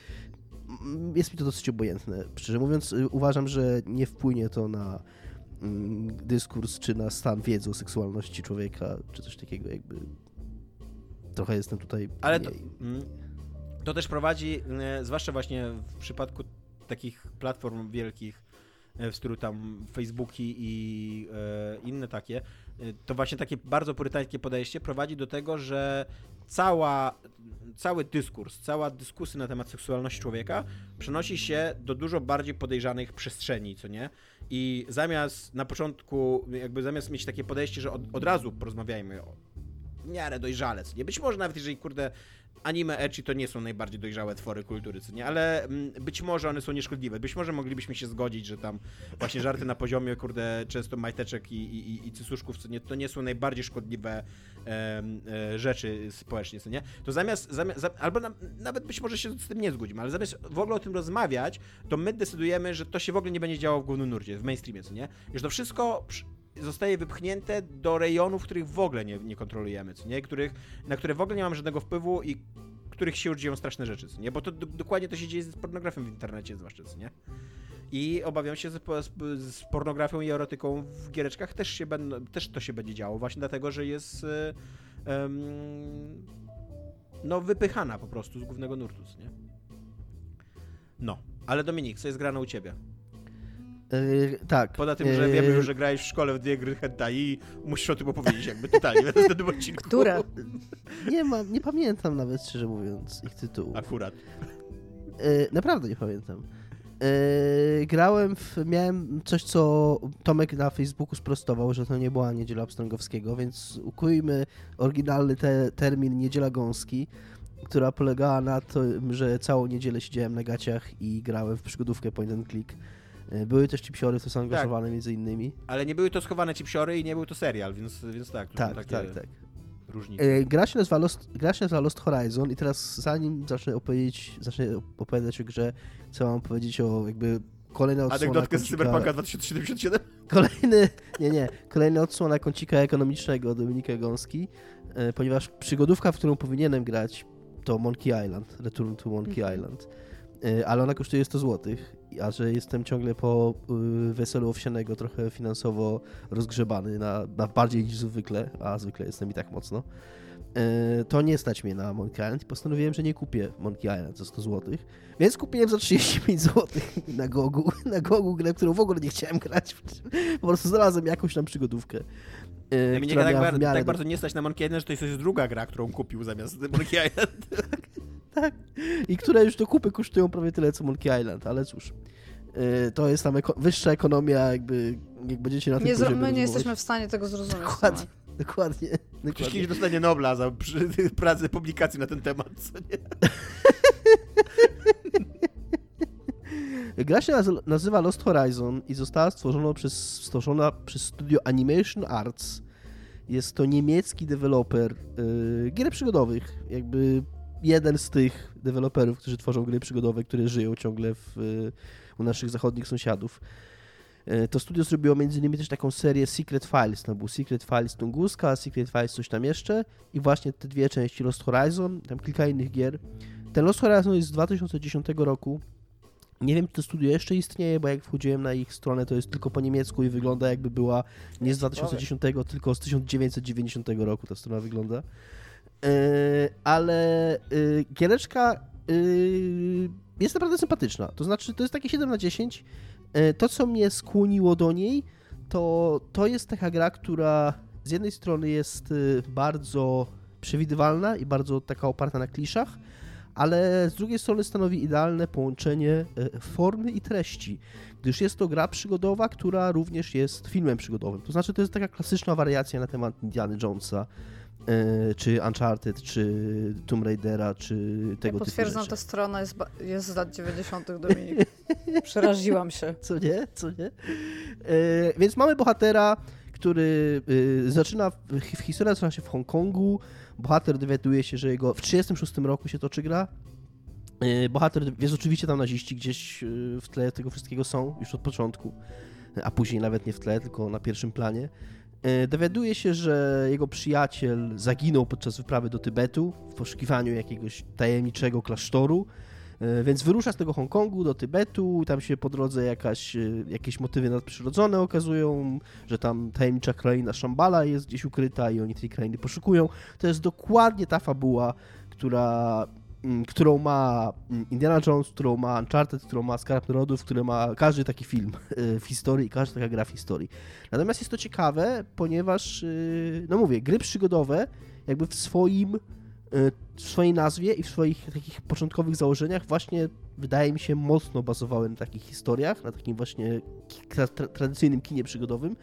Jest mi to dosyć obojętne. Szczerze mówiąc, y, uważam, że nie wpłynie to na mm, dyskurs, czy na stan wiedzy o seksualności człowieka, czy coś takiego, jakby. Trochę jestem tutaj. Ale to, mm, to też prowadzi, e, zwłaszcza właśnie w przypadku takich platform wielkich, e, w stylu tam Facebooki i inne takie, to właśnie takie bardzo purytańskie podejście prowadzi do tego, że cała, cały dyskurs, cała dyskusja na temat seksualności człowieka przenosi się do dużo bardziej podejrzanych przestrzeni, co nie? I zamiast na początku, jakby zamiast mieć takie podejście, że od, od razu porozmawiajmy o w miarę dojrzale, co nie? Być może nawet jeżeli, kurde, anime ecchi to nie są najbardziej dojrzałe twory kultury, co nie? Ale mm, być może one są nieszkodliwe. Być może moglibyśmy się zgodzić, że tam właśnie żarty na poziomie, kurde, często majteczek i, i, i- cycuszków, co nie? To nie są najbardziej szkodliwe e, rzeczy społecznie, co nie? To zamiast, zamiast za, albo na, nawet być może się z tym nie zgodzimy, ale zamiast w ogóle o tym rozmawiać, to my decydujemy, że to się w ogóle nie będzie działo w głównym nurcie, w mainstreamie, co nie? Że to wszystko zostaje wypchnięte do rejonów, których w ogóle nie, nie kontrolujemy, co nie? Których, na które w ogóle nie mamy żadnego wpływu i których się dzieją straszne rzeczy, co nie? Bo to do, dokładnie to się dzieje z pornografią w internecie zwłaszcza, co nie? I obawiam się, że po- z, z pornografią i erotyką w giereczkach też, się będą, też to się będzie działo, właśnie dlatego, że jest em, no wypychana po prostu z głównego nurtu, nie? No, ale Dominik, co jest grane u ciebie? Yy, tak. Poza tym, że yy, wiemy już, że grałeś w szkole w dwie gry hentai i musisz o tym opowiedzieć jakby totalnie w następnym odcinku. Które? Nie mam, nie pamiętam nawet, szczerze mówiąc, ich tytułów. Akurat. Yy, naprawdę nie pamiętam. Yy, grałem w, miałem coś, co Tomek na Facebooku sprostował, że to nie była Niedziela Pstrągowskiego, więc ukujmy oryginalny te, termin Niedziela Gąski, która polegała na tym, że całą niedzielę siedziałem na gaciach i grałem w przygodówkę point and click. Yy, Były też chipsiory, to są angażowane między innymi. Ale nie były to schowane cipsiory i nie był to serial, więc, więc tak, są Tak, takie tak, tak. różnice. E, Gra się, nazywa Lost, gra się nazywa Lost Horizon i teraz zanim zacznę opowiedzieć, zacznę opowiadać o grze, chcę wam powiedzieć o jakby kolejna odsłona Anegdotkę z Cyberpunka 2077? kolejny, nie, nie, kolejna odsłona kącika ekonomicznego Dominika Gąski, e, ponieważ przygodówka, w którą powinienem grać to Monkey Island, Return to Monkey Mhm. Island, E, ale ona kosztuje 100 zł, a że jestem ciągle po y, weselu owsianego trochę finansowo rozgrzebany na, na bardziej niż zwykle, a zwykle jestem i tak mocno, e, to nie stać mnie na Monkey Island i postanowiłem, że nie kupię Monkey Island za 100 zł, więc kupiłem za 35 zł na Gogu, na Gogu grę, którą w ogóle nie chciałem grać, po prostu znalazłem jakąś tam przygodówkę. E, Mnie tak, bar- tak do- bardzo nie stać na Monkey Island, że to jest druga gra, którą kupił zamiast Monkey Island. i które już do kupy kosztują prawie tyle co Monkey Island, ale cóż. e, To jest tam eko- wyższa ekonomia, jakby jak będziecie na tym Nie zro- my nie jesteśmy w stanie tego zrozumieć. Dokładnie. Tomek. Dokładnie. Ktoś dokładnie. kiedyś dostanie Nobla za pracę, publikacji na ten temat, co nie? Gra się naz- nazywa Lost Horizon i została stworzona przez, stworzona przez studio Animation Arts. Jest to niemiecki deweloper yy, gier przygodowych. Jakby jeden z tych deweloperów, którzy tworzą gry przygodowe, które żyją ciągle w, y, u naszych zachodnich sąsiadów. E, To studio zrobiło między innymi też taką serię Secret Files. Tam był Secret Files Tunguska, Secret Files coś tam jeszcze i właśnie te dwie części Lost Horizon, tam kilka innych gier. Ten Lost Horizon jest z 2010 roku. Nie wiem, czy to studio jeszcze istnieje, bo jak wchodziłem na ich stronę, to jest tylko po niemiecku i wygląda jakby była nie z 2010, tylko z 1990 roku ta strona wygląda. Yy, ale yy, giereczka yy, jest naprawdę sympatyczna. To znaczy, to jest takie 7 na 10. Yy, to, co mnie skłoniło do niej, to, to jest taka gra, która z jednej strony jest yy, bardzo przewidywalna i bardzo taka oparta na kliszach, ale z drugiej strony stanowi idealne połączenie yy, formy i treści, gdyż jest to gra przygodowa, która również jest filmem przygodowym. To znaczy, to jest taka klasyczna wariacja na temat Indiana Jonesa, yy, czy Uncharted, czy Tomb Raidera, czy tego ja typu potwierdzam, rzeczy. ta strona jest, jest z lat 90. Dominik. Przeraziłam się. Co nie? Co nie? E, więc mamy bohatera, który e, zaczyna, w, w historia zaczyna się w Hongkongu. Bohater dowiaduje się, że jego w 36 roku się toczy gra. E, bohater, jest oczywiście tam naziści gdzieś e, w tle tego wszystkiego są już od początku, a później nawet nie w tle, tylko na pierwszym planie. E, Dowiaduje się, że jego przyjaciel zaginął podczas wyprawy do Tybetu w poszukiwaniu jakiegoś tajemniczego klasztoru. E, Więc wyrusza z tego Hongkongu do Tybetu, tam się po drodze jakaś, e, jakieś motywy nadprzyrodzone okazują, że tam tajemnicza kraina Shambhala jest gdzieś ukryta i oni tej krainy poszukują. To jest dokładnie ta fabuła, która, mm, którą ma mm, Indiana Jones, którą ma Uncharted, którą ma Skarb Narodów, który ma każdy taki film e, w historii każda taka gra w historii. Natomiast jest to ciekawe, ponieważ, no mówię, gry przygodowe jakby w swoim w swojej nazwie i w swoich takich początkowych założeniach właśnie wydaje mi się mocno bazowały na takich historiach, na takim właśnie tra tradycyjnym kinie przygodowym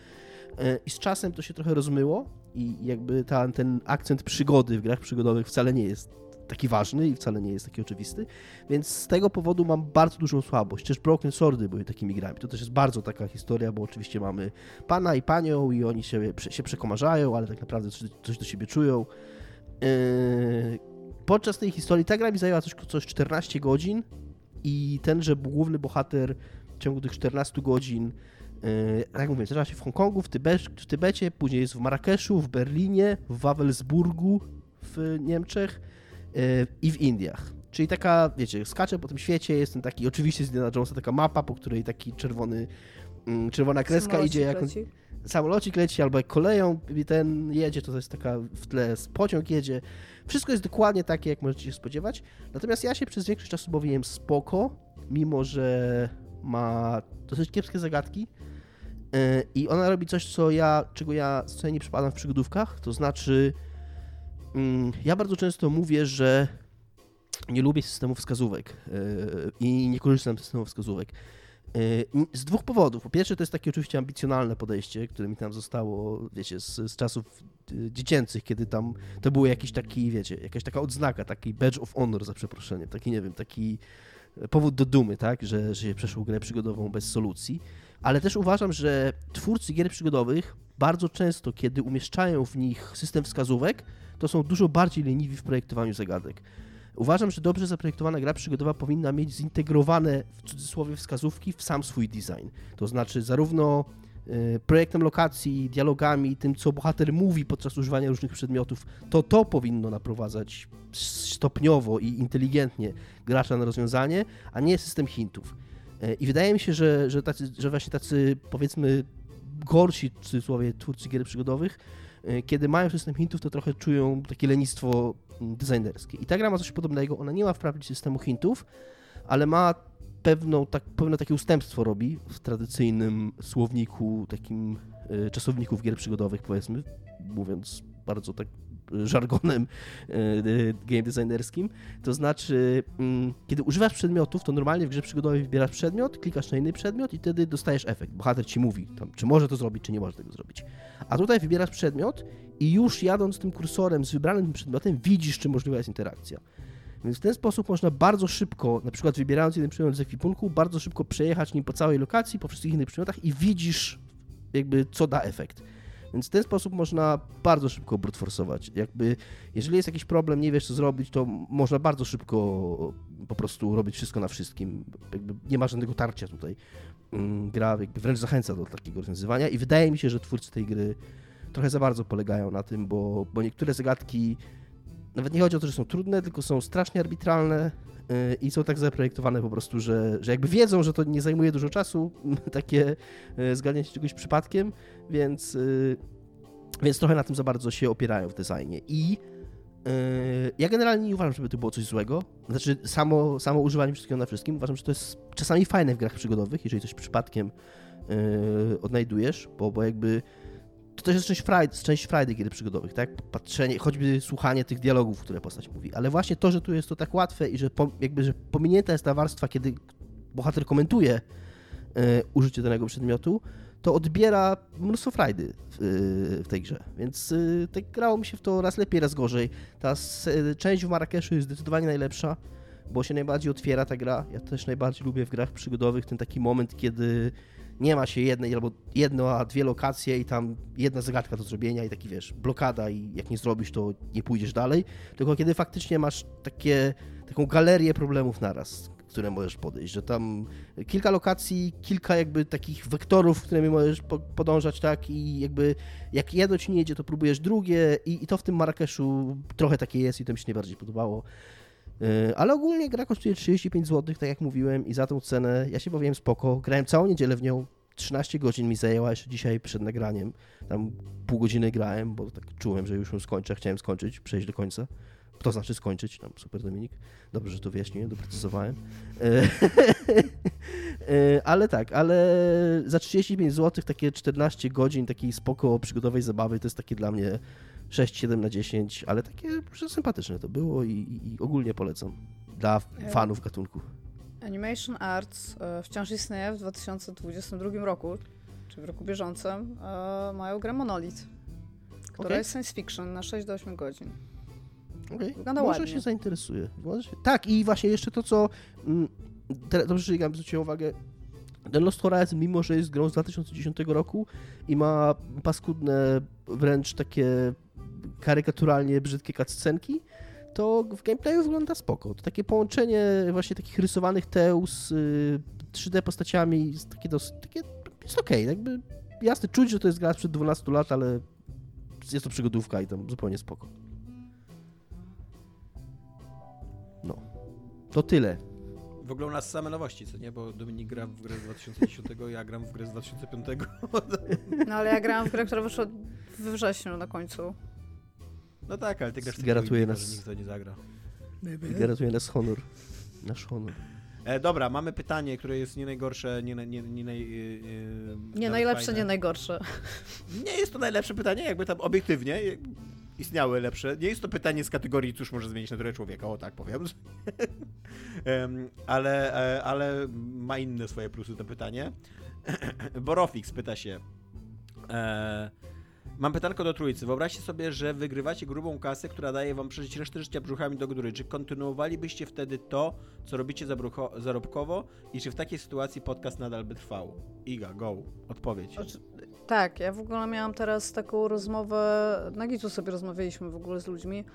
E, i z czasem to się trochę rozmyło i jakby ta, ten akcent przygody w grach przygodowych wcale nie jest taki ważny i wcale nie jest taki oczywisty, więc z tego powodu mam bardzo dużą słabość. Też Broken Swordy były takimi grami. To też jest bardzo taka historia, bo oczywiście mamy pana i panią i oni się, się przekomarzają, ale tak naprawdę coś, coś do siebie czują. Yy, podczas tej historii ta gra mi zajęła coś, coś 14 godzin i tenże główny bohater w ciągu tych 14 godzin yy, jak mówię, zaczyna się w Hongkongu, w, Tybe w Tybecie, później jest w Marrakeszu, w Berlinie, w Wawelsburgu w Niemczech yy, i w Indiach. Czyli taka, wiecie, skacze po tym świecie, jest ten taki, oczywiście z Indiana Jonesa taka mapa, po której taki czerwony, mm, czerwona kreska idzie jak leci. Samolocik leci albo jak koleją ten jedzie, to jest taka w tle pociąg jedzie. Wszystko jest dokładnie takie, jak możecie się spodziewać. Natomiast ja się przez większość czasu bawiłem spoko, mimo że ma dosyć kiepskie zagadki. Yy, I ona robi coś, co ja, czego ja, co nie przypadam w przygodówkach, to znaczy mm, ja bardzo często mówię, że nie lubię systemów wskazówek yy, i nie korzystam z systemów wskazówek. Yy, Z dwóch powodów. Po pierwsze, to jest takie oczywiście ambicjonalne podejście, które mi tam zostało, wiecie, z, z czasów y, dziecięcych, kiedy tam to był jakiś taki, wiecie, jakaś taka odznaka, taki badge of honor za przeproszeniem, taki, nie wiem, taki powód do dumy, tak, że, że się przeszło grę przygodową bez solucji. Ale też uważam, że twórcy gier przygodowych bardzo często, kiedy umieszczają w nich system wskazówek, to są dużo bardziej leniwi w projektowaniu zagadek. Uważam, że dobrze zaprojektowana gra przygodowa powinna mieć zintegrowane w cudzysłowie wskazówki w sam swój design. To znaczy zarówno y, projektem lokacji, dialogami, tym co bohater mówi podczas używania różnych przedmiotów, to to powinno naprowadzać stopniowo i inteligentnie gracza na rozwiązanie, a nie system hintów. Y, I wydaje mi się, że, że, tacy, że właśnie tacy powiedzmy gorsi w cudzysłowie twórcy gier przygodowych, y, kiedy mają system hintów, to trochę czują takie lenistwo designerskie. I ta gra ma coś podobnego. Ona nie ma wprawdzie systemu hintów, ale ma pewną, tak, pewne takie ustępstwo robi w tradycyjnym słowniku, takim y, czasowników gier przygodowych, powiedzmy, mówiąc bardzo tak y, żargonem y, game designerskim. To znaczy, mm, kiedy używasz przedmiotów, to normalnie w grze przygodowej wybierasz przedmiot, klikasz na inny przedmiot i wtedy dostajesz efekt. Bohater ci mówi, tam, czy może to zrobić, czy nie może tego zrobić. A tutaj wybierasz przedmiot i już jadąc tym kursorem z wybranym przedmiotem, widzisz, czy możliwa jest interakcja. Więc w ten sposób można bardzo szybko, na przykład wybierając jeden przedmiot z ekwipunku, bardzo szybko przejechać nim po całej lokacji, po wszystkich innych przedmiotach i widzisz jakby co da efekt. Więc w ten sposób można bardzo szybko brute forsować. Jakby, jeżeli jest jakiś problem, nie wiesz co zrobić, to można bardzo szybko po prostu robić wszystko na wszystkim. Jakby nie ma żadnego tarcia tutaj. Mm, Gra jakby wręcz zachęca do takiego rozwiązywania i wydaje mi się, że twórcy tej gry trochę za bardzo polegają na tym, bo, bo niektóre zagadki nawet nie chodzi o to, że są trudne, tylko są strasznie arbitralne yy, i są tak zaprojektowane po prostu, że, że jakby wiedzą, że to nie zajmuje dużo czasu, takie yy, zgadnięcie czegoś przypadkiem, więc, yy, więc trochę na tym za bardzo się opierają w designie. I ja generalnie nie uważam, żeby to było coś złego. Znaczy, samo, samo używanie wszystkiego na wszystkim. Uważam, że to jest czasami fajne w grach przygodowych, jeżeli coś przypadkiem odnajdujesz, bo, bo jakby to też jest część frajdy, część frajdy gier przygodowych, tak? Patrzenie, choćby słuchanie tych dialogów, które postać mówi. Ale właśnie to, że tu jest to tak łatwe i że po, jakby, że pominięta jest ta warstwa, kiedy bohater komentuje e, użycie danego przedmiotu, to odbiera mnóstwo frajdy e, w tej grze. Więc e, tak grało mi się w to raz lepiej, raz gorzej. Ta część w Marrakeszu jest zdecydowanie najlepsza, bo się najbardziej otwiera ta gra. Ja też najbardziej lubię w grach przygodowych ten taki moment, kiedy nie ma się jednej albo jedno, a dwie lokacje i tam jedna zagadka do zrobienia i taki wiesz, blokada i jak nie zrobisz, to nie pójdziesz dalej. Tylko kiedy faktycznie masz takie, taką galerię problemów naraz, które możesz podejść, że tam kilka lokacji, kilka jakby takich wektorów, którymi możesz po, podążać, tak, i jakby jak jedno ci nie jedzie, to próbujesz drugie i, i to w tym Marrakeszu trochę takie jest i to mi się najbardziej podobało. Yy, Ale ogólnie gra kosztuje 35 zł, tak jak mówiłem, i za tą cenę ja się bawiłem spoko. Grałem całą niedzielę w nią, 13 godzin mi zajęła jeszcze dzisiaj przed nagraniem. Tam pół godziny grałem, bo tak czułem, że już ją skończę, chciałem skończyć, przejść do końca. To znaczy skończyć, tam super Dominik. Dobrze, że to wyjaśniłem, doprecyzowałem. Yy, yy, Ale tak, ale za 35 zł takie 14 godzin takiej spoko przygodowej zabawy to jest takie dla mnie 6-7 na 10, ale takie sympatyczne to było i, i, ogólnie polecam dla Ja- fanów gatunku. Animation Arts e, wciąż istnieje w 2022 roku, czy w roku bieżącym, e, mają grę Monolith, która Okej. jest science fiction na 6 do 8 godzin. Okay. Wygląda Może ładnie. się zainteresuje. Może się... Tak, i właśnie jeszcze to, co. mm, dobrze, że ja zwróciłem uwagę. The Lost Horizon, mimo że jest grą z 2010 roku i ma paskudne, wręcz takie karykaturalnie brzydkie cutscenki, to w gameplayu wygląda spoko. To takie połączenie właśnie takich rysowanych teł z y, 3D postaciami jest takie, dos, takie jest okej. Jakby jasne, czuć, że to jest gra sprzed 12 lat, ale jest to przygodówka i tam zupełnie spoko. To tyle. W ogóle u nas same nowości, co nie? Bo Dominik gra w grę z 2010, ja gram w grę z 2005. No ale ja grałam w grę, która wyszła we wrześniu na końcu. No tak, ale ty grasz indie, nas. że nikt to nie zagra. Gratuluję nas honor. Nasz honor. E, dobra, mamy pytanie, które jest nie najgorsze, nie, nie, nie, nie, naj, yy, yy, Nie najlepsze, fajne. nie najgorsze. Nie jest to najlepsze pytanie, jakby tam obiektywnie istniały lepsze. Nie jest to pytanie z kategorii, cóż może zmienić naturę człowieka, o tak powiem. Em, ale, e, ale ma inne swoje plusy to pytanie. Borofix pyta się. E, mam pytanko do trójcy. Wyobraźcie sobie, że wygrywacie grubą kasę, która daje wam przeżyć resztę życia brzuchami do góry. Czy kontynuowalibyście wtedy to, co robicie zarobkowo i czy w takiej sytuacji podcast nadal by trwał? Iga, go. Odpowiedź. Tak, ja w ogóle miałam teraz taką rozmowę, na Gitu sobie rozmawialiśmy w ogóle z ludźmi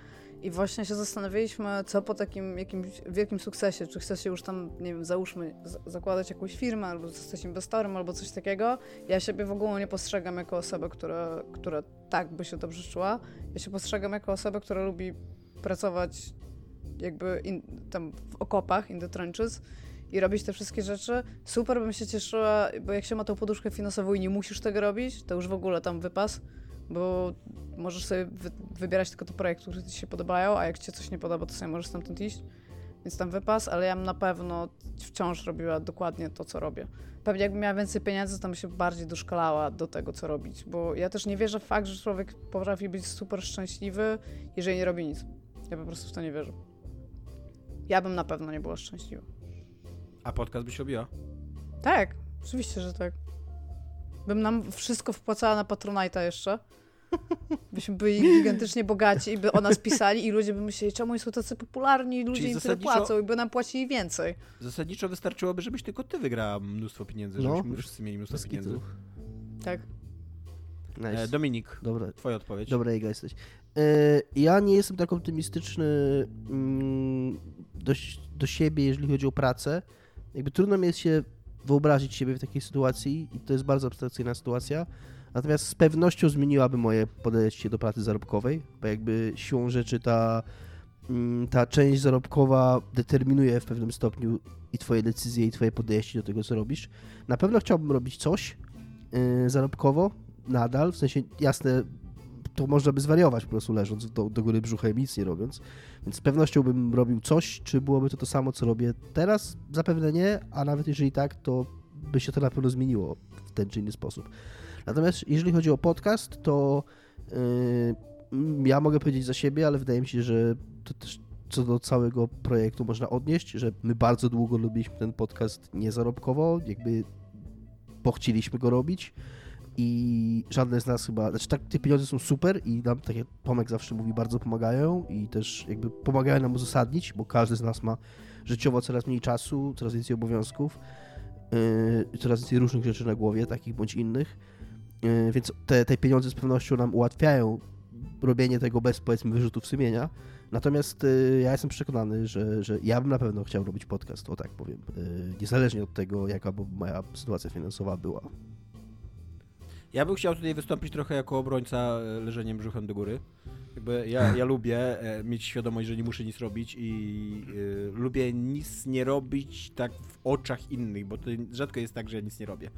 i właśnie się zastanawialiśmy, co po takim jakimś wielkim sukcesie, czy chce się już tam, nie wiem, załóżmy, zakładać jakąś firmę, albo zostać inwestorem, albo coś takiego. Ja siebie w ogóle nie postrzegam jako osobę, która, która tak by się dobrze czuła. Ja się postrzegam jako osobę, która lubi pracować jakby in, tam w okopach, in the trenches i robić te wszystkie rzeczy. Super bym się cieszyła, bo jak się ma tą poduszkę finansową i nie musisz tego robić, to już w ogóle tam wypas, bo możesz sobie wy, wybierać tylko te projekty, które ci się podobają, a jak ci się coś nie podoba, to sobie możesz stamtąd iść. Więc tam wypas, ale ja bym na pewno wciąż robiła dokładnie to, co robię. Pewnie jakbym miała więcej pieniędzy, to bym się bardziej doszkalała do tego, co robić, bo ja też nie wierzę w fakt, że człowiek potrafi być super szczęśliwy, jeżeli nie robi nic. Ja po prostu w to nie wierzę. Ja bym na pewno nie była szczęśliwa. A podcast byś robiła? Tak, oczywiście, że tak. Bym nam wszystko wpłacała na Patronite'a jeszcze. Byśmy byli gigantycznie bogaci i by o nas pisali i ludzie by myśleli, czemu oni są tacy popularni i ludzie Czyli im tyle płacą i by nam płacili więcej. Zasadniczo wystarczyłoby, żebyś tylko ty wygrała mnóstwo pieniędzy, No, żebyśmy wszyscy mieli mnóstwo pieniędzy. Tak. Nice. E, Dominik, Dobra, twoja odpowiedź. dobra Iga jesteś. E, ja nie jestem tak optymistyczny mm, do, do siebie, jeżeli chodzi o pracę. Jakby trudno mi jest się wyobrazić siebie w takiej sytuacji i to jest bardzo abstrakcyjna sytuacja. Natomiast z pewnością zmieniłaby moje podejście do pracy zarobkowej, bo jakby siłą rzeczy ta, mm, ta część zarobkowa determinuje w pewnym stopniu i twoje decyzje, i twoje podejście do tego, co robisz. Na pewno chciałbym robić coś yy, zarobkowo, nadal, w sensie jasne, to można by zwariować po prostu leżąc do, do góry brzuchem nic nie robiąc, więc z pewnością bym robił coś, czy byłoby to to samo, co robię teraz? Zapewne nie, a nawet jeżeli tak, to by się to na pewno zmieniło w ten czy inny sposób. Natomiast jeżeli chodzi o podcast, to yy, ja mogę powiedzieć za siebie, ale wydaje mi się, że to też co do całego projektu można odnieść, że my bardzo długo lubiliśmy ten podcast niezarobkowo, jakby bo chcieliśmy go robić i żadne z nas chyba, znaczy tak, te pieniądze są super i nam, tak jak Tomek zawsze mówi, bardzo pomagają i też jakby pomagają nam uzasadnić, bo każdy z nas ma życiowo coraz mniej czasu, coraz więcej obowiązków, yy, coraz więcej różnych rzeczy na głowie, takich bądź innych, yy, więc te, te pieniądze z pewnością nam ułatwiają robienie tego bez, powiedzmy, wyrzutów sumienia, natomiast yy, ja jestem przekonany, że, że ja bym na pewno chciał robić podcast, o tak powiem, yy, niezależnie od tego, jaka by moja sytuacja finansowa była. Ja bym chciał tutaj wystąpić trochę jako obrońca e, leżeniem brzuchem do góry. Jakby ja, ja lubię e, mieć świadomość, że nie muszę nic robić i y, lubię nic nie robić tak w oczach innych, bo to rzadko jest tak, że ja nic nie robię.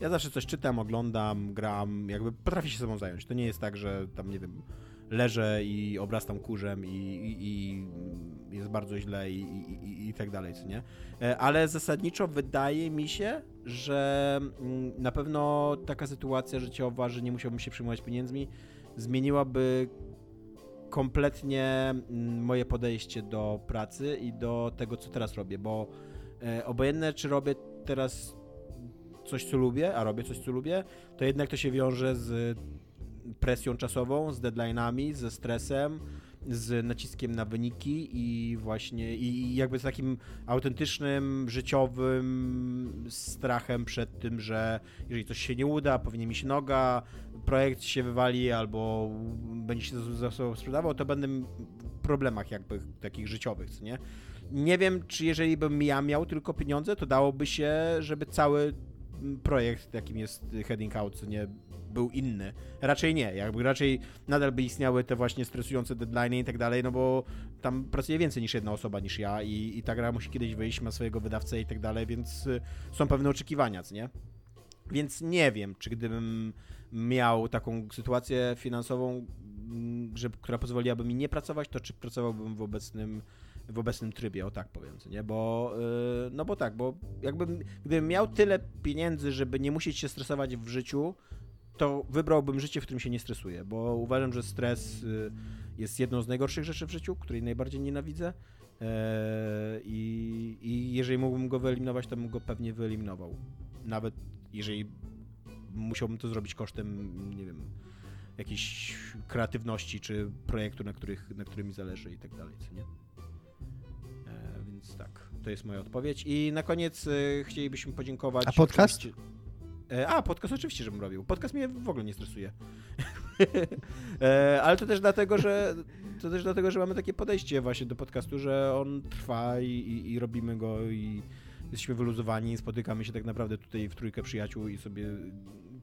Ja zawsze coś czytam, oglądam, gram, jakby potrafię się sobą zająć. To nie jest tak, że tam, nie wiem, leżę i obrastam kurzem i, i, i jest bardzo źle i, i, i, tak dalej, co nie? E, ale zasadniczo wydaje mi się, że mm, na pewno taka sytuacja życiowa, że nie musiałbym się przyjmować pieniędzmi, zmieniłaby kompletnie mm, moje podejście do pracy i do tego, co teraz robię, bo e, obojętne, czy robię teraz coś, co lubię, a robię coś, co lubię, to jednak to się wiąże z presją czasową, z deadline'ami, ze stresem, z naciskiem na wyniki i właśnie i jakby z takim autentycznym, życiowym strachem przed tym, że jeżeli coś się nie uda, powinien mi się noga, projekt się wywali albo będzie się za sobą sprzedawał, to będę w problemach jakby takich życiowych, co nie? Nie wiem, czy jeżeli bym ja miał tylko pieniądze, to dałoby się, żeby cały projekt, jakim jest Heading Out, co nie był inny. Raczej nie, jakby raczej nadal by istniały te właśnie stresujące deadline i tak dalej, no bo tam pracuje więcej niż jedna osoba niż ja i, i ta gra musi kiedyś wyjść, ma swojego wydawcę i tak dalej, więc y, są pewne oczekiwania, co nie? Więc nie wiem, czy gdybym miał taką sytuację finansową, mm, że, która pozwoliłaby mi nie pracować, to czy pracowałbym w obecnym w obecnym trybie, o tak powiem, nie? Bo, yy, no bo tak, bo jakbym, gdybym miał tyle pieniędzy, żeby nie musieć się stresować w życiu, to wybrałbym życie, w którym się nie stresuję, bo uważam, że stres y, jest jedną z najgorszych rzeczy w życiu, której najbardziej nienawidzę. E, I, I jeżeli mógłbym go wyeliminować, to bym go pewnie wyeliminował. Nawet jeżeli musiałbym to zrobić kosztem, nie wiem, jakiejś kreatywności czy projektu, na, których, na którym mi zależy i tak dalej, co nie? E, więc tak, to jest moja odpowiedź. I na koniec e, chcielibyśmy podziękować. A podcast? oczywiście- E, A, podcast oczywiście, żebym robił. Podcast mnie w ogóle nie stresuje. E, Ale to też dlatego, że to też dlatego, że mamy takie podejście właśnie do podcastu, że on trwa i, i, i robimy go i jesteśmy wyluzowani, spotykamy się tak naprawdę tutaj w trójkę przyjaciół i sobie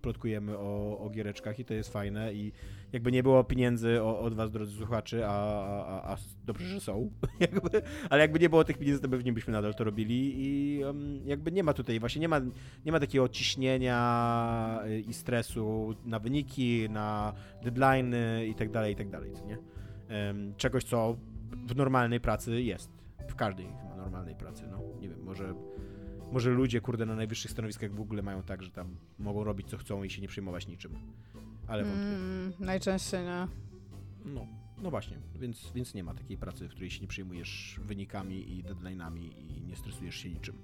plotkujemy o, o giereczkach i to jest fajne i jakby nie było pieniędzy od was, drodzy słuchacze, a, a, a, dobrze, że są, jakby, ale jakby nie było tych pieniędzy, to pewnie byśmy nadal to robili i um, jakby nie ma tutaj, właśnie nie ma, nie ma takiego ciśnienia y, i stresu na wyniki, na deadline'y i tak dalej, i tak dalej, nie? Em, czegoś, co w normalnej pracy jest. W każdej chyba normalnej pracy, no. Nie wiem, może, może ludzie, kurde, na najwyższych stanowiskach w ogóle mają tak, że tam mogą robić co chcą i się nie przejmować niczym. Ale wątpię. Mm, najczęściej nie. No, no właśnie, więc, więc nie ma takiej pracy, w której się nie przejmujesz wynikami i deadline'ami i nie stresujesz się niczym.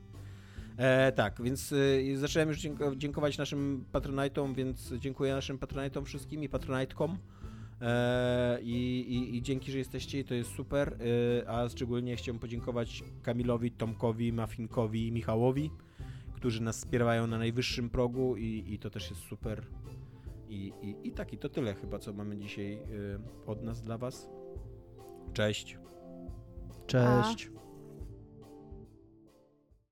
E, tak, więc y, zacząłem już dzięko- dziękować naszym patronajtom, więc dziękuję naszym patronajtom wszystkim i patronajtkom. E, i, i, I dzięki, że jesteście, i to jest super. E, a szczególnie chciałem podziękować Kamilowi, Tomkowi, Mafinkowi i Michałowi, którzy nas wspierają na najwyższym progu i, i to też jest super. I, i, I tak, i to tyle chyba, co mamy dzisiaj y, od nas dla was. Cześć. Cześć.